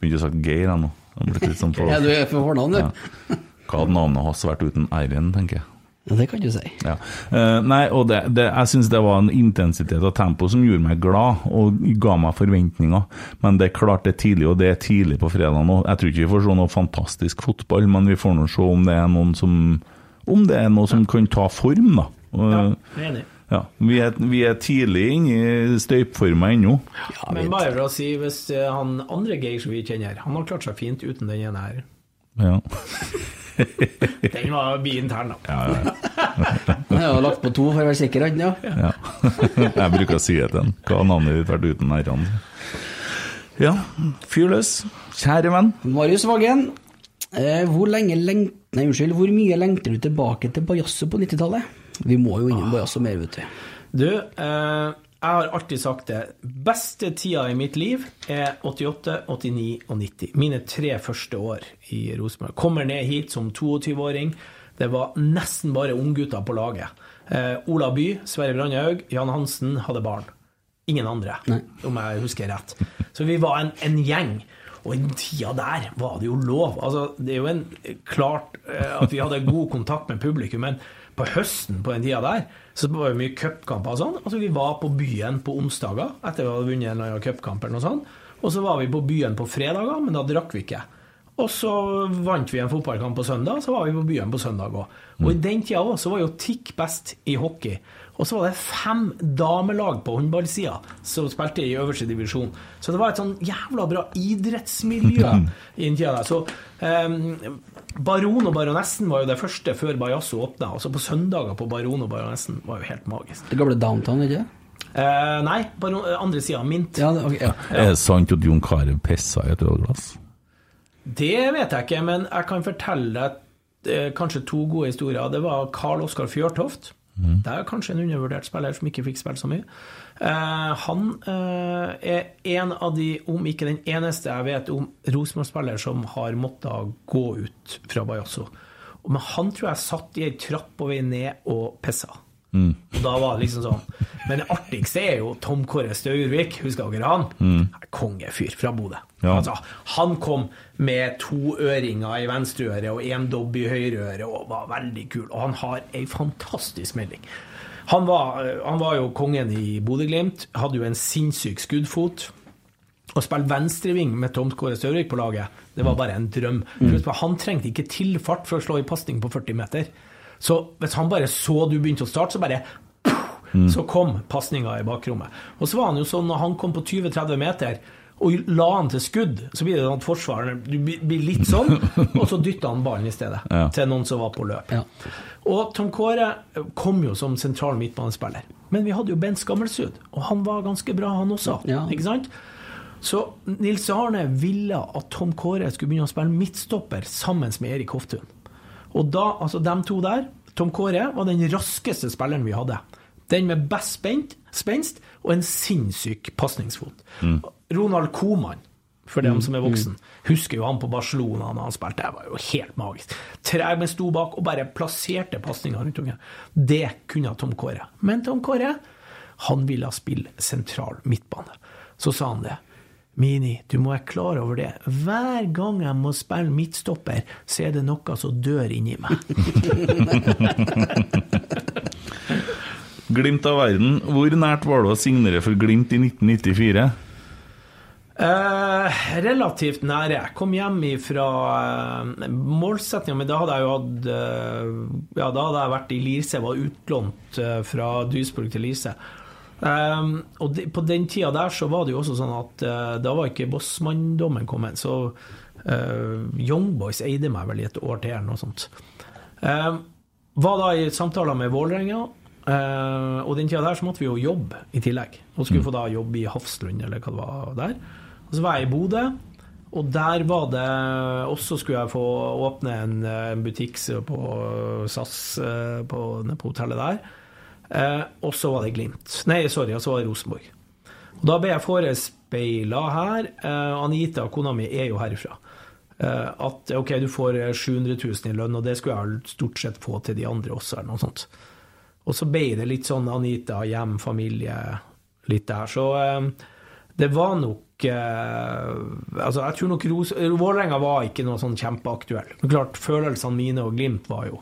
Begynte å sagt Geir, jeg nå. Blitt litt sånn på- Ja, du er for fornavn, du. Ja. Hva hadde navnet hans vært uten R-en, tenker jeg. Ja, det kan du si. Ja. Uh, nei, og det, det, jeg syns det var en intensitet og tempo som gjorde meg glad, og ga meg forventninger. Men det er klart det er tidlig, og det er tidlig på fredag nå. Jeg tror ikke vi får se noe fantastisk fotball, men vi får nå se om det er noen som Om det er noe som kan ta form, da. Uh, Ja, jeg er enig. Ja, vi, er, vi er tidlig inne i støypforma ennå. Men bare for å si, hvis eh, han andre Geir som vi kjenner, han har klart seg fint uten den ene her. Ja. Den var bi-intern, da. Han har lagt på to for å være sikker, han, ja. Ja. Jeg bruker å si det til han. Hva har navnet ditt vært uten r-ene? Ja, fyr løs. Kjære venn. Marius Vagen. eh, hvor lenge lengt... Nei, unnskyld, hvor mye lengter du tilbake til Bajasso på 90-tallet? Vi må jo innom Bajasso mer, vet du. Du, eh, jeg har alltid sagt det. Beste tida i mitt liv er 88, 89 og 90. Mine tre første år i Rosenborg. Kommer ned hit som 22-åring. Det var nesten bare unggutter på laget. Eh, Ola By, Sverre Brandhaug, Jan Hansen hadde barn. Ingen andre, om jeg husker rett. Så vi var en, en gjeng. Og i den tida der var det jo lov. Altså, det er jo en, klart eh, at vi hadde god kontakt med publikum, men på høsten på den tida der så var det mye cupkamper og sånn. Altså, vi var på byen på onsdager etter vi hadde vunnet en eller annen cupkamp eller noe sånt. Og så var vi på byen på fredager, men da drakk vi ikke. Og så vant vi en fotballkamp på søndag, så var vi på byen på søndag òg. Og i den tida òg så var jo TIC best i hockey. Og så var det fem damelag på håndballsida som spilte i øverste divisjon. Så det var et sånn jævla bra idrettsmiljø i den tida der. Så um, Baron og Baronessen var jo det første før Bajasso åpna. Altså på søndager på Baron og Baronessen var jo helt magisk. Det gamle Downtown, ikke det? Uh, nei, baron, andre sida, Mint. Ja, okay, ok, ja. Er det sant at Jon Carew pissa i et ølglass? Det vet jeg ikke, men jeg kan fortelle deg eh, kanskje to gode historier. Det var Karl Oskar Fjørtoft. Det er kanskje en undervurdert spiller som ikke fikk spille så mye. Eh, han eh, er en av de, om ikke den eneste jeg vet om, Rosenborg-spiller som har måttet gå ut fra Bajasso. Men han tror jeg satt i ei trapp på vei ned og pissa. Mm. Da var det liksom sånn. Men det artigste er jo Tom Kåre Staurvik, husker dere han? Mm. Kongefyr fra Bodø. Ja. Altså, han kom med to øringer i venstre øre og én dobb i høyre øre og var veldig kul. Og han har ei fantastisk melding. Han var, han var jo kongen i Bodø-Glimt, hadde jo en sinnssyk skuddfot. Å spille venstreving med Tom Kåre Staurvik på laget, det var bare en drøm. Mm. Han trengte ikke tilfart for å slå i pasning på 40 meter. Så hvis han bare så du begynte å starte, så bare så kom pasninga i bakrommet. Og så var han jo sånn når han kom på 20-30 meter og la han til skudd, så blir det sånn at forsvareren du blir litt sånn, og så dytta han ballen i stedet Ja. til noen som var på løp. Og Tom Kåre kom jo som sentral midtbanespiller. Men vi hadde jo Bent Skammelsrud, og han var ganske bra, han også. Ja. Ikke sant? Så Nils Arne ville at Tom Kåre skulle begynne å spille midtstopper sammen med Erik Hoftun. Og da, altså dem to der, Tom Kåre var den raskeste spilleren vi hadde. Den med best spenst og en sinnssyk pasningsfot. Ronald Koman, for dem som er voksen, husker jo han på Barcelona når han spilte. Det var jo helt magisk. Treg, men sto bak og bare plasserte pasninger rundt omkring. Det kunne Tom Kåre. Men Tom Kåre, han ville spille sentral midtbane. Så sa han det. Mini, du må være klar over det. Hver gang jeg må spille midtstopper, så er det noe som dør inni meg. Glimt av verden. Hvor nært var du å signere for Glimt i 1994? Eh, relativt nære. Jeg kom hjem ifra eh, målsettinga mi. Da hadde jeg jo hatt eh, Ja, da hadde jeg vært i Lirse, var utlånt eh, fra Duisburg til Lirse. Um, og de, på den tida der så var det jo også sånn at uh, da var ikke Bossmann-dommen kommet, så uh, Young Boys eide meg vel i et år til, eller noe sånt. Um, var da i samtaler med Vålerenga, uh, og den tida der så måtte vi jo jobbe i tillegg. Og skulle få da jobbe i Hafslund, eller hva det var der. Og så var jeg i Bodø, og der var det Også skulle jeg få åpne en, en butikk på SAS, på, på hotellet der. Eh, og så var det Glimt. Nei, sorry, og så var det Rosenborg. Og da ble jeg forespeila her. Eh, Anita, kona mi, er jo herifra. Eh, at ok, du får 700 000 i lønn, og det skulle jeg stort sett få til de andre også, eller noe sånt. Og så ble det litt sånn Anita, hjem, familie, litt der. Så eh, det var nok eh, Altså, jeg tror nok Ros- Vålerenga var ikke noe sånn kjempeaktuell. Men klart, følelsene mine og Glimt var jo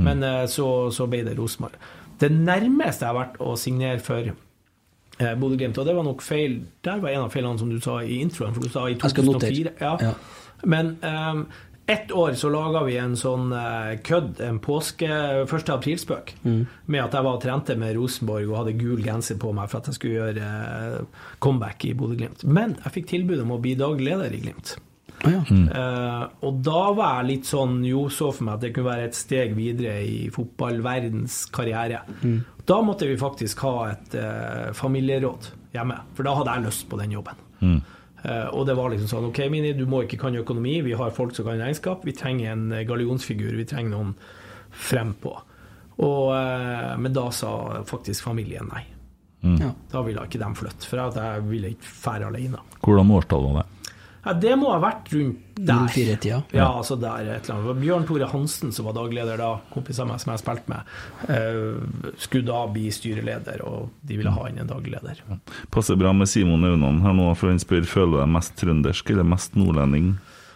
Men eh, så, så ble det Rosenborg. Det nærmeste jeg har vært å signere for eh, Bodø-Glimt, og det var nok feil Der var en av feilene som du sa i introen, for du sa i Jeg skal notere. 2004. Ja. Ja. Men um, ett år så laga vi en sånn eh, kødd, en påske 1. aprilspøk, med at jeg var og trente med Rosenborg og hadde gul genser på meg for at jeg skulle gjøre eh, comeback i Bodø-Glimt. Men jeg fikk tilbud om å bli daglig leder i Glimt. Eh, og da var jeg litt sånn Jo, så for meg at det kunne være et steg videre i fotballverdens karriere. Da måtte vi faktisk ha et uh, familieråd hjemme, for da hadde jeg lyst på den jobben. Eh, og det var liksom sånn Ok, Mini, du må ikke kan økonomi. Vi har folk som kan regnskap. Vi trenger en gallionsfigur. Vi trenger noen frempå. Og, men da sa faktisk familien nei. Ja. Da ville ikke de flytte, for at jeg ville ikke fære alene. Hvordan årstall var det? Ja, det må ha vært rundt der. 04-tida. Ja, altså der et eller annet. Bjørn Tore Hansen som var dagleder da, kompis av meg som jeg har spilt med, uh, skulle da bli styreleder, og de ville ha inn en dagleder. leder. Passer bra med Simon Aunan her nå, for han spør føler du deg mest trøndersk eller mest nordlending.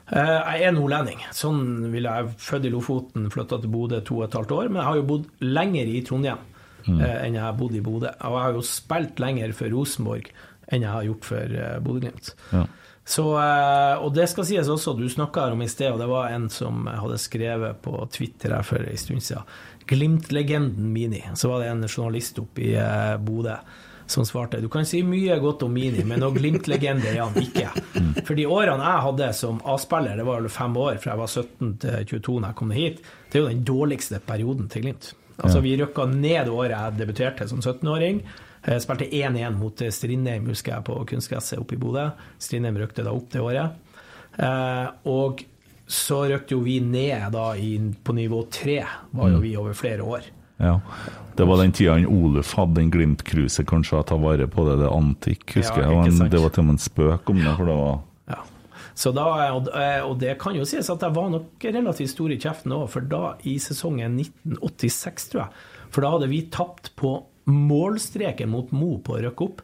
Uh, Jeg er nordlending. Sånn ville jeg født i Lofoten, flytta til Bodø to og et halvt år. Men jeg har jo bodd lenger i Trondheim uh, enn jeg har bodd i Bodø. Og jeg har jo spilt lenger for Rosenborg enn jeg har gjort for uh, Bodø-Glimt. Ja. Så, eh, og det skal sies også, du snakka om i sted, og det var en som hadde skrevet på Twitter her for en stund siden. Glimt-legenden Mini. Så var det en journalist oppe i eh, Bodø som svarte du kan si mye godt om Mini, men noe Glimt-legende er han ikke. For de årene jeg hadde som A-spiller, det var vel fem år, fra jeg var 17 til 22 da jeg kom hit, det er jo den dårligste perioden til Glimt. Altså Vi rykka ned året jeg debuterte som 17-åring. Jeg spilte 1-1 mot Strindheim, husker jeg, på kunstgresset oppe i Bodø. Strindheim røkte da opp det året. Eh, og så røkte jo vi ned da i, på nivå tre, var jo Mm. vi over flere år. Ja. Det var den tida Oluf hadde den Glimt-cruiset, kanskje, å ta vare på det. Det antikk, husker Ja, jeg. sant. det var til og med en spøk om det, for det var Så da, og det kan jo sies at jeg var nok relativt stor i kjeften òg, for da i sesongen 1986, tror jeg, for da hadde vi tapt på målstreken mot Mo på å rykke opp.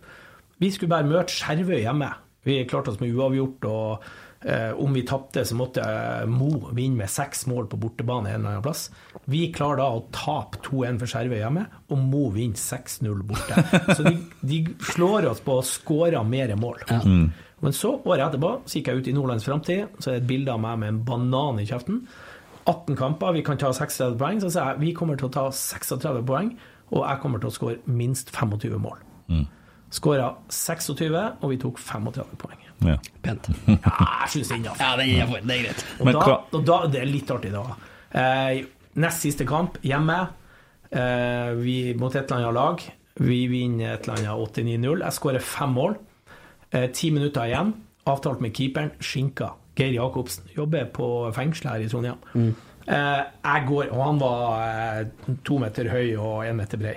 Vi skulle bare møte Skjervøy hjemme. Vi klarte oss med uavgjort, og eh, om vi tapte, så måtte eh, Mo vinne med seks mål på bortebane en eller annen plass. Vi klarer da å tape 2-1 for Skjervøy hjemme, og Mo vinner 6-0 borte. Så de, de slår oss på å skåre mer mål. Mm. Men så, året etterpå, så gikk jeg ut i Nordlands Framtid, så er det et bilde av meg med en banan i kjeften. 18 kamper, vi kan ta 36 poeng. Så sier jeg vi kommer til å ta 36 poeng, og jeg kommer til å skåre minst 25 mål. Mm. Skåra 26, og vi tok 35 poeng. Ja. Pent. Ja, jeg syns det er innafor. Ja, det er. Det er greit. Og, Men da, og da, det er litt artig, da. Eh, nest siste kamp, hjemme. Eh, vi mot et eller annet lag. Vi vinner et eller annet 8-9-0. Jeg skårer fem mål. Eh, Ti minutter igjen. Avtalt med keeperen. Skinka. Geir Jacobsen. Jobber på fengselet her i Trondheim. Mm. Eh, jeg går, og han var eh, to meter høy og én meter brei.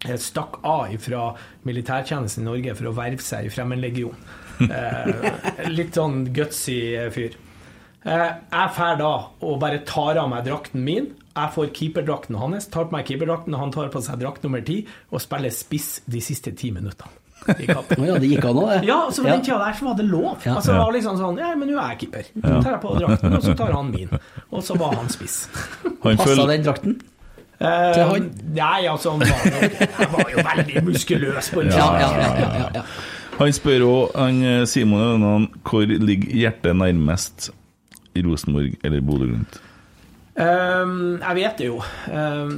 Jeg stakk av fra militærtjenesten i Norge for å verve seg i Fremmedlegionen. Eh, litt sånn gutsy fyr. Eh, jeg drar da og bare tar av meg drakten min. Jeg får keeperdrakten hans, tar på meg keeperdrakten, han tar på seg drakt nummer ti og spiller spiss de siste ti minuttene. I ja, det gikk an òg, det. Ja, så var den tida der som var det lov. Ja. Altså, det var liksom sånn Ja, men nå er jeg keeper. Nå tar jeg på drakten, og så tar han min. Og så var han spiss. Han Passa den drakten? Eh, Til han? Nei, altså, han var, nok- jeg var jo veldig muskuløs på den tida. ja, ja, ja, ja, ja. Han spør òg, eh, Simon Øynan, hvor ligger hjertet nærmest? I Rosenborg eller Bodø-Glimt? Um, jeg vet det jo. Ehm,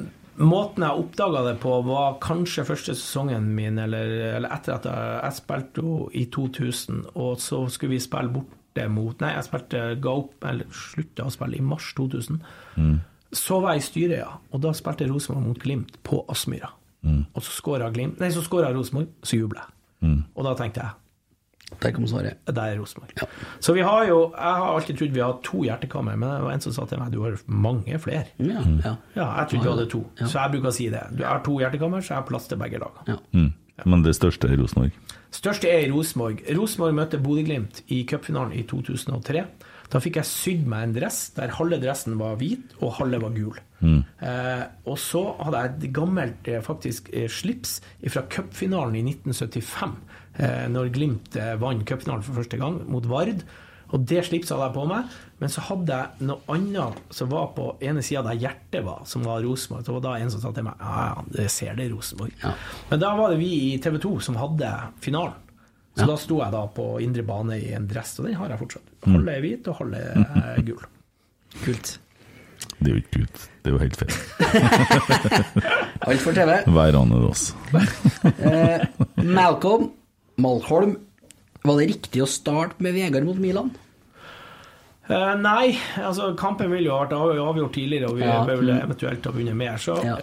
måten jeg oppdaga det på, var kanskje første sesongen min, eller, eller etter at jeg, jeg spilte jo i 2000, og så skulle vi spille borte mot Nei, jeg spilte ga opp, eller slutta å spille i mars 2000. Mm. Så var jeg i styret, ja, og da spilte Rosenborg mot Glimt på Aspmyra. Mm. Og så skåra Glimt Nei, så skåra Rosenborg, så jubla jeg. Mm. Og da tenkte jeg Der kom svaret. Det er Rosenborg. Så vi har jo Jeg har alltid trodd vi har to hjertekammer, men det var en som sa til meg du har mange flere. Ja, ja. Ja, jeg trodde vi hadde to. Ja. Så jeg bruker å si det. Du har to hjertekammer, så jeg har plass til begge lagene. Mm. Men det største er Rosenborg. Største er Rosenborg. Rosenborg møtte Bodø-Glimt i cupfinalen i 2003. Da fikk jeg sydd meg en dress der halve dressen var hvit og halve var gul. Mm. Eh, og så hadde jeg et gammelt eh, faktisk eh, slips fra cupfinalen i 1975, eh, når Glimt eh, vant cupfinalen for første gang mot Vard. Og det slipset hadde jeg på meg, men så hadde jeg noe annet som var på ene sida der hjertet var, som var Rosenborg. Så var da en som sa til meg ja, ja, det ser det Rosenborg. Men da var det vi i TV 2 som hadde finalen. Så da sto jeg da på indre bane i en dress, og den har jeg fortsatt. Mm. Halve er hvit og halve er gul. Kult. Det er jo ikke kult. Det er jo helt feil. Alt for TV. Hver annen oss. Eh, Malcolm Malcolm, var det riktig å starte med Vegard mot Milan? Uh, nei, altså kampen ville jo vært avgjort tidligere, og vi Ja. Mm. eventuelt ha vunnet mer. Så. Ja.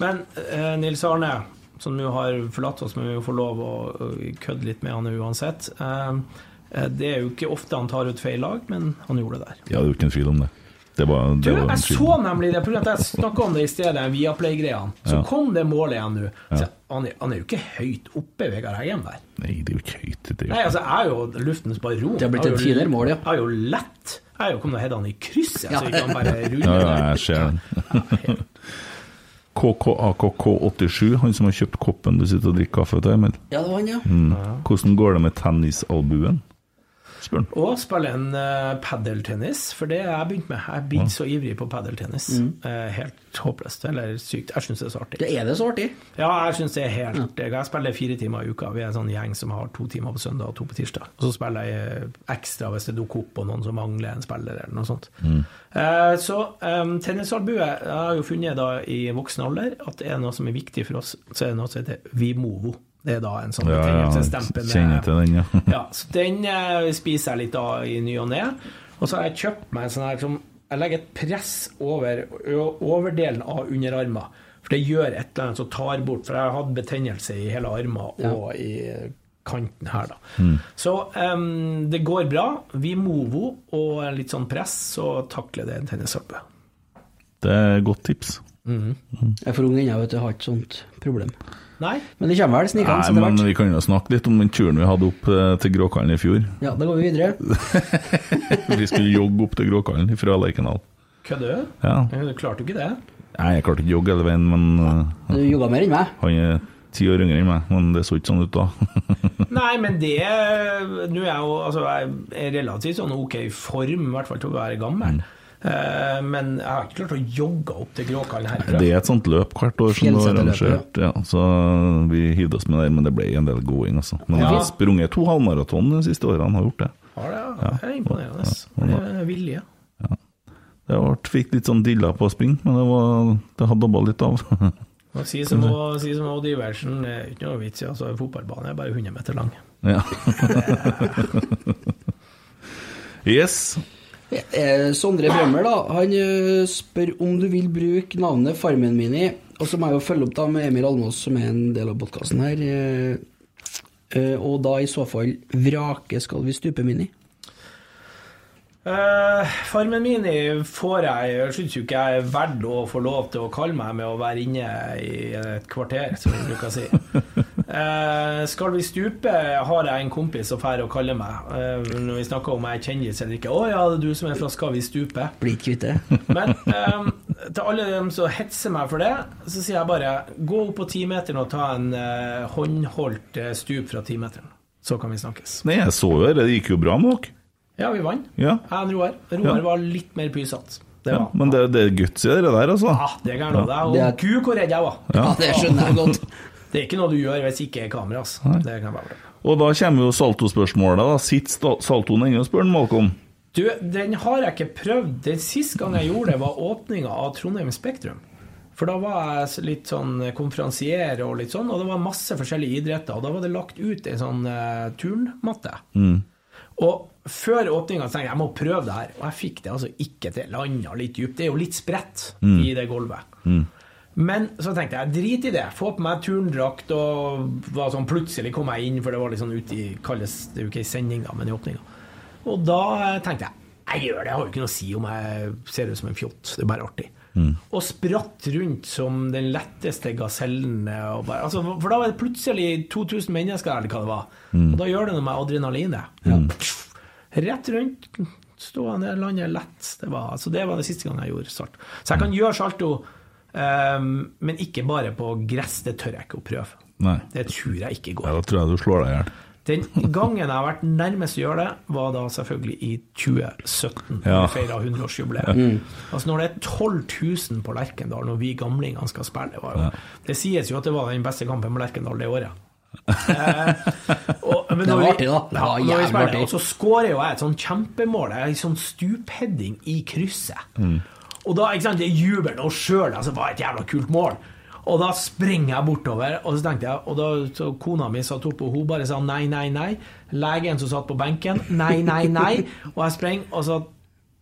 Men uh, Nils Arne, som nå har forlatt oss, men vi får lov å, kødde litt med han uansett. Eh, eh, det er jo ikke ofte han tar ut feil lag, men han gjorde det der. Ja, det er jo ikke en tvil om det. Det var, det Du, var jeg så nemlig det, at jeg snakka om det i stedet, Viaplay-greiene. Så Ja. kom det målet igjen nå. Ja. Han, han er jo ikke høyt oppe, Vegard Heggen der. Nei, det er jo ikke høyt. Det er jo Nei, altså, jeg er jo luftens baron. Det har blitt et finere mål, ja. Jeg er jo lett. Jeg er jo kommet og hedda han i krysset, Ja. så ikke han bare ruller Ja, ja, jeg ser den. KKAKK87, han som har kjøpt koppen du sitter og drikker kaffe til, Emil. Ja, det var han, ja. Mm. Hvordan går det med tennisalbuen? Spør han. Og spille en uh, padeltennis, for det har jeg begynt med. Jeg er blitt så ivrig på padeltennis. Eh, helt håpløst, eller sykt. Jeg syns det er så artig. Det er det så artig? Ja, jeg syns det er helt Jeg spiller fire timer i uka. Vi er en sånn gjeng som har to timer på søndag og to på tirsdag. Og så spiller jeg eh, ekstra hvis det dukker opp og noen som mangler en spiller, eller noe sånt. Eh, så um, tennisalbue Jeg har jo funnet da i voksen alder at det er noe som er viktig for oss, så er det noe som heter Vimovo. Det er da en sånn Ja, ja, kjenner til den, ja. ja, så den eh, spiser jeg litt av i ny og ne. Og så har jeg kjøpt meg en sånn her som Jeg legger et press over overdelen av underarmen. For det gjør et eller annet som tar bort For jeg har hatt betennelse i hele armen Ja. og i kanten her, da. Mm. Så um, det går bra. Vimovo og litt sånn press, så takler det en tennisalbue. Det er et godt tips. Jeg er for ung ennå, vet du. Jeg har ikke sånt problem. Nei. Men det kommer vel snikende Nei, etter men hvert. vi kan jo snakke litt om den turen vi hadde opp eh, til Gråkallen i fjor. Ja, da går vi videre. Vi skulle jogge opp til Gråkallen fra Lerkendal. Kødder du? Ja. Eh, Klarte jo ikke det? Nei, jeg klarte ikke å jogge hele veien, men ja, Du jogga mer enn meg. han er ti år yngre enn meg, men det så ikke sånn ut da. Nei, men det Nå er jeg jo altså, jeg er relativt sånn ok form, i hvert fall til å være gammel. Eh, men jeg har ikke klart å jogge opp til Gråkallen herfra. Det er et sånt løp hvert år som du har arrangert, ja. så vi hivde oss med der, men det ble en del gåing, altså. Men vi har sprunget to halvmaraton de siste årene, har gjort det. Har det, ja. Det er imponerende. Ja, Det ja. er vilje. Det ble, fikk litt sånn dilla på å springe, men det, var, det hadde dobba litt av. Si som, si som Odd Iversen, det er ikke noe vits i. Altså, en fotballbane er bare 100 meter lang. Ja. yes. Eh, Sondre Brømmer da, han eh, spør om du vil bruke navnet Farmen Mini. Og så må jeg jo følge opp da med Emil Almås, som er en del av podkasten her. eh, Og da i så fall vrake Skal vi stupe Mini? Uh, farmen Mini får jeg Jeg syns jo ikke jeg er verdt å få lov til å kalle meg med å være inne i et kvarter, som vi bruker å si. Eh, skal vi stupe, har jeg en kompis som drar og kaller meg. Eh, når vi snakker om jeg er kjendis eller ikke. 'Å ja, det er du som er fra Skal vi stupe'? Ikke kvitt det. Men eh, til alle dem som hetser meg for det, så sier jeg bare gå opp på timeteren og ta en eh, håndholdt eh, stup fra timeteren. Så kan vi snakkes. Nei, jeg så jo det, det gikk jo bra med dere. Ja, vi vant. Ja. Jeg og Roar. Roar Ja. var litt mer pysete. Det Ja, men det, det er guts i det der, altså. Ja, det er gærent. Ja. Ja. Og gud, hvor redd jeg var. Ja. Ja, det skjønner jeg godt. Det er ikke noe du gjør hvis ikke er kamera. Altså. Og da kommer jo saltospørsmålet. da. Sitter saltoen ennå, spør Malcolm. Du, den har jeg ikke prøvd. Den siste gang jeg gjorde det, var åpninga av Trondheim Spektrum. For da var jeg litt sånn konferansier og litt sånn, og det var masse forskjellige idretter. Og da var det lagt ut ei sånn uh, turnmatte. Mm. Og før åpninga tenkte jeg jeg må prøve det her, og jeg fikk det altså ikke til. Landa litt dypt. Det er jo litt spredt Mm. i det gulvet. Mm. Men så tenkte jeg drit i det. Få på meg turndrakt og sånn, plutselig kom jeg inn, for det var litt sånn ute i kalles, Det er jo ikke i sending, da, men i åpninga. Og da eh, tenkte jeg jeg gjør det, jeg har jo ikke noe å si om jeg ser ut som en fjott. Det er bare artig. Mm. Og spratt rundt som den letteste gasellen. eh, Og bare, altså, for da var det plutselig 2000 mennesker, eller hva det var. Mm. Og da gjør det noe med adrenalinet. Mm. Rett rundt, stående, lande lett. Det var, altså, det var det siste gang jeg gjorde salto. Så jeg kan gjøre salto, ehm, men ikke bare på gress. Det tør jeg ikke å prøve. Nei. Det tror jeg ikke går. Ja, da tror jeg du slår deg i hjel. Den gangen jeg har vært nærmest å gjøre det, var da selvfølgelig i 2017. Da Ja. vi feira 100-årsjubileet. Ja. Mm. Altså når det er 12 000 på Lerkendal når vi gamlingene skal spille, det, var jo, Ja. det sies jo at det var den beste kampen på Lerkendal det året. Eh, og, men Det var vi- artig, da. Det var jævlig artig. Og så skårer jo jeg et sånn kjempemål. Er i sånn stupheading i krysset. Mm. Og da, ikke sant, jeg jubler og sjøl, altså, var et jævla kult mål. Og da springer jeg bortover, og så tenkte jeg Og da så kona mi satt oppe, og hun bare sa nei, nei, nei. Legen som satt på benken, nei, nei, nei. Og jeg springer, og så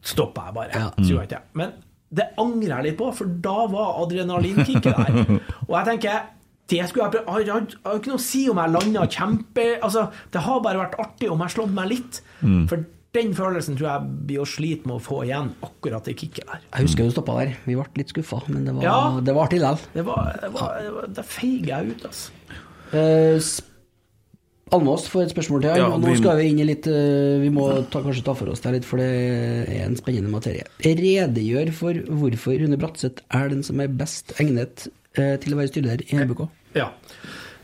stopper jeg bare. Så gjorde jeg ikke det. Men det angrer jeg litt på, for da var adrenalinkicket der. Og jeg tenker det skulle jeg prøve. Jeg har- jo ikke noe å si om jeg landa kjempe Altså, Det har bare vært artig om jeg slått meg litt. Mm. For den følelsen tror jeg blir å slite med å få igjen akkurat det kicket der. Jeg husker du stoppa der. Vi ble litt skuffa, men det var, Ja. det var artig likevel. Det var, det var, det var jeg ut, altså. Uh, Almås får et spørsmål til. Ja, nå skal vi inn i litt eh, Vi må ta, kanskje ta for oss det litt, for det er en spennende materie. Redegjør for hvorfor Rune Bratseth er den som er best egnet eh, til å være styreleder i RBK. Ja.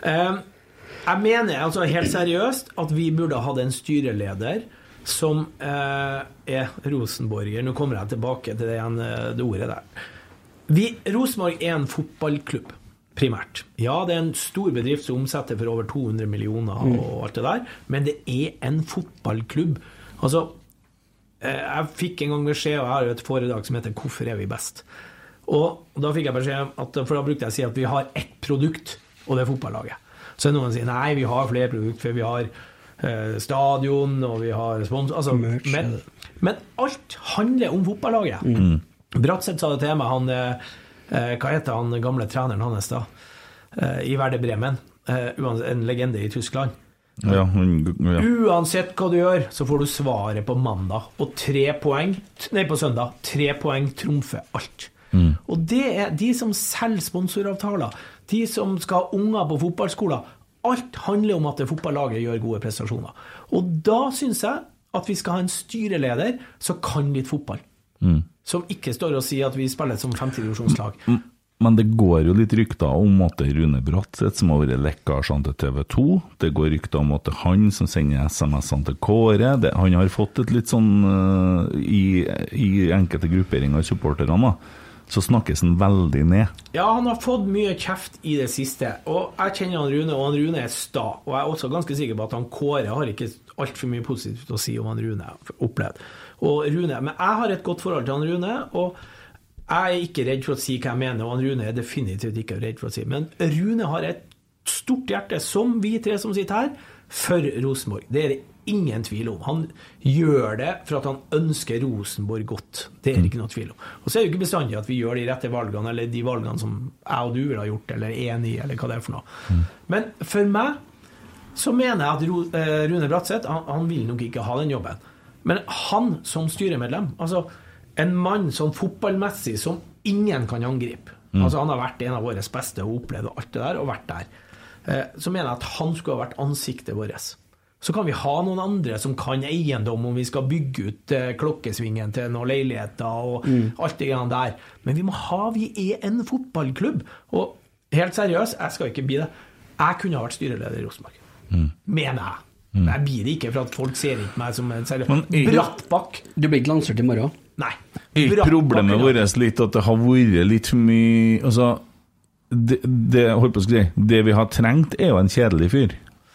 Jeg mener altså helt seriøst at vi burde hatt en styreleder som eh, er rosenborger Nå kommer jeg tilbake til det, eh, det ordet der. Vi, Rosenborg er en fotballklubb, primært. Ja, det er en stor bedrift som omsetter for over 200 millioner Mm. og alt det der, men det er en fotballklubb. Altså, eh, jeg fikk en gang beskjed, og jeg har jo et foredrag som heter 'Hvorfor er vi best?' Og da fikk jeg beskjed at, For da brukte jeg å si at vi har ett produkt, og det er fotballaget. Så er noen sier nei, vi har flere produkter, for vi har stadion, og vi har respons... altså, men, men alt handler om fotballaget. Mm. Bratseth sa det til meg, han eh, eh, Hva heter han gamle treneren hans da? Eh, I Werder Bremen. Eh, en legende i Tyskland. Ja, ja. Uansett hva du gjør, så får du svaret på mandag. Og tre poeng Nei, på søndag. Tre poeng trumfer alt. Mm. Og det er de som selger sponsoravtaler, de som skal ha unger på fotballskoler. Alt handler om at det fotballaget gjør gode prestasjoner. Og da syns jeg at vi skal ha en styreleder som kan litt fotball. Mm. Som ikke står og sier at vi spiller som femtedivisjonslag. Men det går jo litt rykter om at det er Rune Bratseth som har vært lekkasjene til TV 2. Det går rykter om at det er han som sender SMS-ene til Kåre. Det, han har fått et litt sånn uh, i, I enkelte grupperinger av supporterne, da, så snakkes han veldig ned. Ja, han har fått mye kjeft i det siste. Og jeg kjenner han Rune, og han Rune er sta. Og jeg er også ganske sikker på at han Kåre har ikke altfor mye positivt å si om han Rune opplevd. Og Rune, Men jeg har et godt forhold til han Rune, og jeg er ikke redd for å si hva jeg mener, og han Rune er definitivt ikke redd for å si Men Rune har et stort hjerte, som vi tre som sitter her, for Rosenborg. Det er det ingen tvil om. Han gjør det for at han ønsker Rosenborg godt. Det er ikke noe tvil om. Og så er det jo ikke bestandig at vi gjør de rette valgene, eller de valgene som jeg og du ville ha gjort, eller er enig i, eller hva det er for noe. Men for meg så mener jeg at eh, Rune Bratseth han, han vil nok ikke ha den jobben. Men han som styremedlem, altså en mann sånn fotballmessig som ingen kan angripe Mm. Altså Han har vært en av våre beste og opplevd alt det der, og vært der. Eh, Så mener jeg at han skulle ha vært ansiktet vårt. Så kan vi ha noen andre som kan eiendom, om vi skal bygge ut eh, klokkesvingen til noen leiligheter og Mm. alt det greiene der. Men vi må ha Vi er en fotballklubb. Og helt seriøst, jeg skal ikke bli det. Jeg kunne ha vært styreleder i Rosenborg. Mener jeg. Mm. jeg blir det ikke, for at folk ser ikke meg som en seriøs er- Brattbakk. Du blir ikke lansert i morgen? Nei. Er ikke problemet vårt litt at det har vært litt for mye Altså, det, det, holdt på å si, det vi har trengt, er jo en kjedelig fyr.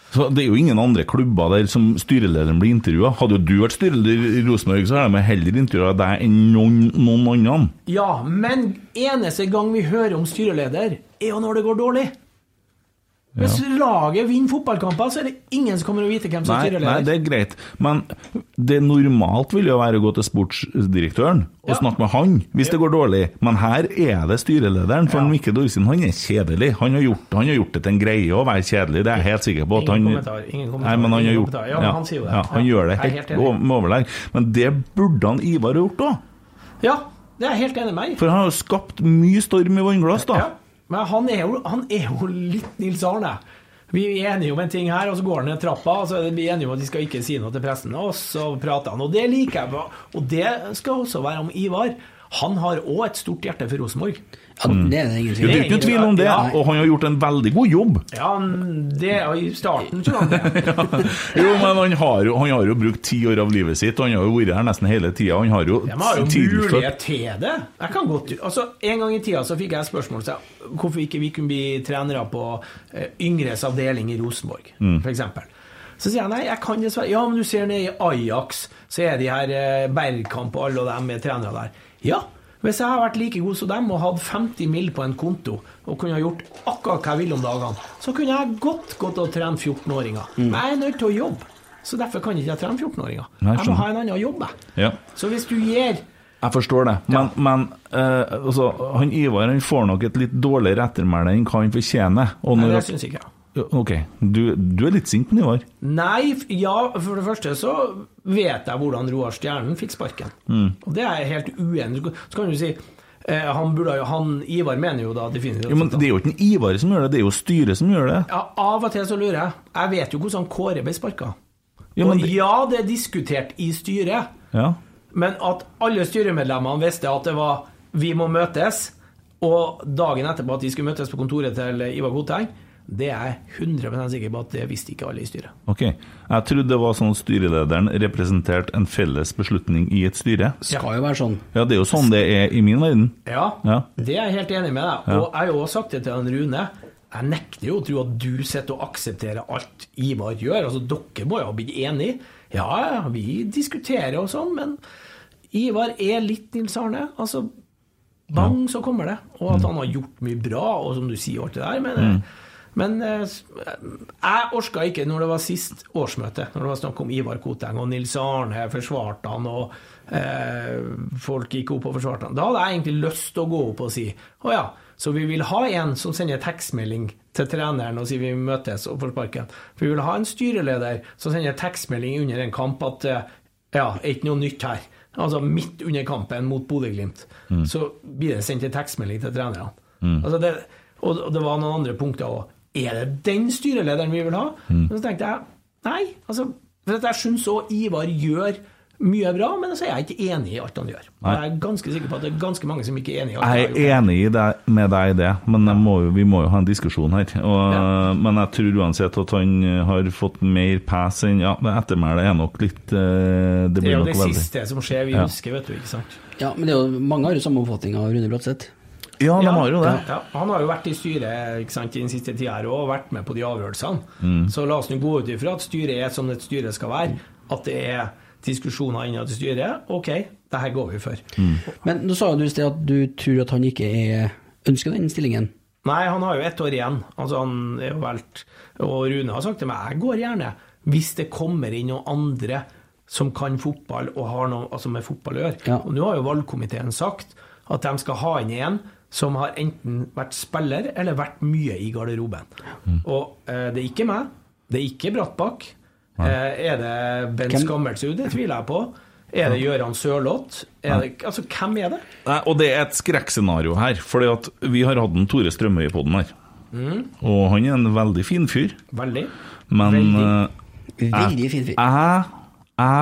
Så Det er jo ingen andre klubber der som styrelederen blir intervjua. Hadde jo du vært styreleder i Rosenborg, så hadde de heller intervjua deg enn noen, noen andre. Ja, men eneste gang vi hører om styreleder, er jo når det går dårlig. Hvis laget vinner fotballkamper, så er det ingen som kommer å vite hvem som er styreleder. nei, det er greit. Men det normalt vil jo være å gå til sportsdirektøren og Ja. snakke med han hvis det går dårlig. Men her er det styrelederen. For Mikkel Dorsin han er kjedelig. Han har, gjort, han har gjort det til en greie å være kjedelig, det er jeg helt sikker på. At Ingen han, kommentar, ingen kommentar, Nei, men han har ingen gjort, kommentar. Ja, han sier jo det. Ja, han Ja, gjør det helt, helt overlegg. Men det burde han Ivar ha gjort òg. Ja, det er jeg helt enig med meg. For han har jo skapt mye storm i vannglass, da. Ja, men han er, jo, han er jo litt Nils Arne. Vi er enige om en ting her, og så går han ned trappa, og så er vi enige om at de skal ikke si noe til pressen, og så prater han. Og det liker jeg. Og det skal også være om Ivar. Han har òg et stort hjerte for Rosenborg. Ja, det er det ingen Jo, tvil det er ikke noen tvil om det, Ja. og han har gjort en veldig god jobb. Ja, det er i starten, tror jeg. ja. Jo, men han har jo, han har jo brukt ti år av livet sitt, og han har jo vært her nesten hele tida. Han har jo De har jo tidligst- mulighet til det. Jeg kan godt, altså En gang i tida så fikk jeg spørsmål om hvorfor ikke vi kunne bli trenere på eh, yngres avdeling i Rosenborg, Mm. for eksempel. Så sier jeg nei, jeg kan dessverre Ja, men du ser nede i Ajax, så er de her eh, Bergkamp og alle dem er trenere der. Ja, hvis jeg har vært like god som dem og hatt 50 mill. på en konto og kunne ha gjort akkurat hva jeg vil om dagene, så kunne jeg godt gått og trent 14-åringer. Men jeg er nødt til å jobbe, så derfor kan ikke jeg trene 14-åringer. Jeg må ha en annen jobb, jeg. Ja. Så hvis du gir Jeg forstår det, men, men uh, altså, han Ivar han får nok et litt dårligere ettermæle enn hva han fortjener. Nei, det syns ikke jeg. Ok, du, du er litt sint på Ivar. Nei, ja, for det første så vet jeg hvordan Roar Stjernen fikk sparken. Mm. Og det er helt uenig. Så kan du si eh, han burde jo, han, Ivar mener jo da definitivt Jo, men Det er jo ikke en Ivar som gjør det, det er jo styret som gjør det. ja, Av og til så lurer jeg. Jeg vet jo hvordan Kåre ble sparka. Ja, men og det- ja, det er diskutert i styret, Ja. men at alle styremedlemmene visste at det var 'vi må møtes', og dagen etterpå at de skulle møtes på kontoret til Ivar Koteng, Det er jeg 100 sikker på at det visste ikke alle i styret. Ok. Jeg trodde det var sånn at styrelederen representerte en felles beslutning i et styre. Skal jo være sånn. Ja, det er jo sånn det er i min verden. Ja, Ja. det er jeg helt enig med deg. Og jeg har jo også sagt det til han Rune. Jeg nekter jo å tro at du sitter og aksepterer alt Ivar gjør. Altså, Dere må jo ha blitt enige. Ja, ja, vi diskuterer og sånn, men Ivar er litt Nils Arne. Altså, bang, så kommer det. Og at han har gjort mye bra, og som du sier, alt det der. Men, Mm. Men eh, jeg orka ikke når det var sist årsmøte, når det var snakk om Ivar Koteng og Nils Arne forsvarte han, og eh, folk gikk opp og forsvarte han. Da hadde jeg egentlig lyst til å gå opp og si å ja, så vi vil ha en som sender tekstmelding til treneren og sier vi møtes og får sparken. For vi vil ha en styreleder som sender tekstmelding under en kamp at eh, ja, ikke noe nytt her. Altså midt under kampen mot Bodø-Glimt, Mm. så blir det sendt en tekstmelding til trenerne. Mm. Altså det, og det var noen andre punkter òg. Er det den styrelederen vi vil ha? Mm. Men så tenkte jeg nei. Altså, for at jeg syns òg Ivar gjør mye bra, men så er jeg ikke enig i alt han gjør. Nei. jeg er ganske sikker på at det er ganske mange som ikke er enig i alt han Jeg har gjort. er enig i det, med deg i det, men jeg må, jo- vi må jo ha en diskusjon her. Og, Men jeg tror uansett at han har fått mer pass enn Ja, det ettermælet er nok litt eh, Det Det er jo nok det veldig siste som skjer, vi Ja. husker, vet du, ikke sant? Ja, men det er jo, mange har jo samme oppfatning av Rune Bratseth. Ja, de har jo det. Ja, han har jo vært i styret ikke sant, i den siste tida her og vært med på de avgjørelsene. Mm. Så la oss nå gå ut ifra at styret er som et styre skal være. At det er diskusjoner innad i styret. Ok, det her går vi for. Men nå sa jo du i sted at du tror at han ikke er, ønsker den stillingen. Nei, han har jo ett år igjen. Altså, han er jo valgt. Og Rune har sagt til meg jeg går gjerne hvis det kommer inn noen andre som kan fotball og har noe altså med fotball å gjøre. Og nå har jo valgkomiteen sagt at de skal ha inn en som har enten vært spiller eller vært mye i garderoben. Og eh, det er ikke meg, det er ikke Brattbakk. Eh, er det Bent Hvem- Skammelsrud? Det tviler jeg på. Er det Gøran Sørloth? Altså, hvem er det? Nei, og det er et skrekkscenario her. Fordi vi har hatt en Tore Strømøy på den her. Mm, Og han er en veldig fin fyr. veldig. Men Veldig. Uh, Veldig fin fyr. Jeg, jeg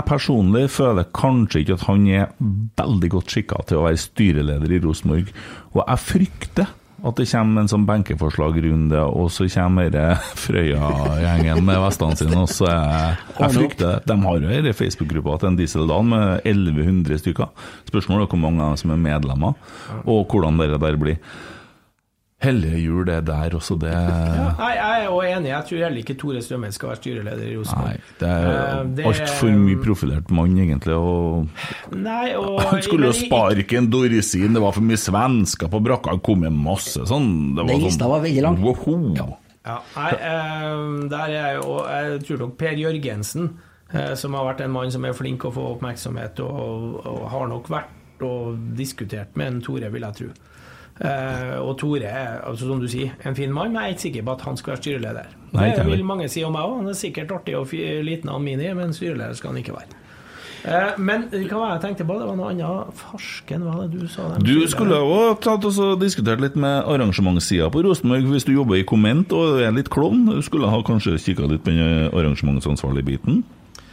personlig føler kanskje ikke at han er veldig godt skikka til å være styreleder i Rosenborg. Og jeg frykter at det kommer en sånn benkeforslagrunde, og så kommer Frøya-gjengen med vestene sine, og så jeg, jeg frykter det. De har jo denne Facebook-gruppa til en Dieseldal med 1100 stykker. Spørsmålet er hvor mange av dem som er medlemmer, og hvordan det der blir. Hellige jul, det der også, det Ja, nei, jeg er jo enig. Jeg tror heller ikke Tore Strømmen skal være styreleder i Rosenborg. Det er uh, altfor mye profilert mann, egentlig. Og Nei, og han skulle jo sparke en Dorisin, det var for mye svensker på brakka, det kom med masse sånn. Det Den lista var veldig lang. Woho. Ja, nei, uh, der er jeg jo Jeg tror nok Per Jørgensen, uh, som har vært en mann som er flink å få oppmerksomhet, og, og har nok vært og diskutert med en Tore, vil jeg tro. Eh, og Tore er, altså som du sier, en fin mann, men jeg er ikke sikker på at han skal være styreleder. Nei, det vil mange si om meg òg. Han er sikkert artig og liten av mini, men styreleder skal han ikke være. Eh, men hva var jeg tenkte på? Det var noe annet. Farsken, hva var det du sa? Dem, Du skulle òg tatt og diskutert litt med arrangementssida på Rosenborg, hvis du jobber i komment og er litt klovn. Skulle ha kanskje kikka litt på den arrangementsansvarlige biten.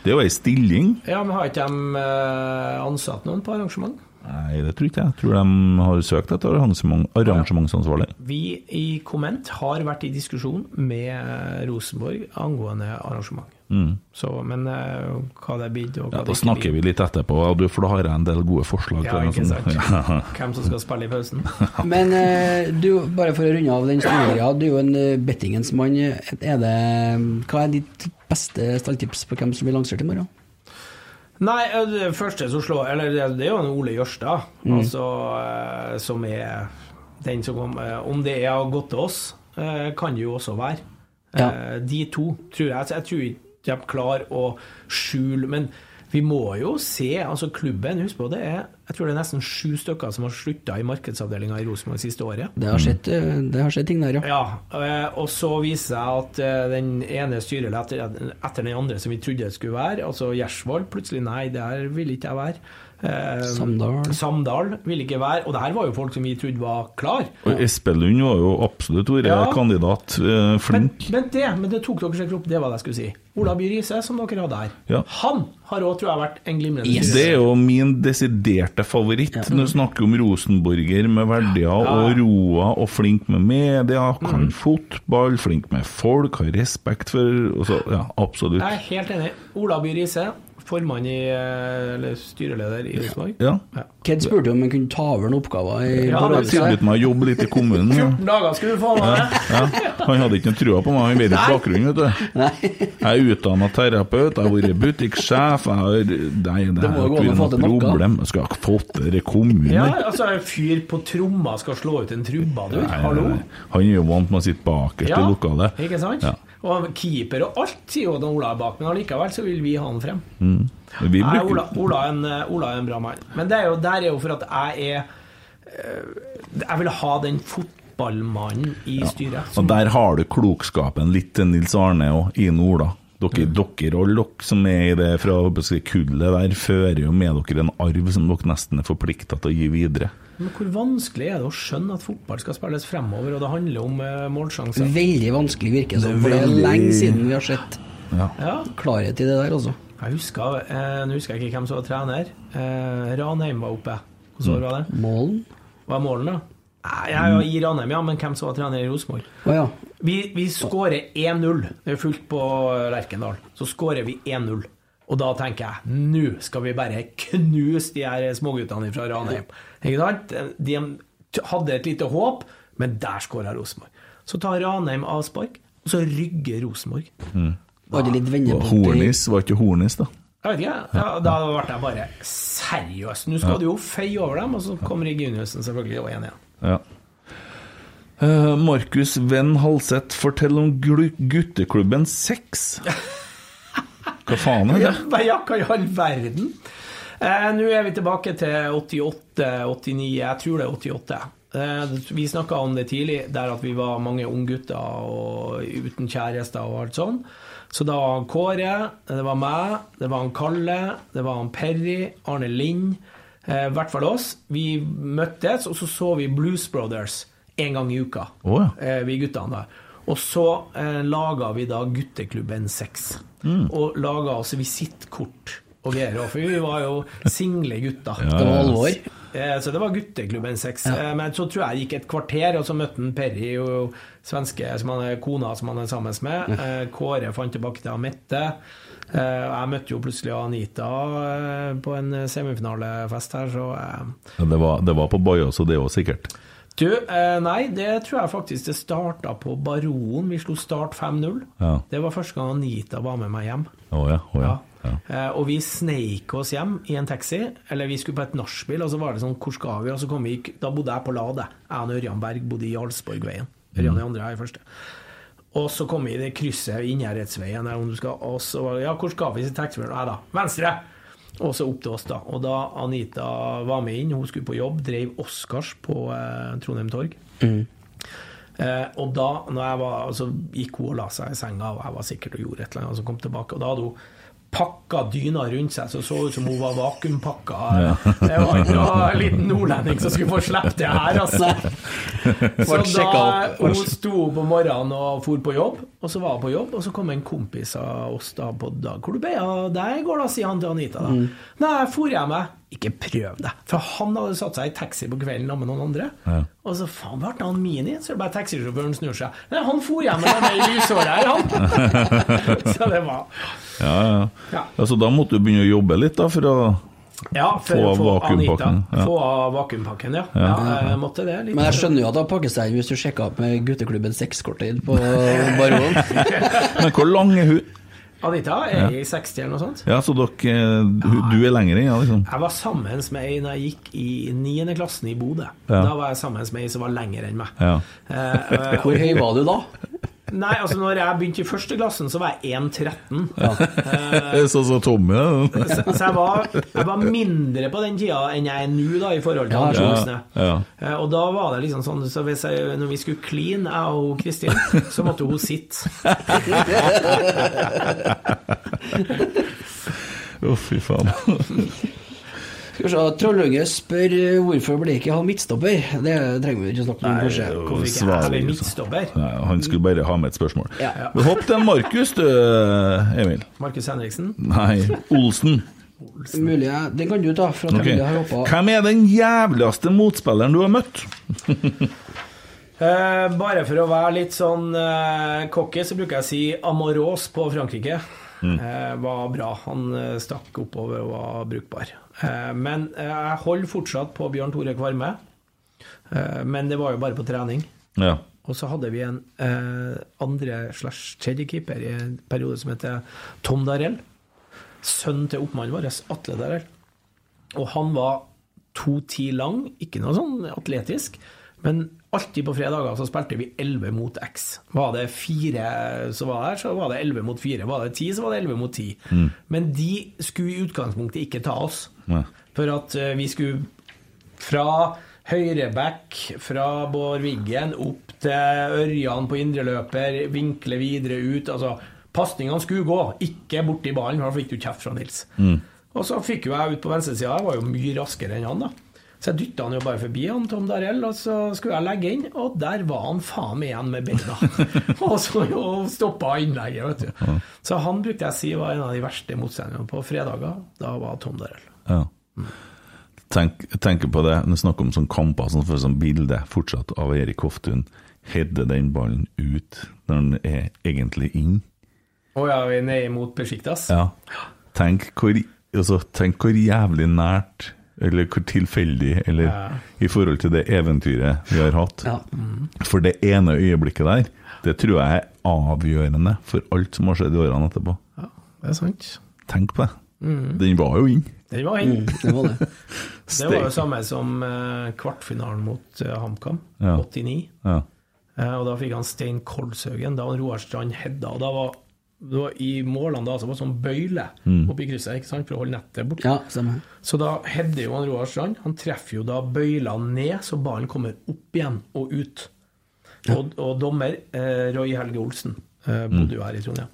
Det er jo ei stilling. Ja, men har ikke de eh, ansatt noen på arrangement? Nei, det tror ikke jeg. Jeg tror de har søkt etter arrangement, arrangementsansvarlig. Vi i Komment har vært i diskusjon med Rosenborg angående arrangement. Mm. Så, men eh, hva det er blitt og hva Ja, det da ikke snakker blir. vi litt etterpå, for da har jeg en del gode forslag. Ja, ikke sant. Hvem som skal spille i pausen. Men eh, du, bare for å runde av den styrelederia, du er jo en eh, bettingens mann. Er det, hva er ditt beste stalltips på hvem som blir lansert i morgen? Nei, eh, det første som slår Eller det, er jo en Ole Jørstad, Mm. altså, eh, som er den som kom eh, Om det er har gått til oss, kan det jo også være. Ja. De to tror jeg Jeg tror ikke de klarer å skjule Men vi må jo se altså Klubben, husk på det er Jeg tror det er nesten sju stykker som har slutta i markedsavdelinga i Rosenborg siste året. Det har skjedd, eh, det har skjedd ting der, ja. Ja, eh, og så viser det seg at eh, den ene styrer etter, etter den andre som vi trodde det skulle være, altså Gjersvold, plutselig nei, der vil ikke jeg være. Eh, Samdal. Samdal ville ikke være, og det her var jo folk som vi trodde var klar. Og Espelund var jo absolutt vært Ja. kandidat. eh, Flink. Men, men det, men det tok dere sikkert opp, det var det jeg skulle si. Ola By Riise, som dere hadde her. Ja. Han har òg, tror jeg, vært en glimrende Det er jo min desiderte favoritt når du snakker om rosenborger med verdier og roa og flink med media, kan fotball, flink med folk, har respekt for så, Ja, absolutt. Jeg er helt enig. Ola By Riise, formann i eh, Eller styreleder i Rosenborg. Ja. Ked spurte om han kunne ta over noen oppgaver i Ja, Han har tilbudt meg å jobbe litt i kommunen. 14 dager skulle du få med Ja, ja. Han hadde ikke noe trua på meg, han vet ikke bakgrunnen, vet du. Nei. Jeg er utdanna terapeut, jeg har vært butikksjef, jeg har Nei, det er å ikke få til noe problem. Jeg skulle ha fått det i kommunen. Ja, altså En fyr på tromma skal slå ut en trubadur. Hallo? Han er jo vant med å sitte bakerst Ja, i lokalet. Ikke sant? Ja. Og keeper og alt sier jo Ola er bak, men allikevel så vil vi ha han frem. Mm. Nei, Ola, Ola, er en, eh, Ola er en bra mann. Men det er jo, der er jo for at jeg er eh, Jeg vil ha den fotballmannen i styret. Og der har du klokskapen litt til Nils Arne og Ine Ola. Dere, dere og dere som er i det fra kullet der, fører jo med dere en arv som dere nesten er forplikta til å gi videre. Men hvor vanskelig er det å skjønne at fotball skal spilles fremover, og det handler om eh, målsjanser? Veldig vanskelig virker det som, for det er lenge siden vi har sett Ja. Ja. klarhet i det der, altså. Jeg husker, eh, Nå husker jeg ikke hvem som var trener. Eh, Ranheim var oppe. Hvordan år var det? Målen? Hva er Målen, da? Nei, jeg er i Ranheim, ja, men hvem som var trener i Rosenborg? Å ja. Vi, vi skårer 1-0. Det er fullt på Lerkendal. Så skårer vi 1-0. Og da tenker jeg nå skal vi bare knuse de her småguttene fra Ranheim. Ikke sant? De hadde et lite håp, men der skåra Rosenborg. Så tar Ranheim avspark, og så rygger Rosenborg. Var det litt vendepunkt Hornis, var ikke Hornis, da? Jeg vet ikke, ja, Da ble jeg bare seriøs. Nå skal du jo feie over dem, og så kommer Reginiussen selvfølgelig og igjen igjen. Ja. Eh, Markus Venn Halseth, fortell om gutteklubben Sex. Hva faen er det? Hva i all verden? Eh, Nå er vi tilbake til 88-89, jeg tror det er 88. Eh, vi snakka om det tidlig, der at vi var mange unggutter og uten kjærester og alt sånn. Så da var han Kåre, det var meg, det var han Kalle, det var han Perry, Arne Lind. eh, I hvert fall oss. Vi møttes, og så så vi Blues Brothers en gang i uka. oh, ja. eh, vi guttene der. Og så eh, laga vi da gutteklubben 6. Mm. Og laga oss visittkort og greier. For vi var jo single gutter. Det var alvor. Eh, Så det var gutteklubben 6. Ja. Eh, Men så tror jeg det gikk et kvarter, og så møtte han Perry og svenske som han er kona som han er sammen med. Eh, Kåre fant tilbake til Mette. Eh, og Jeg møtte jo plutselig Anita på en semifinalefest her, så Ja, det, var, det var på Bajas, og det òg, sikkert. Du, eh, nei, det tror jeg faktisk det starta på Baronen. Vi slo Start 5-0. Ja. Det var første gang Anita var med meg hjem. Å ja. oh, ja. ja. Eh, og vi sneik oss hjem i en taxi. Eller vi skulle på et nachspiel, og så var det sånn Hvor skal vi? Og så kom vi Da bodde jeg på Lade. Jeg og Ørjan Berg bodde i Jarlsborgveien. Ørjan i andre, jeg i første. Og så kom vi i det krysset Innherredsveien der, om du skal Og så var det Ja, hvor skal vi? Så taxibilen Nei da, venstre! Og så opp til oss, da. Og da Anita var med inn, hun skulle på jobb, drev Oscars på eh, Trondheim Torg. Eh, og da når jeg var, så gikk hun og la seg i senga, og jeg var sikkert og gjorde et eller annet, og så kom tilbake, og da hadde hun pakka dyna rundt seg, så så ut som hun var vakuumpakka. Det var en liten nordlending som skulle få slippe det her, altså. Så da hun sto opp om morgenen og for på jobb, og så var hun på jobb, og så kom en kompis av oss da på dag. Hvor du ble av deg i går, da, sier han til Anita. da. Mm. Nei, for jeg meg. Ikke prøv det. For han hadde satt seg i taxi på kvelden sammen med noen andre. Ja. Og så faen ble han Mini, så er det bare taxisjåføren snur seg. Nei, han for hjem med det lyshåret her, han. så det var Ja, ja. Ja. ja. Så da måtte du begynne å jobbe litt, da, for å Ja, for Få av vakuumpakken, ja. Få av vakuumpakken, ja. Ja. ja. jeg måtte det. Litt. Men jeg skjønner jo at pakket seg inn hvis du sjekker opp med gutteklubben Sexkortet på Baron. Men hvor lang er hun? Anita er i 60 eller noe sånt. Ja, så dere du, du er lenger inn, ja, liksom? Jeg var sammen med ei da jeg gikk i 9. klassen i Bodø. Ja. Da var jeg sammen med ei som var lenger enn meg. Ja. Eh, eh, Hvor høy var du da? Nei, altså når jeg begynte i første klassen, så var jeg 1,13. Sånn som Tommy, Ja. Så, så jeg, var, jeg var mindre på den tida enn jeg er nå, da, i forhold til Ja, andre voksne. ja. Eh, Og da var det liksom sånn Så hvis jeg, når vi skulle kline, jeg og Kristin, så måtte hun sitte. Å, fy faen. Skal vi se, Trollunge spør eh, hvorfor ble ikke han midtstopper. Det trenger vi ikke snakke om, kanskje. Hvorfor ikke midtstopper? Nei, han skulle bare ha med et spørsmål. Ja. Ja. Hopp til Markus, du, Emil. Markus Henriksen? Nei, Olsen. Mulig, ja. Den kan du ta, for at okay. har Hvem er den jævligste motspilleren du har møtt? Eh, bare for å være litt sånn eh, cocky, så bruker jeg å si Amoros på Frankrike. Mm. Eh, var bra. Han eh, stakk oppover og var brukbar. Eh, men eh, jeg holder fortsatt på Bjørn Tore Kvarme. Eh, men det var jo bare på trening. Ja. Og så hadde vi en eh, andre slash tredje keeper i en periode som heter Tom Darell. Sønnen til oppmannen vår, Atle Darell. Og han var 2,10 lang, ikke noe sånn atletisk. Men alltid på fredager så spilte vi 11 mot X. Var det fire som var der, så var det 11 mot 4. Var det 10, så var det 11 mot 10. Mm. Men de skulle i utgangspunktet ikke ta oss. Nei. For at eh, vi skulle fra høyreback, fra Bård Wiggen opp til Ørjan på indreløper, vinkle videre ut. Altså, pasningene skulle gå, ikke borti ballen, for da fikk du kjeft fra Nils. Mm. Og så fikk jo jeg ut på venstresida, jeg var jo mye raskere enn han, da. Så jeg dytta han jo bare forbi han Tom Darell, og så skulle jeg legge inn, og der var han faen meg igjen med beina. og så jo stoppa innlegget, vet du. Så han brukte jeg å si var en av de verste motstanderne på fredager. Da var Tom Darell. Ja. Tenk, tenker på det når du snakker om sånne kamper, sånn for sånn bilde fortsatt av Erik Hoftun. Hedde den ballen ut når den er egentlig inn. Å ja, vi er nede mot Besjiktas? Ja. Tenk hvor, altså, tenk hvor jævlig nært, eller hvor tilfeldig, eller Ja. i forhold til det eventyret vi har hatt. Ja. For det ene øyeblikket der, det tror jeg er avgjørende for alt som har skjedd i årene etterpå. Ja, Det er sant. Tenk på det. Mm. Den var jo inn. Den var inn. det var det. Det var jo samme som eh, kvartfinalen mot eh, HamKam, Ja. 89. Ja. Eh, og da fikk han Stein Kolshaugen, da var Roar Strand hedda. Og da var var i målene da så var det sånn bøyle Mm. oppi krysset ikke sant, for å holde nettet borte. Ja. Så da header jo han Roar Strand. Han treffer jo da bøyla ned, så ballen kommer opp igjen og ut. Og, og dommer, eh, Roy Helge Olsen, eh, bodde jo her i Trondheim,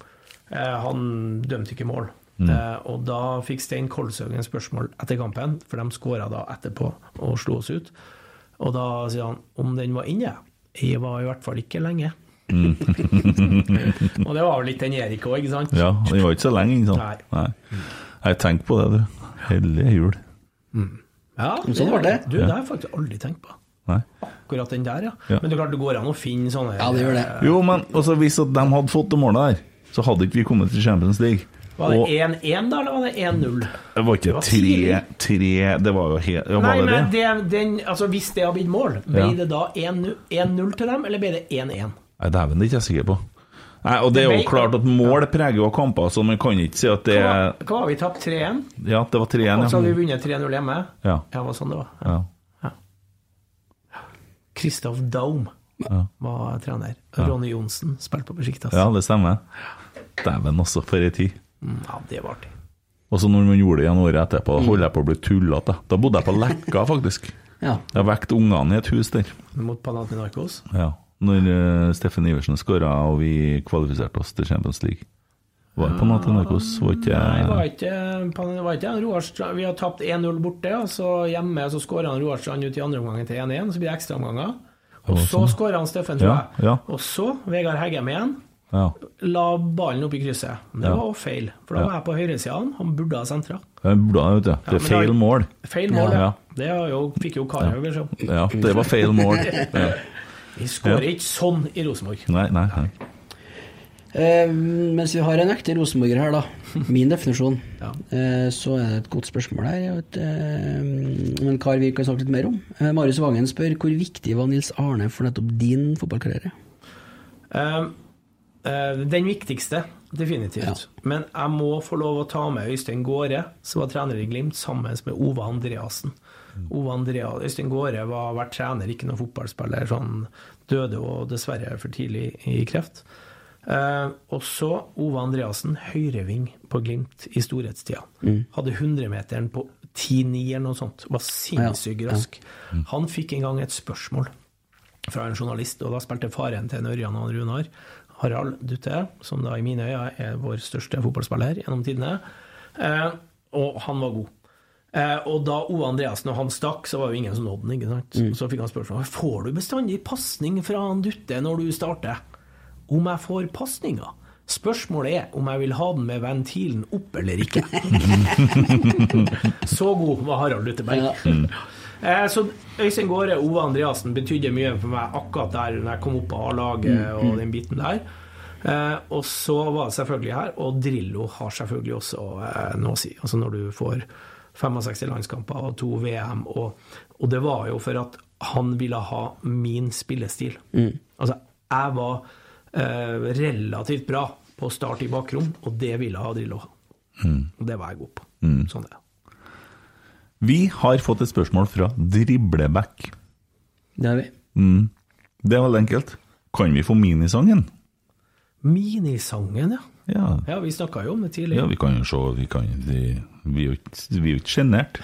eh, han dømte ikke mål. Mm. Eh, og da fikk Stein Kolshaugen spørsmål etter kampen, for de skåra da etterpå og slo oss ut. Og da sier han om den var inne. Jeg var i hvert fall ikke lenge. Mm. og det var vel litt den Erik òg, ikke sant? Ja, den var ikke så lenge, ikke sant? Nei. Nei. Jeg tenker på det, du. Hellige jul. Ja, Sånn var det. Du, det har jeg faktisk aldri tenkt på. Nei. Akkurat den der, ja. Ja. Men det er klart det går an å finne sånne Ja, det gjør det. eh, Jo, men også, hvis at de hadde fått det målet der, så hadde ikke vi kommet til Champions League. Var det 1-1 da, eller var det 1-0? det var ikke Det var tre, tidlig. tre Det var jo helt ja, Nei, det men det? det, den, altså, hvis det har blitt mål, ble Ja. det da 1-0 1-0 til dem, eller ble det 1-1? Nei, dæven, det er ikke jeg sikker på. Nei, og det er jo klart at mål preger jo kamper, så man kan ikke si at det Hva, hva var vi tapt 3-1? Ja, det var 3-1, Og så hadde vi vunnet 3-0 hjemme? Ja. Ja, det var sånn det var. ja. Kristoff Daum Ja. var trener. Ja. Ronny Johnsen spilte på Besiktas. ja, det stemmer. Dæven også, for ei tid. Mm, ja, det var artig. Og så når man gjorde det igjen året etterpå, da holdt jeg på å bli tullete. Da bodde jeg på Lekka, faktisk. Ja. Jeg vekket ungene i et hus der. Mot Panatinarkos? Ja. Når eh, Steffen Iversen skåra og vi kvalifiserte oss til Champions League. Var på Panathinaikos? Var ikke Nei, var ikke, var ikke Roar. Vi har tapt 1-0 borte, og så hjemme så skårer Roar Strand ut i andre omgangen til 1-1, så blir det ekstraomganger. Og så sånn. skårer han Steffen, tror jeg. ja. Og så Vegard Heggem igjen. Ja. La ballen opp i krysset. Det Ja. var feil, for da Ja. var jeg på høyresida. Han burde ha sentra. Det er feil mål. Feil mål, ja. Ja. Det jo, fikk jo Karhaug beskjed om. Ja, det var feil mål. Ja. Vi skårer Ja. ikke sånn i Rosenborg. Nei, nei, nei. Eh, mens vi har en ekte rosenborger her, da. Min definisjon. Eh, så er det et godt spørsmål her. Jeg vet, eh, en kar vi kan snakke litt mer om. Eh, Marius Vangen spør hvor viktig var Nils Arne for nettopp din fotballkarriere? Eh, eh, den viktigste, definitivt. Men jeg må få lov å ta med Øystein Gaare, som var trener i Glimt, sammen med Ove Andreassen. Ove Andrea, Øystein Gaare har vært trener, ikke noen fotballspiller. Så han døde og dessverre for tidlig i kreft. Eh, og så Ove Andreassen, høyreving på Glimt i storhetstida. Mm. Hadde 100-meteren på 10-9 eller noe sånt. Var sinnssykt Ja, ja. rask. Han fikk en gang et spørsmål fra en journalist, og da spilte faren til Ørjan og Runar, Harald Dutte, som da i mine øyne er vår største fotballspiller gjennom tidene, eh, og han var god. Eh, og da O. Andreassen og han stakk, så var det jo ingen som nådde ikke sant? Mm. Så fikk han spørsmål får du bestandig pasning fra han Dutte når du starter. Om jeg får pasninga? Spørsmålet er om jeg vil ha den med ventilen opp eller ikke. så god var Harald Lutteberg. Eh, så Øystein Gaare og Ove Andreassen betydde mye for meg akkurat der når jeg kom opp på A-laget Mm, og mm. den biten der. Eh, og så var det selvfølgelig her, og Drillo har selvfølgelig også eh, noe å si. Altså når du får 65 landskamper og to VM, og, og det var jo for at han ville ha min spillestil. Mm. Altså, jeg var eh, relativt bra på å starte i bakrom, og det ville ha Drillo ha. Mm. Og det var jeg god på. Mm. Sånn er. Vi har fått et spørsmål fra Dribleback. Det har vi. Mm. Det er veldig enkelt. Kan vi få minisangen? Minisangen, ja. Ja. Ja, vi snakka jo om det tidligere. Ja, vi kan jo se Vi, kan, vi, vi er jo ikke- vi er sjenert.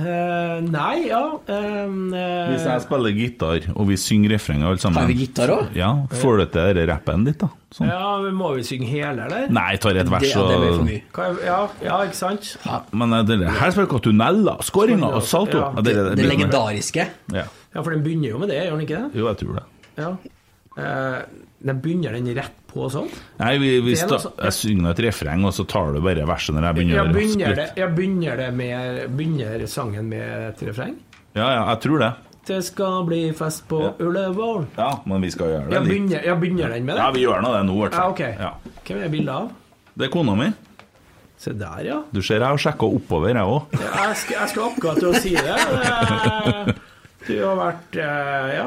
Uh, nei, ja ehm, eh, Hvis jeg spiller gitar, og vi synger refrenget alle sammen Har vi gitar også? Ja, Får du til rappen ditt, da? Sånn. Ja, men Må vi synge hele, eller? Nei, jeg tar et vers Det- ja, det og mye. Ja, ja, ikke sant? Men eh, det, her spiller dere tunneler, skåringer og salto. Ja. Det, Det, det legendariske. Ja. Ja, for den begynner jo med det, gjør den ikke det? Jo, jeg tror det. Ja. Eh, den begynner den rett på sånn? Nei, vi, vi sta, jeg synger et refreng, og så tar du bare verset når jeg begynner Jeg begynner det, spytte. begynner det med Begynner sangen med et refreng? Ja, ja, jeg tror det. Det skal bli fest på Ullevål. Ja, men vi skal gjøre det Jeg begynner, ja, begynner den med det? Ja, vi gjør nå det nå, i hvert Ja, okay. ok. Ja. Hvem er bildet av? Det er kona mi. Se der, ja. Du ser jeg har sjekka oppover, jeg òg. Ja, Jeg jeg skal akkurat til å si det. Eh, Du har vært eh, Ja,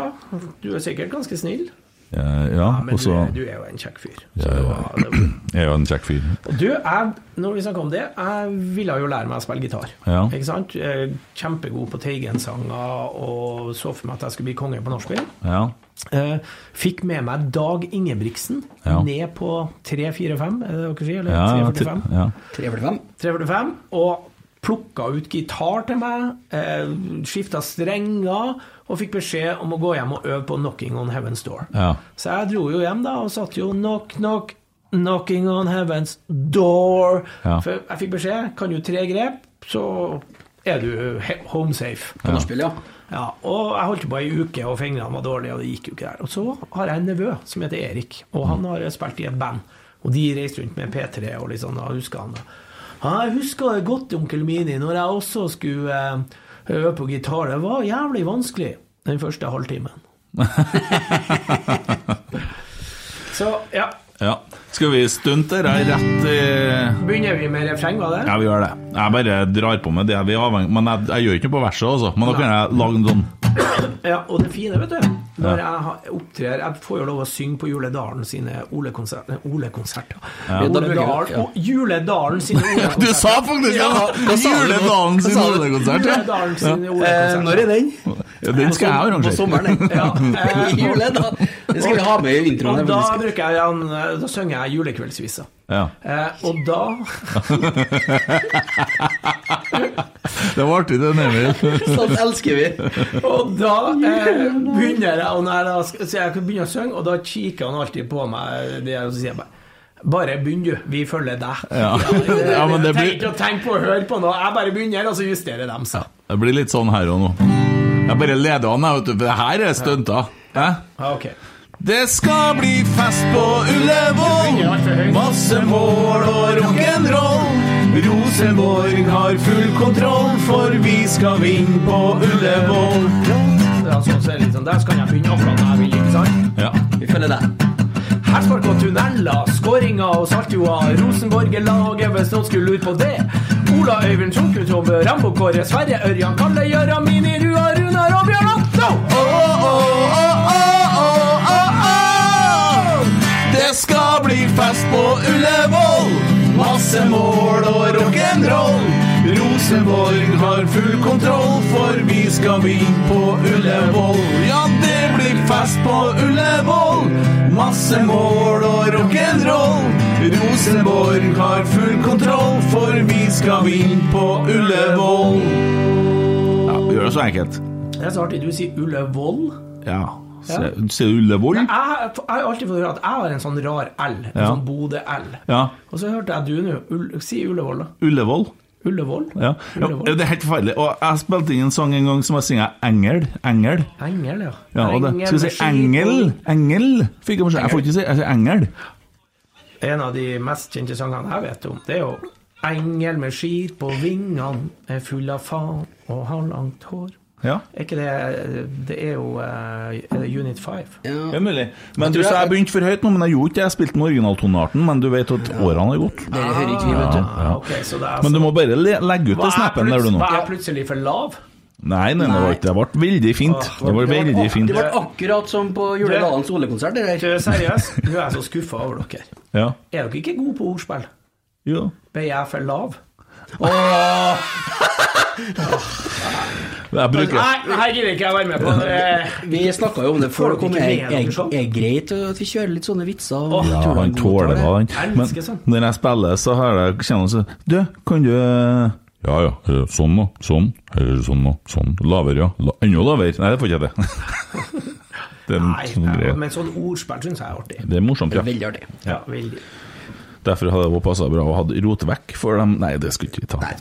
du er sikkert ganske snill. Ja, Men også, du, er- du er jo en kjekk fyr. Ja, ja. var, det var. Jeg er jo en kjekk fyr. Og Du, jeg, når vi snakker om det, jeg ville jo lære meg å spille gitar. Ja. Ikke sant? Eh, Kjempegod på Teigen-sanger og så for meg at jeg skulle bli konge på nachspiel. Ja. Eh, Fikk med meg Dag Ingebrigtsen Ja. ned på 345, er det dere sier? Eller Ja, ja, 345? til- ja. 345. 345, og plukka ut gitar til meg, eh, skifta strenger, og fikk beskjed om å gå hjem og øve på 'Knocking on Heaven's Door'. Ja. Så jeg dro jo hjem da, og satt jo 'knock, knock', 'knocking on heaven's door'. Ja. For jeg fikk beskjed, kan du tre grep, så er du home safe. På nachspiel, ja. Ja, og jeg holdt på ei uke, og fingrene var dårlige, og det gikk jo ikke der. Og så har jeg en nevø som heter Erik, og han har spilt i et band. Og de reiste rundt med P3 og litt sånn, og husker han det. Ja, jeg husker det godt, onkel Mini, når jeg også skulle eh, øve på gitar. Det var jævlig vanskelig den første halvtimen. Så ja, ja. Skal vi stunte deg rett i begynner vi med refreng, var det? Ja, vi gjør det. Jeg bare drar på med det vi er avhengig Men jeg, jeg gjør ikke noe på verset, altså. Men da kan jeg lage en sånn Ja, og det fine, vet du Når jeg opptrer Jeg får jo lov å synge på Juledalen sine Ole-konserter Ole-konserter Ja. Juledal, Ja. og Juledalen sine Ole-konserter Du sa faktisk det! Ja? Juledalen sin ja. Sine Eh, Ole-konserter når er den? Ja, Den skal jeg arrangere. På sommeren. Ja, eh, I julen, da. Det skal vi ha med i introen. Da bruker jeg en, Da synger jeg julekveldsvisa Ja. eh, Og da Det var artig, det, Emil. Sånt elsker vi. Og da eh, begynner jeg, og når jeg så jeg begynner å synge, og da kikker han alltid på meg, det, og så sier jeg bare bare begynn, du. Vi følger deg. Ja. jeg Ja, men det trenger blir- Tenk, å på å høre på noe. Jeg bare begynner, og så justerer de seg. Det blir litt sånn her og nå. Jeg bare leder an, vet du. For det her er stunter. Ja. Ja, ok. Det skal bli fest på Ullevål. Masse mål og rock'n'roll. Rosenborg har full kontroll, for vi skal vinne på Ullevål. Er sånn, så er det litt sånn, der skal jeg begynne akkurat når jeg vil, ikke sant? Ja. Vi følger deg. Herspark og tunneler, skåringer og saltjoer. Rosenborg er laget hvis noen skulle lure på det. Ola Øyvind Tronke, Tove, Rambo Kåre, Sverre Ørjan, Kalle, Gøran, Mini, Rua, Runar og Bjørn Otto! Oh, oh, oh. Det skal bli fest på Ullevål. Masse mål og rock'n'roll. Rosenborg har full kontroll, for vi skal vinne på Ullevål. Ja, det blir fest på Ullevål. Masse mål og rock'n'roll. Rosenborg har full kontroll, for vi skal vinne på Ullevål. Ja, vi gjør det så enkelt. Det er så artig, du sier Ullevål. Ja. Sier du Ullevål? Jeg, jeg har alltid fått høre at jeg har en sånn rar L, en Ja. sånn Bodø-L. Ja. Og så hørte jeg du nå, si Ullevål da. Ullevål. Ullevål. Ja. ja, Det er helt forferdelig. Og jeg spilte inn en sang en gang som jeg synger Engel. Engel. Engel, ja. Ja, det, skal vi si Engel? Engel? Fikk jeg beskjed. Jeg får ikke si jeg sier Engel. En av de mest kjente sangene jeg vet om, det er jo Engel med skir på vingene, er full av faen og har langt hår. Ja. Er ikke det Det er jo eh, Er det Unit 5? Ja. er mulig. Men du sa jeg begynte for høyt nå, men jeg gjorde ikke det. Jeg spilte med originaltonearten, men du vet at årene har gått. Det hører ikke vi, vet du. Ja, ja. ok, så det er Men du må bare legge ut den snappen der du nå. Var er plutselig for lav? Nei, nei, det var ikke det. ble veldig fint. Det ble veldig fint. Det ble akkurat som på. Det der. Du, seriøst, nå er jeg så skuffa over dere. Ja. Er dere ikke gode på ordspill? Ja. Ble jeg for lav? Jeg bruker Nei, her gidder ikke jeg være med på. Det- Vi snakka jo om det før. Det er, er, sånn? er greit at vi kjører litt sånne vitser. og Ja, han tåler det, han. Men sånn. når jeg spiller, så har jeg kjenner jeg Du, kan du eh, Ja ja, eh, sånn da, sånn, eller sånn da, sånn. Lavere, ja. La, enda lavere. Nei, det får ikke jeg til. Nei, sånn ja, men sånn ordspill syns jeg er artig. Det er morsomt, ja. Veldig artig. Ja, veldig. Derfor hadde det passa bra å ha rote vekk for dem. Nei, det skulle ikke vi ta. Nei,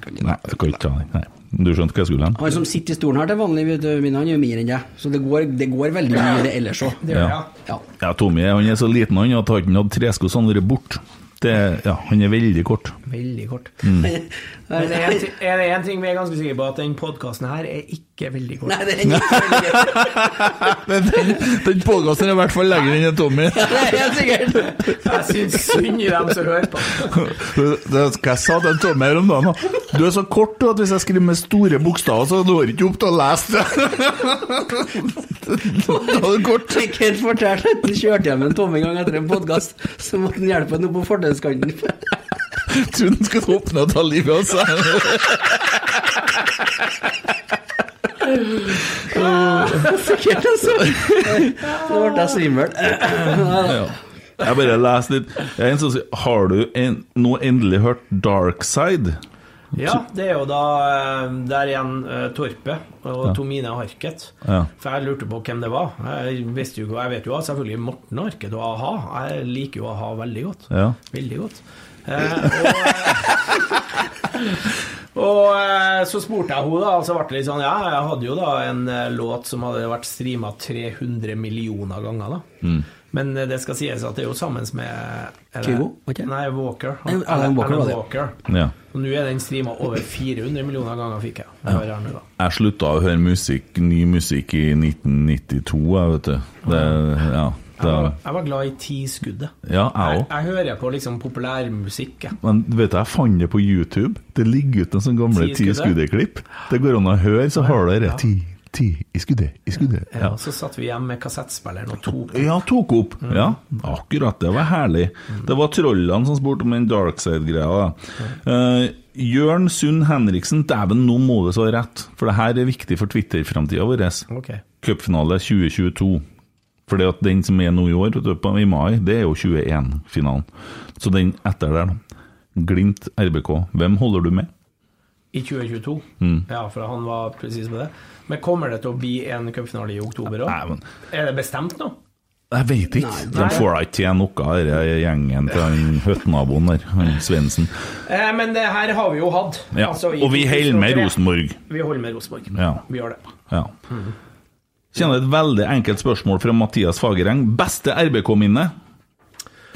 det skal ikke ta. Nei. Du skjønte hva jeg skulle hen? Han som sitter i stolen her til vanlig, vet du, min, han gjør mer enn deg. Så det går, det går veldig mye det ellers òg. Ja. Ja. Ja, Tommy han er så liten han at han hadde tresko så han hadde vært borte. Ja, han er veldig kort. Veldig kort. Mm. Men det er en ting- er det én ting vi er ganske sikre på, at den podkasten her er ikke veldig kort. Nei, det er ikke Men den, den podkasten er i hvert fall lengre enn Tommy. Det er helt sikkert. Jeg syns synd i dem som hører på. Det skal jeg sa til Tommy her om dagen. Du er så kort at hvis jeg skriver med store bokstaver, så når du ikke opp til å lese det. Da er det kort. ikke fortalte at du kjørte hjem en Tommy en gang etter en podkast, så måtte han hjelpe ham opp på Jeg Trodde han skulle åpne og ta livet av seg. Sikkert, altså. Nå ble jeg svimmel. Jeg bare leser litt. Jeg er en som sier Har du en, nå endelig hørt Darkside? Ja, det er jo da eh, der igjen uh, Torpe og Ja. Tomine Harket. Ja. For jeg lurte på hvem det var. Jeg, visste jo, jeg vet jo selvfølgelig Morten Harket og a-ha. Jeg liker jo a-ha veldig godt. Ja. Veldig godt. Eh, og og eh, så spurte jeg henne, da, og så ble det litt sånn Ja, jeg hadde jo da en eh, låt som hadde vært streama 300 millioner ganger, da. Mm. Men det skal sies at det er jo sammen med Kygo, Okay. Nei, Walker. Nei, Alan Walker Alan. Walker. Ja. Og nå er den streama over 400 millioner ganger, fikk jeg. jeg ja. nå. Jeg slutta å høre musikk, ny musikk i 1992, jeg, vet du. Det, ja, Jeg var, jeg var glad i Tiskuddet. ja, jeg Jeg, jeg hører på liksom populærmusikk. jeg. Men vet du, jeg fant det på YouTube. Det ligger ute en sånn gamle Ti ti skuddet? skuddet-klipp. Det går an å høre, så har dere ti, ti i skuddet, i skuddet. Ja. Ja. Så satt vi hjemme med kassettspilleren og tok Ja, tok opp. Mm. Ja, akkurat. Det var herlig. Det var trollene som spurte om den darkside-greia. Mm. Uh, Jørn Sund Henriksen, dæven, nå må det så ha rett, for det her er viktig for Twitter-framtida vår. Ok. Cupfinale 2022. Fordi at den som er nå i år, du, i mai, det er jo 21-finalen. Så den etter der, da. Glimt RBK. Hvem holder du med? I 2022. Mm. Ja, for han var presis med det. Men kommer det til å bli en cupfinale i oktober òg? Men Er det bestemt nå? Jeg vet ikke. Nei. De får da ikke til noe av denne gjengen til han høttnaboen der, han Svendsen. Eh, men det her har vi jo hatt. Ja, Altså, i og vi holder med Rosenborg. Vi holder med Rosenborg. Ja. Vi gjør det. Ja. Kjenner et veldig enkelt spørsmål fra Mathias Fagereng. Beste RBK-minne?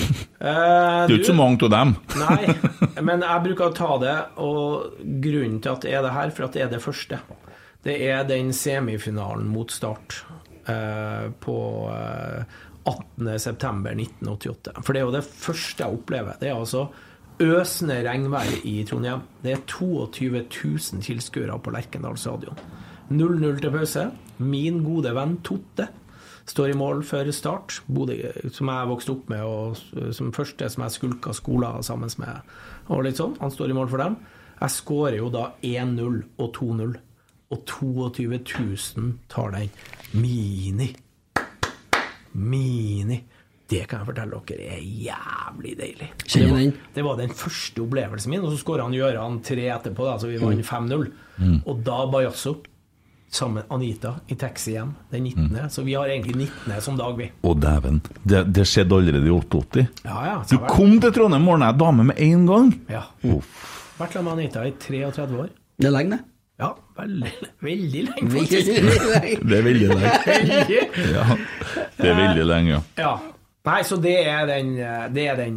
Eh, Det er jo ikke så mange av dem. Nei, men jeg bruker å ta det, og grunnen til at det er det her, for at det er det første. Det er den semifinalen mot Start eh, på eh, 18.9.1988. For det er jo det første jeg opplever. Det er altså øsende regnvær i Trondheim. Det er 22 000 tilskuere på Lerkendal stadion. 0-0 til pause. Min gode venn Totte står i mål før start. Bodø, som jeg vokste opp med, og som første som jeg skulka skoler sammen med. Og litt sånn. Han står i mål for dem. Jeg skårer jo da 1-0 og 2-0. Og 22 000 tar den. Mini. Mini. Det kan jeg fortelle dere er jævlig deilig. Det, var, det var den første opplevelsen min, og så skåra han Gjøran tre etterpå, da, så vi vant 5-0. Mm. Og da Bajasso sammen med Anita i taxi hjem den 19. Mm. Så vi har egentlig 19. som dag, vi. Å, dæven. Det, det skjedde allerede i 88. Ja, ja. Du kom til Trondheim morgen, jeg er dame med en gang. Ja. Uff. Vært sammen med Anita i 33 år. Det er lenge, det. Ja, veldig, veldig lenge, Veldig faktisk. lenge. Det er veldig lenge. Ja, det er veldig lenge, ja. Ja. Nei, så det er den, det er den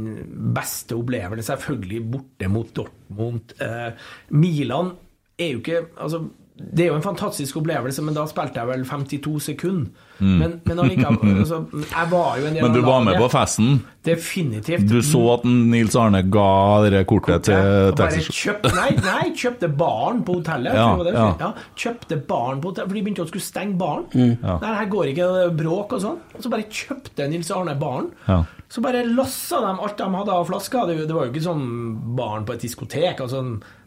beste opplevelsen. Selvfølgelig borte mot Dortmund. Eh, Milan er jo ikke Altså, det er jo en fantastisk opplevelse, men da spilte jeg vel 52 sekunder. Mm. Men, men allikevel altså, Jeg var jo en del Men du var med på festen? Definitivt. Du så at Nils Arne ga det kortet til Texas kjøpt, nei, nei, kjøpte baren på hotellet. Ja, det. ja. Ja, kjøpte baren på hotellet, for de begynte å skulle stenge baren. Mm. Ja. Nei, her går ikke det bråk og sånn. Og så bare kjøpte Nils Arne baren. Ja. Så bare lassa de alt de hadde av flasker. Det, det var jo ikke sånn baren på et diskotek, altså,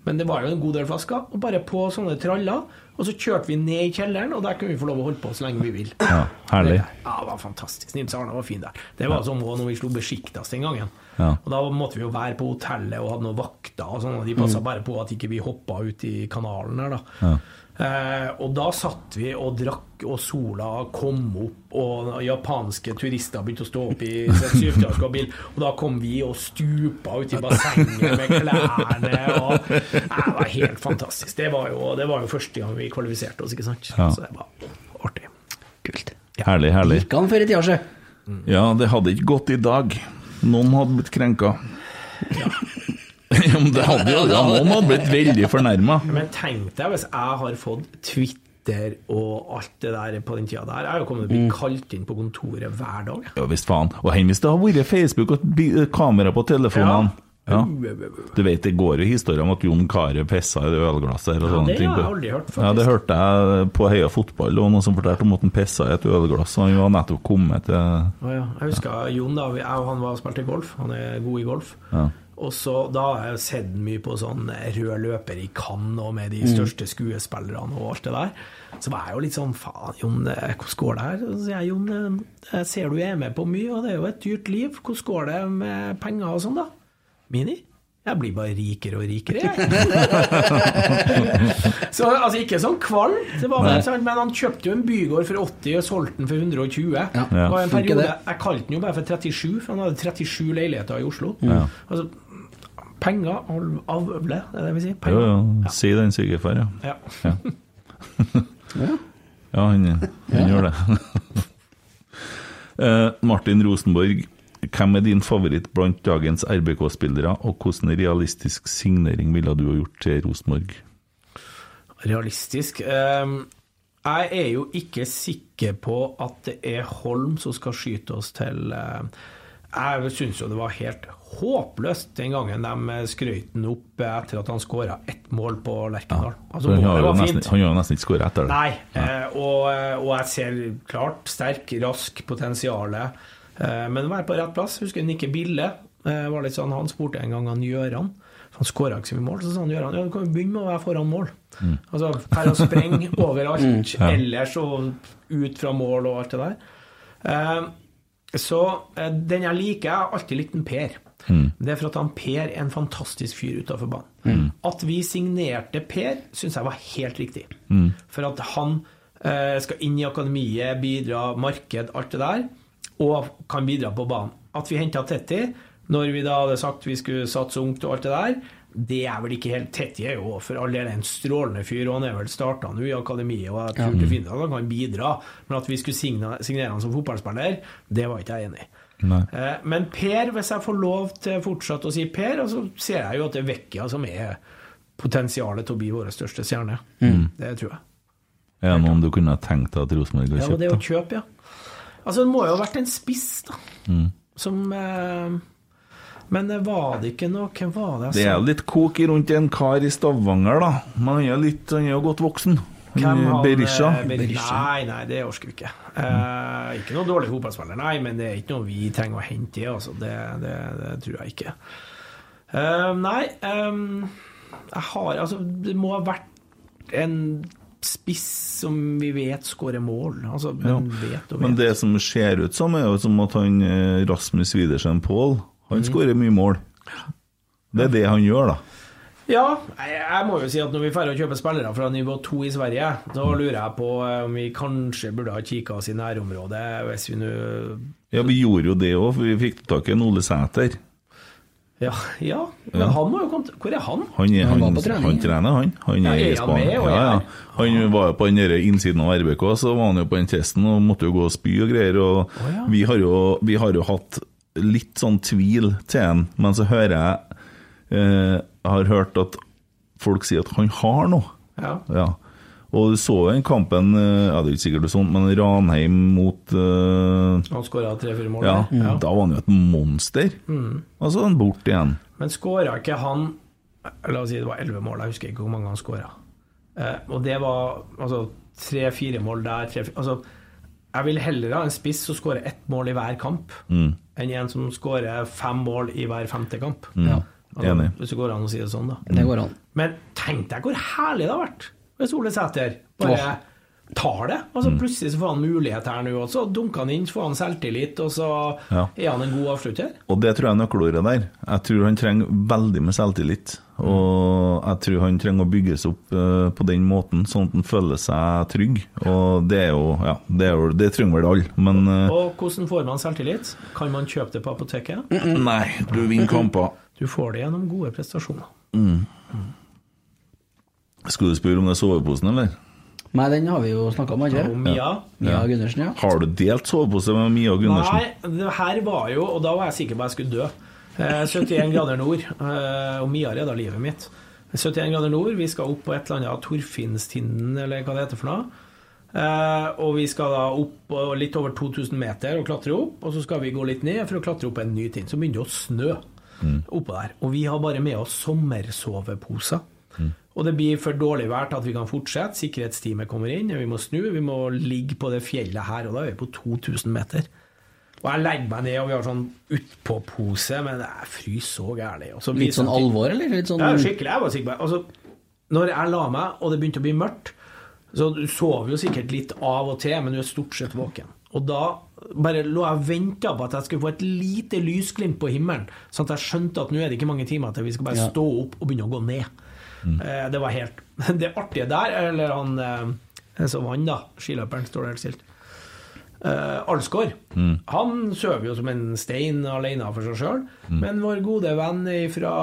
men det var jo en god del flasker. Og bare på sånne traller. Og så kjørte vi ned i kjelleren, og der kunne vi få lov å holde på så lenge vi vil. Ja, herlig. Ja, det var fantastisk. Nils Arne var fin der. Det var som når vi slo Besjiktas den gangen. Ja. Og Da måtte vi jo være på hotellet og hadde noen vakter, og sånn, og de passa Mm. bare på at ikke vi hoppa ut i kanalen der, da. Ja. Eh, og da satt vi og drakk, og sola kom opp, og japanske turister begynte å stå opp i syvtiårskabil, og da kom vi og stupa ut i bassenget med klærne, og Det var helt fantastisk. Det var, jo, det var jo første gang vi kvalifiserte oss, ikke sant. Ja. Så det var artig. Herlig, herlig. Gikk an for et sjø. Ja, det hadde ikke gått i dag. Noen hadde blitt krenka. Ja. men det hadde jo ja, Noen hadde blitt veldig fornærma. Men tenk deg hvis jeg har fått Twitter og alt det der på den tida der. Jeg har jo kommet til å bli kalt inn på kontoret hver dag. Ja visst faen. Og hen hvis det har vært Facebook og kamera på telefonene. Ja. Du vet, det går jo historier om at Jon Carew pissa i det ølglasset og Ja, sånne det ting. har jeg aldri hørt, faktisk. Ja, det hørte jeg på Heia Fotball, og noen som fortalte om at han pissa i et ølglass. Og han var nettopp kommet til Å ja. Jeg husker Jon, da. Jeg og han var og spilte golf. Han er god i golf. Ja. Og så Da har jeg sett mye på sånn rød løper i Cannes og med de Mm. største skuespillerne og alt det der. Så var jeg jo litt sånn Faen, Jon, hvordan går det her? Så sier jeg Jon, jeg ser du er med på mye, og det er jo et dyrt liv. Hvordan går det med penger og sånn, da? Mini? Jeg blir bare rikere og rikere, jeg. så altså, ikke sånn kvalm, sånn, men han kjøpte jo en bygård for 80 og solgte den for 120. Ja. Det var en periode. Jeg kalte den jo bare for 37, for han hadde 37 leiligheter i Oslo. Ja. Altså, penger av- avle, er det vi sier? Jo, Penger. jo, si den sykefar, ja. Ja. Ja, han, han gjør det. Eh, Martin Rosenborg, hvem er din favoritt blant dagens RBK-spillere, og hvordan realistisk signering ville du ha gjort til Rosenborg? Realistisk. Ehm, jeg er jo ikke sikker på at det er Holm som skal skyte oss til eh, Jeg syns jo det var helt håpløst den gangen de skrøt han opp etter at han skåra ett mål på Lerkendal. Altså, han, har jo nesten, han har nesten ikke skåret etter det. Nei, eh, og, og jeg ser klart sterk, rask potensialet. Men men være på rett plass. Husker Nikke Bille. Eh, var litt sånn, han spurte en gang han Gjøran. Han skåra ikke så mye mål. Så sa han Gjøran ja, du kan jo begynne med å være foran mål. Mm. Altså per å sprenge overalt Mm, ja. ellers og ut fra mål og alt det der. Så eh, den jeg liker, er alltid likt en Per. Mm. Det er for at han Per er en fantastisk fyr utafor banen. Mm. At vi signerte Per, syns jeg var helt riktig. Mm. For at han eh, skal inn i akademiet, bidra, marked, alt det der, og kan bidra på banen. At vi henta Tetti, når vi da hadde sagt vi skulle satse ungt og alt det der, det er vel ikke helt Tetti er jo for all del en strålende fyr, og han er vel starta nå i akademiet, og jeg tror definitivt at han kan bidra, men at vi skulle signere, signere han som fotballspiller, det var ikke jeg enig i. Nei. Eh, Men Per, hvis jeg får lov til fortsatt å si Per, så ser jeg jo at det er Vekkia som er potensialet til å bli vår største stjerne. Mm. Det tror jeg. Er det noen du kunne tenkt deg at Rosenborg Ja, kjøpt? Ja, det å kjøpe, ja. Altså, det må jo ha vært en spiss, da? Mm. Som eh, Men det var det ikke noe Hvem var det Det er jo litt kok rundt en kar i Stavanger, da. Men han er litt, han er jo godt voksen. Hvem han, Berisha. Berisha? Nei, nei, det orker vi ikke. Eh, ikke noe dårlig fotballspiller, nei, men det er ikke noe vi trenger å hente i. Altså. Det, det, det tror jeg ikke. Eh, nei, ehm, jeg har Altså, det må ha vært en spiss som vi vet skårer mål. Altså, Ja. vet vet. Men det som ser ut som, er jo som at han eh, Rasmus Widersen Pål Han skårer mye mål. Det er det han gjør, da. Ja, jeg, må jo si at når vi drar og kjøper spillere fra nivå 2 i Sverige, da lurer jeg på eh, om vi kanskje burde ha kikka oss i nærområdet, hvis vi nå Ja, vi gjorde jo det òg, for vi fikk tak i en Ole Sæter. Ja, ja. Men Ja. han må jo komme til Hvor er han? Han, er, Han han, var han, på trening. trener, han. Han Ja, er er i Spania. Ja, ja. Han var jo på den innsiden av RBK, så var han jo på den testen og måtte jo gå og spy og greier. Og ja. vi, har jo, vi har jo hatt litt sånn tvil til han, men så hører jeg eh, har hørt at folk sier at han har noe. Ja. Ja. Og du så jo den kampen, eh, ja, det er ikke sikkert er sånn, men Ranheim mot eh, Han skåra tre-fire mål. ja, mm. Da var han jo et monster. Mm. Og så er han borte igjen. Men skåra ikke han La oss si det var elleve mål, jeg husker ikke hvor mange han skåra. Eh, og det var altså tre-fire mål der tre, altså, Jeg vil heller ha en spiss som skårer ett mål i hver kamp, Mm. Enn en som skårer fem mål i hver femte kamp. Mm. Ja. Altså, Enig. Hvis det går an å si det sånn, da. Det går an. Men tenk deg hvor herlig det har vært hvis Ole Sæter bare tar det. Altså Mm. Plutselig så får han mulighet her nå, og så dunker han inn, så får han selvtillit, og så Ja. er han en god avslutter. Og det tror jeg er nøkkelordet der. Jeg tror han trenger veldig med selvtillit. Og jeg tror han trenger å bygges opp uh, på den måten, sånn at han føler seg trygg. Og det er jo Ja, det, er jo, det trenger vel alle, men uh, Og hvordan får man selvtillit? Kan man kjøpe det på apoteket? Nei, du vinner kamper. Du får det gjennom gode prestasjoner. Mm. Skal du spørre om det er soveposen, eller? Nei, den har vi jo snakka om, ikke Om Mia. Mia Gundersen, ja. Har du delt sovepose med Mia Gundersen? Nei, det her var jo Og da var jeg sikker på at jeg skulle dø. Eh, 71 grader nord, Og og Mia redda livet mitt. 71 grader nord, vi skal opp på et eller annet Torfinnstinden, eller hva det heter for noe. Eh, og vi skal da opp litt over 2000 meter og klatre opp, og så skal vi gå litt ned for å klatre opp en ny tind. Så begynner det å snø oppå der. Og vi har bare med oss sommersoveposer. Og det blir for dårlig vær til at vi kan fortsette. Sikkerhetsteamet kommer inn, vi må snu. Vi må ligge på det fjellet her, og da er vi på 2000 meter. Og jeg legger meg ned, og vi har sånn utpå-pose, men jeg fryser så gærent. Så Litt sånn alvor, eller? Litt sånn Ja, skikkelig. Jeg var sikker på det. Altså, når jeg la meg, og det begynte å bli mørkt, så du sover jo sikkert litt av og til, men du er stort sett våken. Og da bare lå jeg og venta på at jeg skulle få et lite lysglimt på himmelen, sånn at jeg skjønte at nå er det ikke mange timer til vi skal bare Ja. stå opp og begynne å gå ned. Mm. Det var helt Det artige der, eller han eh, som vant, da, skiløperen, står det helt stilt. Uh, Alsgaard. Mm. Han sover jo som en stein alene for seg sjøl. Mm. Men vår gode venn fra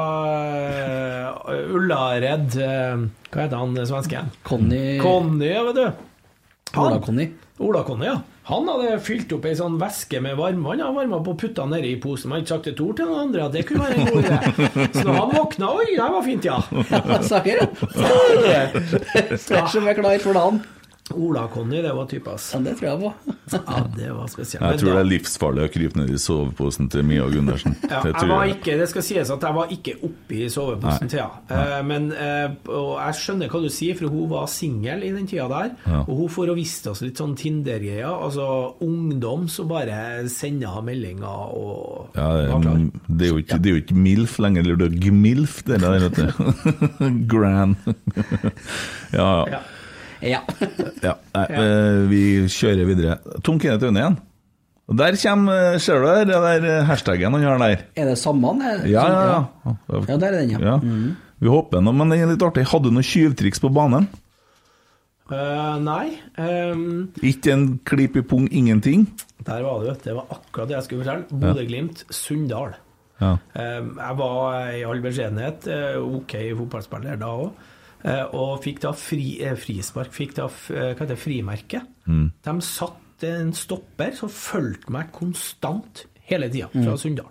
uh, Ullared uh, Hva heter han svensken? Conny Conny, vet du. Ola-Conny. Ola-Conny, ja. Han hadde fylt opp ei sånn væske med varmvann Han varma på og putta nedi i posen. Han hadde ikke sagt et ord til noen andre at det kunne være en god idé. Så når han våkna Oi, det var fint, ja. Saker, ja. Stretch som er klar for dagen. Ola-Conny, det var type, ass. Ja, det tror jeg på. Ja, det var spesielt. Jeg tror da- det er livsfarlig å krype ned i soveposen til Mia Gundersen. Ja, jeg var ikke, det skal sies at jeg var ikke oppe i soveposen Nei. til henne. Eh, men eh, og jeg skjønner hva du sier, for hun var singel i den tida der. Ja. Og hun får og visste oss litt sånn Tinder-greier. Altså ungdom som bare sender meldinger og Ja, det, er, det, er jo ikke, det er jo ikke MILF lenger, eller det er GMILF, det der, vet du. Gran. ja, ja. Ja. ja. Nei, eh, vi kjører videre. Tom Kenneth Aune igjen. Og der kommer, ser du der, den der hashtaggen han har der. Er det samme? han? Ja, ja, ja. Ja, der er den, ja. Ja. Mhm. Vi hopper nå, men den er litt artig. Hadde du noe tjuvtriks på banen? Uh, nei. Um, Ikke en klipp i pung, ingenting? der var det, det var akkurat det jeg skulle fortelle. Bodø-Glimt, Sunndal. Ja. Eh, Jeg var i all beskjedenhet eh, ok fotballspiller da òg, og fikk da fri, eh, frispark. Fikk da eh, hva heter det, frimerke. Mm. De satt en stopper som fulgte meg konstant hele tida fra Mm. Sunndal.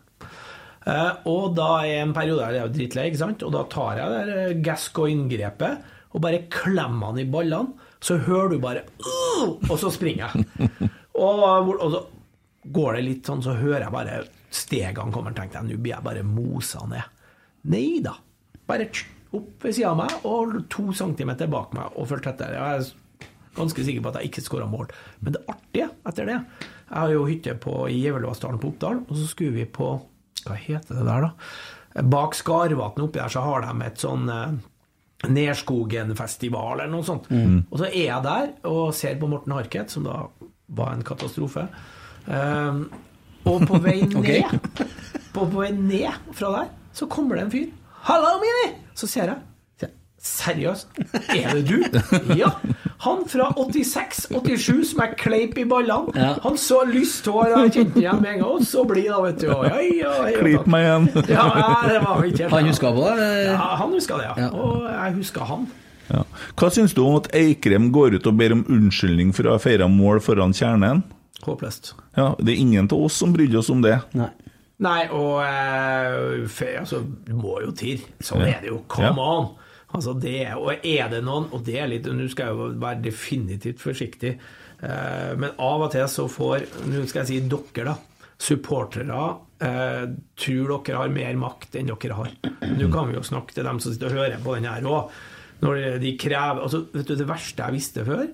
Eh, og da i en periode er jeg jo drittlei, ikke sant? og da tar jeg det der Gascoigne-grepet og bare klemmer han i ballene. Så hører du bare Og så springer jeg. og, og så går det litt sånn, så hører jeg bare stegene kommer. Tenkte jeg, nå blir jeg bare mosa ned. Nei da. Bare tsk, opp ved sida av meg og to centimeter bak meg og fulgte etter. Jeg er ganske sikker på at jeg ikke skåra mål. Men det artige etter det Jeg har jo hytte på, i Gjevelåsdalen på Oppdal, og så skulle vi på Hva heter det der, da? Bak Skarvatnet oppi der så har de et sånn eh, Nerskogen-festival eller noe sånt. Mm. Og så er jeg der og ser på Morten Harket, som da var en katastrofe. Um, og på vei ned okay. på, på vei ned fra der, så kommer det en fyr. 'Hallo, Mini!' Så ser jeg. Seriøst? Er det du? Ja. Han fra 86-87 som er kleip i ballene. Ja. Han så lyst hår, og jeg kjente igjen med en gang. Og så blid, da, vet du. Ja, ja, ja, Klipp meg igjen. Ja, det var ikke helt Han huska på det? Ja, han huska det, ja. Ja. Og jeg huska han. Ja. Hva syns du om at Eikrem går ut og ber om unnskyldning for å ha feira mål foran kjernen? Håpløst. Ja, Det er ingen av oss som brydde oss om det. Nei. Nei, og eh, altså, du må jo til. Sånn er det jo. Come Ja. on! Altså, det, og er det noen Og det er litt Nå skal jeg jo være definitivt forsiktig, eh, men av og til så får Nå skal jeg si dere, da. Supportere eh, tror dere har mer makt enn dere har. Nå kan vi jo snakke til dem som sitter og hører på den her òg. Når de krever altså, vet du, Det verste jeg visste før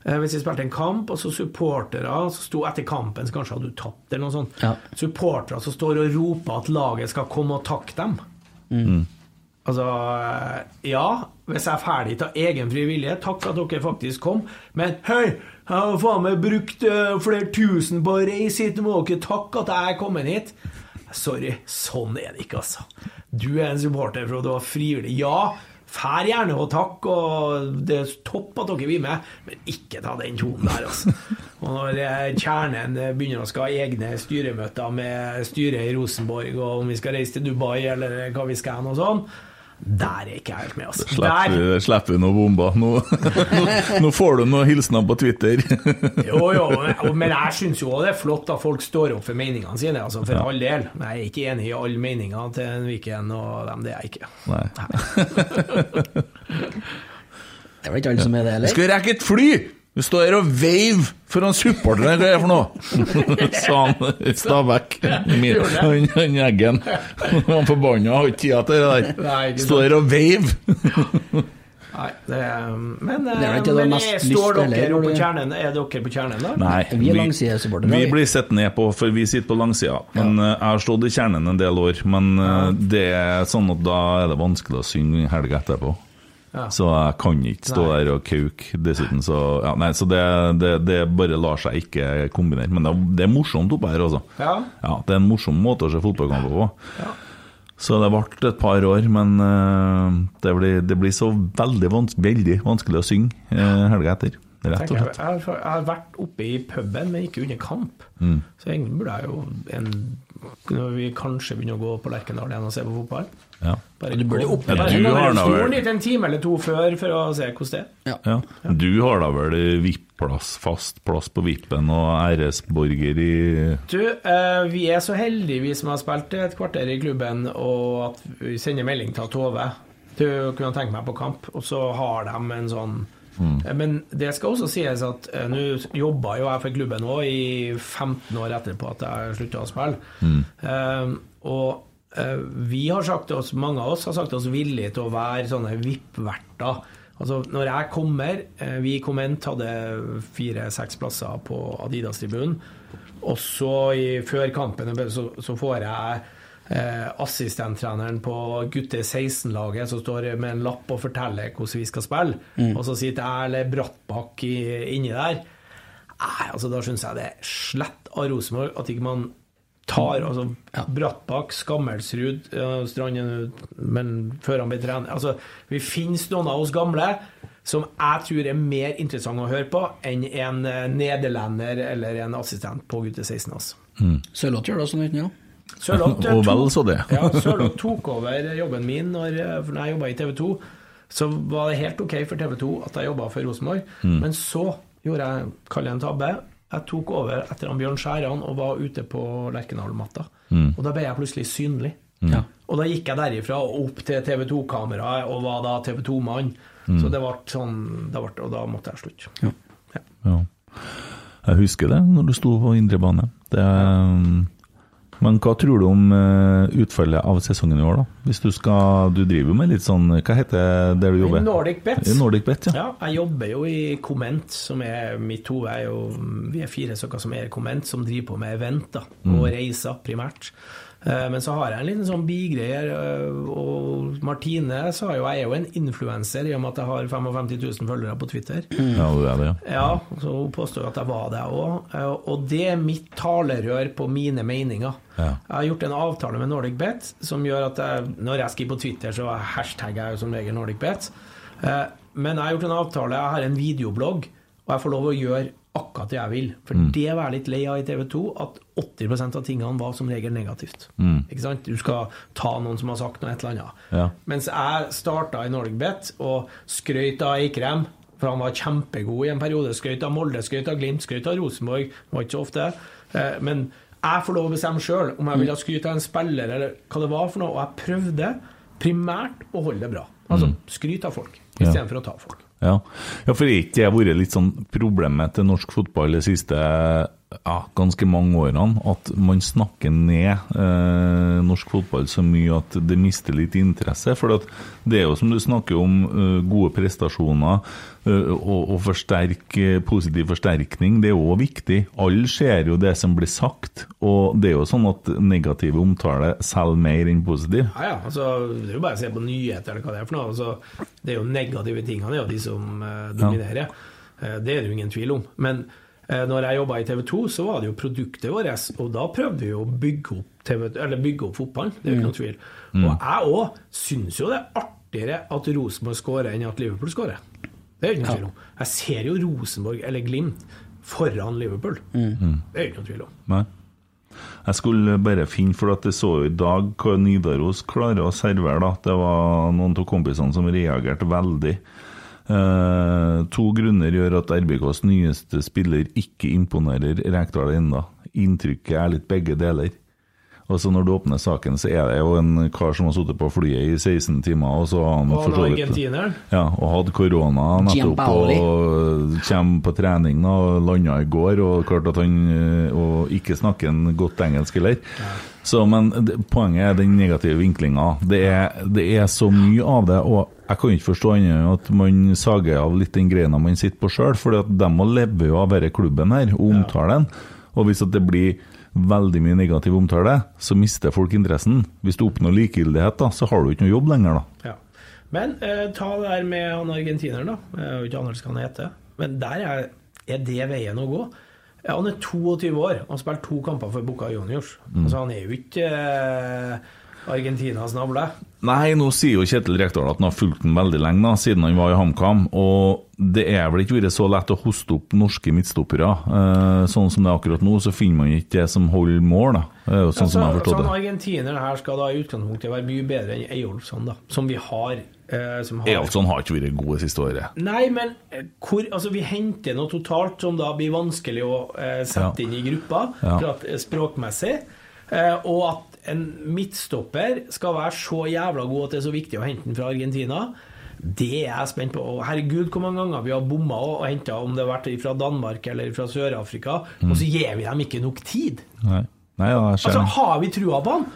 Hvis vi spilte en kamp, og så supportere som sto etter kampen, så kanskje hadde du tapt, eller noe sånt. Ja. Supportere som står og roper at laget skal komme og takke dem. Altså, eh, ja, hvis jeg er ferdig av egen fri vilje, takk at dere faktisk kom, men hei, jeg har faen meg brukt eh, flere tusen på å reise hit, må dere takke at jeg er kommet hit. Sorry, sånn er det ikke, altså. Du er en supporter for at du har frivillig. Ja, fær gjerne og takk, og det er topp at dere blir med, men ikke ta den tonen der, altså. Og når eh, kjernen eh, begynner å skal ha egne styremøter med styret i Rosenborg, og om vi skal reise til Dubai eller hva vi skal og sånn, der er ikke jeg helt med, altså. Slipper slipper noen bomber. Nå, nå, nå får du noen hilsener på Twitter. jo, jo, men- jeg syns jo det er flott at folk står opp for meningene sine, altså, for all del. Men jeg er ikke enig i alle meningene til en Viken og dem, det er jeg ikke. Nei. Det var ikke alle som er det, Vi Skal skal rekke et fly! Du står her og veiver foran supporterne, hva er det for noe? Sa han Stabæk. Min- Han han Eggen. Han forbanna har ikke tida til det der. Står her og veiv. Nei, det, men Det er det men er- står dere eller? på kjernen? Er dere på kjernen, da? Nei, Vi er Vi vi. blir sett ned på, for vi sitter på langsida. Men ja. jeg har stått i kjernen en del år. Men eh, det er sånn at da er det vanskelig å synge helga etterpå. Ja. Så jeg kan ikke stå Nei. der og kauke. Dessuten så ja, Nei, så det, det, det bare lar seg ikke kombinere. Men det, det er morsomt oppe her, altså. Ja. Ja, det er en morsom måte å se fotballkamper på. Så det ble et par år, men eh, det, blir, det blir så veldig, vans veldig vanskelig å synge uh, helga etter. Rett og slett. jeg, jeg har vært oppe i puben, men ikke under kamp. Mm. Så egentlig burde jeg jo en, Når vi kanskje begynner å gå på Lerkendal igjen og se på fotball Ja. Bare Du burde opp- Ja, bare du har en da vel- litt en time eller to før for å se hvordan det er. Ja. Du har da vel VIP-plass, fast plass på VIP-en og æresborger i Du, eh, vi er så heldige, vi som har spilt et kvarter i klubben, og at vi sender melding til Tove. Du kunne tenke meg på kamp, og så har de en sånn mm. Men det skal også sies at eh, nå jobba jo jeg for klubben òg i 15 år etterpå at jeg slutta å spille. Eh, og eh, vi har sagt oss, mange av oss har sagt oss villige til å være sånne VIP-verter. Altså, når jeg kommer eh, Vi i Komment hadde fire-seks plasser på Adidas-tribunen. Og så før kampen så, så får jeg eh, assistenttreneren på gutte 16-laget som står med en lapp og forteller hvordan vi skal spille. Mm. Og så sitter Erle Brattbakk i- inni der. Nei, altså Da syns jeg det er slett av Rosenborg at ikke man tar altså Brattbakk, Skammelsrud, ja, Stranden Men før han ble trener altså, Vi finnes noen av oss gamle som jeg tror er mer interessant å høre på enn en eh, nederlender eller en assistent på gutte 16. Altså. Sørloth gjør det sånn, uten ja. Sørloth Og vel tok- så det. Ja, Sørloth tok over jobben min når, for når jeg jobba i TV 2. Så var det helt ok for TV 2 at jeg jobba for Rosenborg. Mm. Men så gjorde jeg kall det en tabbe. Jeg tok over etter han Bjørn Skjæran og var ute på Lerkendal-matta. Mm. Og da ble jeg plutselig synlig. Ja. Og da gikk jeg derifra og opp til TV 2-kameraet og var da TV 2-mann. Mm. Så det ble sånn det ble, Og da måtte jeg slutte. Ja. Jeg husker det, når du sto på indre bane. Det, um, men hva tror du om uh, utfallet av sesongen i år, da? Hvis du skal Du driver med litt sånn Hva heter det du jobber? Nordic Bet. Nordic Bet, ja. Ja, jeg jobber jo i Comment, som er mitt to. er jo- Vi er fire stykker som er i Comment, som driver på med event da, og reiser primært. Eh, Men så har jeg en liten sånn bigreie her, eh, og Martine sa jo jeg er jo en influenser i og med at jeg har 55 000 følgere på Twitter. Ja, du er det, ja. Ja, så hun påstår jo at jeg var det òg. Og det er mitt talerør på mine meninger. Ja. Jeg har gjort en avtale med Nordic Bet som gjør at jeg, når jeg skriver på Twitter, så hashtagger jeg jo som regel Nordic Bet. Eh, Men jeg har gjort en avtale, jeg har en videoblogg, og jeg får lov å gjøre akkurat det jeg vil. For Mm. det var jeg litt lei av i TV 2, at 80% av tingene var som regel negativt. Mm. Ikke sant? Du skal ta noen som har sagt noe et eller annet. Ja. Mens jeg starta i Norgebet og skrøt av Eikrem, for han var kjempegod i en periode. Skrøt av Molde, skrøt av Glimt, skrøt av Rosenborg. Det var ikke så ofte. Eh, Men jeg får lov å bestemme sjøl om jeg vil ha skryt av en spiller eller hva det var for noe. Og jeg prøvde primært å holde det bra. Altså Mm. skryt av folk Ja. istedenfor å ta folk. Ja, ja for det har ikke vært litt sånn problemet til norsk fotball de siste ja, ganske mange årene, at man snakker ned eh, norsk fotball så mye at det mister litt interesse. For det er jo som du snakker om, eh, gode prestasjoner og, og forsterk, eh, positiv forsterkning. Det er òg viktig. Alle ser jo det som blir sagt, og det er jo sånn at negative omtaler selger mer enn positiv. Ja, ja. Altså, det er jo bare å se på nyheter eller hva det er for noe. Altså, det er jo negative tingene, det er jo de som eh, dominerer. Ja. det er det jo ingen tvil om. Men eh, når jeg jobba i TV 2, så var det jo produktet vårt, og da prøvde vi å bygge opp, TV, eller bygge opp fotballen. Det er jo ikke Mm. noen tvil. Mm. Og jeg òg syns jo det er artigere at Rosenborg skårer enn at Liverpool skårer. Det er ikke noen tvil om. Jeg ser jo Rosenborg eller Glimt foran Liverpool. Mm. Det er ikke noen tvil om. Nei. Jeg skulle bare finne, for at jeg så jo i dag hva Nidaros klarer å servere. da. Det var noen av kompisene som reagerte veldig. Eh, to grunner gjør at RBKs nyeste spiller ikke imponerer Rekdal ennå. Inntrykket er litt begge deler. Og så Når du åpner saken, så er det jo en kar som har sittet på flyet i 16 timer, og så har han for så vidt- ja, og hadde korona nettopp og kommer på trening da, og landa i går, og klart at han eh, og ikke snakker en godt engelsk heller. Så, men det, poenget er den negative vinklinga. Det det er så mye av det, og jeg kan ikke forstå annet enn at man sager av litt den greina man sitter på sjøl, for de må leve jo av denne klubben her, og omtalen. Og hvis at det blir veldig mye negativ omtale, så mister folk interessen. Hvis du oppnår likegyldighet, da, så har du ikke noe jobb lenger, da. Ja. Men eh, ta det der med han argentineren, da. Jeg vet ikke annet hva han heter. Men der er, er det veien å gå. Ja, han er 22 år. Han har spilt to kamper for Bucca Juniors. Mm. Altså, han er jo ikke eh, Argentinas navle. Nei, nå sier jo Kjetil Rekdal at han har fulgt den veldig lenge, da, siden han var i HamKam. Og det er vel ikke vært så lett å hoste opp norske midtstoppere. Eh, sånn som det er akkurat nå, så finner man ikke det som holder mål, da. Eh, sånn ja, sånn som jeg så han det. argentineren her skal da i utgangspunktet være mye bedre enn Eyolfsson, da. Som vi har. Eh, som har Eyolfsson har ikke vært god det siste året. Nei, men eh, hvor, altså, vi henter noe totalt som da blir vanskelig å eh, sette Ja. inn i gruppa, Ja. eh, språkmessig. Eh, og at en midtstopper skal være så jævla god at det er så viktig å hente den fra Argentina, det er jeg spent på. Herregud, hvor mange ganger vi har bomma og henta, om det har vært fra Danmark eller fra Sør-Afrika, Mm. og så gir vi dem ikke nok tid. Nei, Nei ja, Altså, har vi trua på han,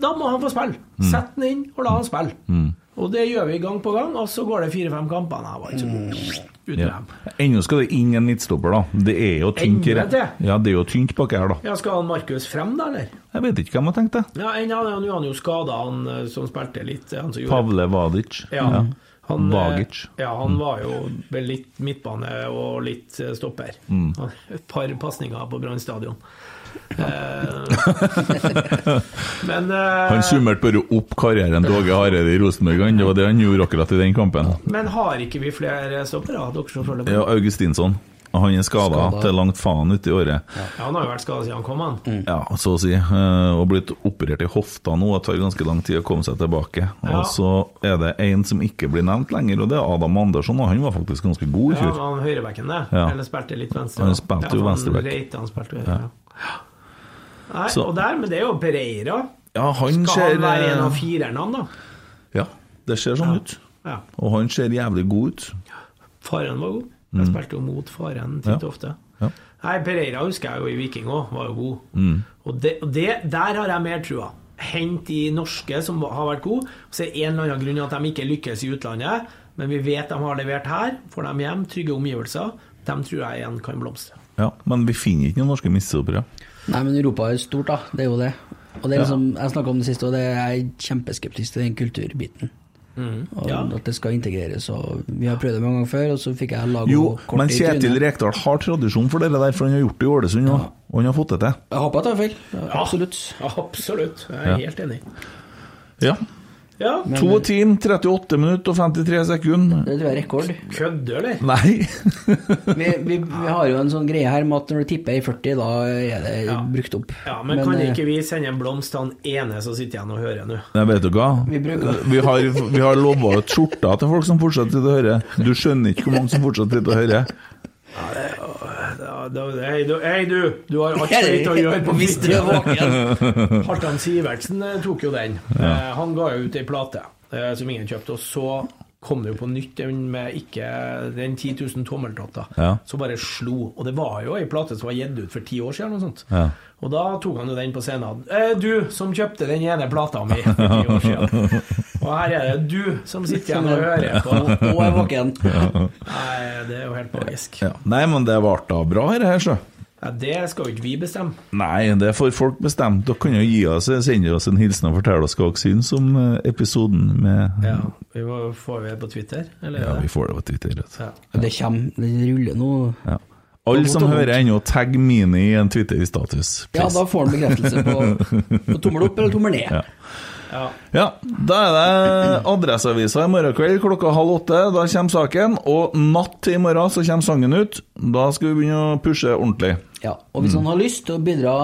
da må han få spille. Mm. Sett den inn, og la han spille. Mm. Og det gjør vi gang på gang, og så går det fire-fem kamper. Nei, det var ikke så god. Ja. dem. Ennå skal det inn en midtstopper, da. Det er jo tynt i? Ja, det er jo tynt baki her, da. Ja, skal han Markus frem, da, eller? Jeg vet ikke hvem jeg tenkte. Ja, en av dem, Nå har han jo skada, han eh, som spilte litt. Han som Pavle Vadic. Ja. Han, eh, Vagic. Ja, han var jo litt midtbane og litt eh, stopper. Mm. Et par pasninger på Brann stadion. Eh, Men uh, Han summerte bare opp karrieren til Åge Hareide i Rosenborg. Det var det han gjorde akkurat i den kampen. Men har ikke vi flere stoppere? Ja, Augustinsson. Han er skada til langt faen uti i året. Ja, han har jo vært skada siden han kom, han. Ja, så å si. eh, Og blitt operert i hofta nå. Det tar ganske lang tid å komme seg tilbake. Ja. Og så er det en som ikke blir nevnt lenger, og det er Adam Andersson. Og han var faktisk ganske god i Ja, fjor. han høyrebacken, det. Ja. Eller spilte litt venstre. Han spilte jo ja, venstreback. Han han spilte Ja. Ja. Nei, Så- og der, men det er jo Pereira. Ja, han Skal ser han være en av eh, firerne, da? Ja, det ser sånn ut. Ja. Og han ser jævlig god ut. Faren var god. Jeg Mm. spilte jo mot faren Ja. titt og ofte. Ja. Nei, Pereira husker jeg jo i Viking òg, var jo god. Mm. Og, det, og det, der har jeg mer trua. Hent de norske som har vært gode. Så er det en eller annen grunn at de ikke lykkes i utlandet, men vi vet de har levert her. Får dem hjem, trygge omgivelser. Dem tror jeg igjen kan blomstre. Ja, men vi finner ikke noen norske midtstoppere. Nei, men Europa er stort, da. Det er jo det. Og det er liksom, Jeg snakka om det siste, og det er jeg kjempeskeptisk til den kulturbiten. Mm. Og Ja. At det skal integreres. Og vi har prøvd det mange ganger før, og så fikk jeg laga Jo, men Kjetil Rekdal har tradisjon for det der, for han har gjort det i Ålesund òg. Og han har fått det til. Jeg håper at han har feil. Absolutt. Ja, absolutt. Jeg er Ja. helt enig. Ja. Ja. To timer, 38 minutter og 53 sekunder. Det tror jeg er rekord. Kødder, eller? Nei. vi, vi, vi har jo en sånn greie her med at når du tipper i 40, da er det brukt opp. Ja, men, kan eh, ikke vi sende en blomst til han ene som sitter igjen og hører nå? Nei, vet du hva? Vi Vi har, vi har lova ut skjorter til folk som fortsatt sitter og hører. Du skjønner ikke hvor mange som fortsatt sitter og hører. Ja, det da- Hei, du, hei, du! Du har altfor lite å gjøre på Hvis du er våken. Halvdan Sivertsen eh, tok jo den. Ja. Eh, Han ga jo ut ei plate eh, som ingen kjøpte, og så kom det jo på nytt den med ikke den 10 000 tommeltotta. Ja. Så bare slo. Og det var jo ei plate som var gitt ut for ti år siden, eller noe sånt. Ja. Og da tok han jo den på scenen. Eh, du som kjøpte den ene plata mi for ti år siden. Og her er det du som sitter igjen og hører på. Og er våken. Nei, det er jo helt magisk. Ja. Nei, men det ble da bra, dette her, så. Ja, det skal jo ikke vi bestemme. Nei, det får folk bestemme. Dere kan jo gi oss, sende oss en hilsen og fortelle oss hva dere syns om eh, episoden med Ja, vi må, Får vi det på Twitter? Eller Ja, vi får det på Twitter. vet. Ja. Det kommer, det ruller nå. Ja. Alle som hører ennå, tagg Mini i en Twitter-status. Ja, da får han bekreftelse på, på tommel opp eller tommel ned. Ja. Ja. Ja, da er det Adresseavisa i morgen kveld klokka halv åtte. Da kommer saken. Og natt til i morgen så kommer sangen ut. Da skal vi begynne å pushe ordentlig. Ja, og hvis han har lyst til å bidra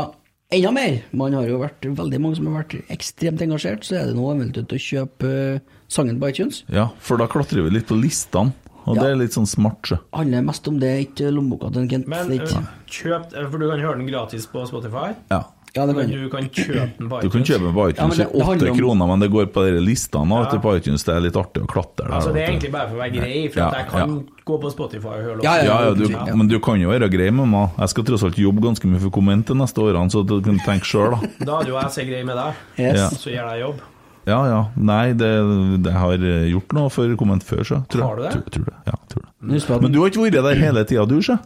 enda mer Man har jo vært veldig mange som har vært ekstremt engasjert, så er det nå eventuelt å kjøpe eh, sangen på iTunes. Ja, for da klatrer vi litt på listene. Og Ja. det er litt sånn smart, så. Handler mest om det, ikke lommeboka til Kent. Men øh, kjøp øh, For du kan høre den gratis på Spotify. Ja. Ja, det Men du kan kjøpe den på Du kan kjøpe den på iTunes men det- det i åtte om- kroner, men det går på de listene Ja. på iTunes. Det er litt artig å klatre der. Altså, det er egentlig bare for å være grei, for Ja, at jeg kan ja. gå på Spotify og høre låter. Ja, Ja, ja, du, men du kan jo være grei med meg. Jeg skal tross alt jobbe ganske mye for komment de neste årene, så du kan tenke sjøl, da. Da hadde jo jeg seg grei med deg, Yes. Ja. så gjør jeg jobb. Ja, ja. Nei, det, det har gjort noe for komment før, så. Tror. Har du det? Tror, tror det. Ja, tror det. Men du har ikke vært der hele tida, du, sjø?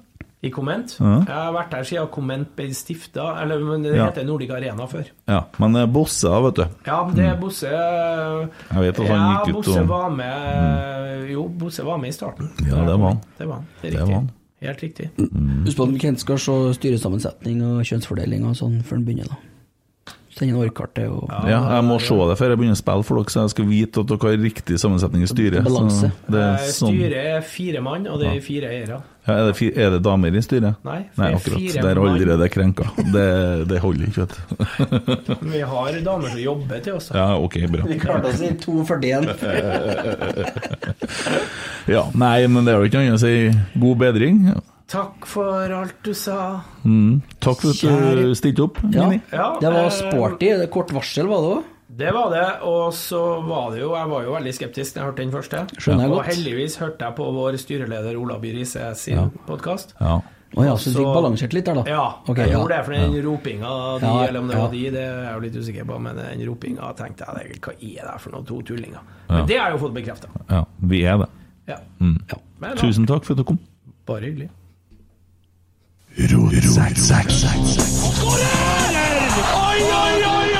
I Comment? Ja. Jeg har vært der siden Comment ble stifta, eller men det Ja. heter Nordic Arena før. Ja. Men eh, Bosse, da, vet du. Ja, det er Bosse Jeg vet at han Ja, gikk ut Bosse og var med Jo, Bosse var med i starten. Ja, det var han. Det var han. Det er Det riktig. var han. Helt riktig. Husk på at Kent skal se styresammensetning og kjønnsfordeling og sånn før han begynner, da. Sende inn orkkartet og Ja, jeg må se det før jeg begynner å spille for dere, så jeg skal vite at dere har riktig sammensetning i styret. Balanse. Så det er Eh, sånn. Styret er fire mann, og det er fire eiere. Ja, er, det fi, er det damer i styret? Nei, for Nei det akkurat. fire Det er allerede krenka. Det, det holder ikke, vet du. Vi har damer som jobber til oss. Ja, ok, bra. Vi klarte oss i 2,41. Ja, Nei, men det er jo ikke annet å si god bedring. Takk for alt du sa. Mm. Takk for at du stilte opp, Ja, Ja, det var eh, sporty. Kort varsel, var det òg? Det var det, og så var det jo Jeg var jo veldig skeptisk da jeg hørte den første. Skjønner jeg og heldigvis hørte jeg på vår styreleder Ola By Riise sin Ja. podkast. Ja. Å ja, så du fikk balansert litt der, da? Ja, okay, jeg ja. gjorde det, for den ropinga di, Ja, eller om det ja. var de, det er jeg jo litt usikker på, men den ropinga tenkte jeg Hva er det for noe, to tullinger? Ja. Men det har jeg jo fått bekrefta. ja, vi er det. Ja. Mm. Men Tusen takk for at du kom. bare hyggelig. Oi, oi, oi, oi, oi!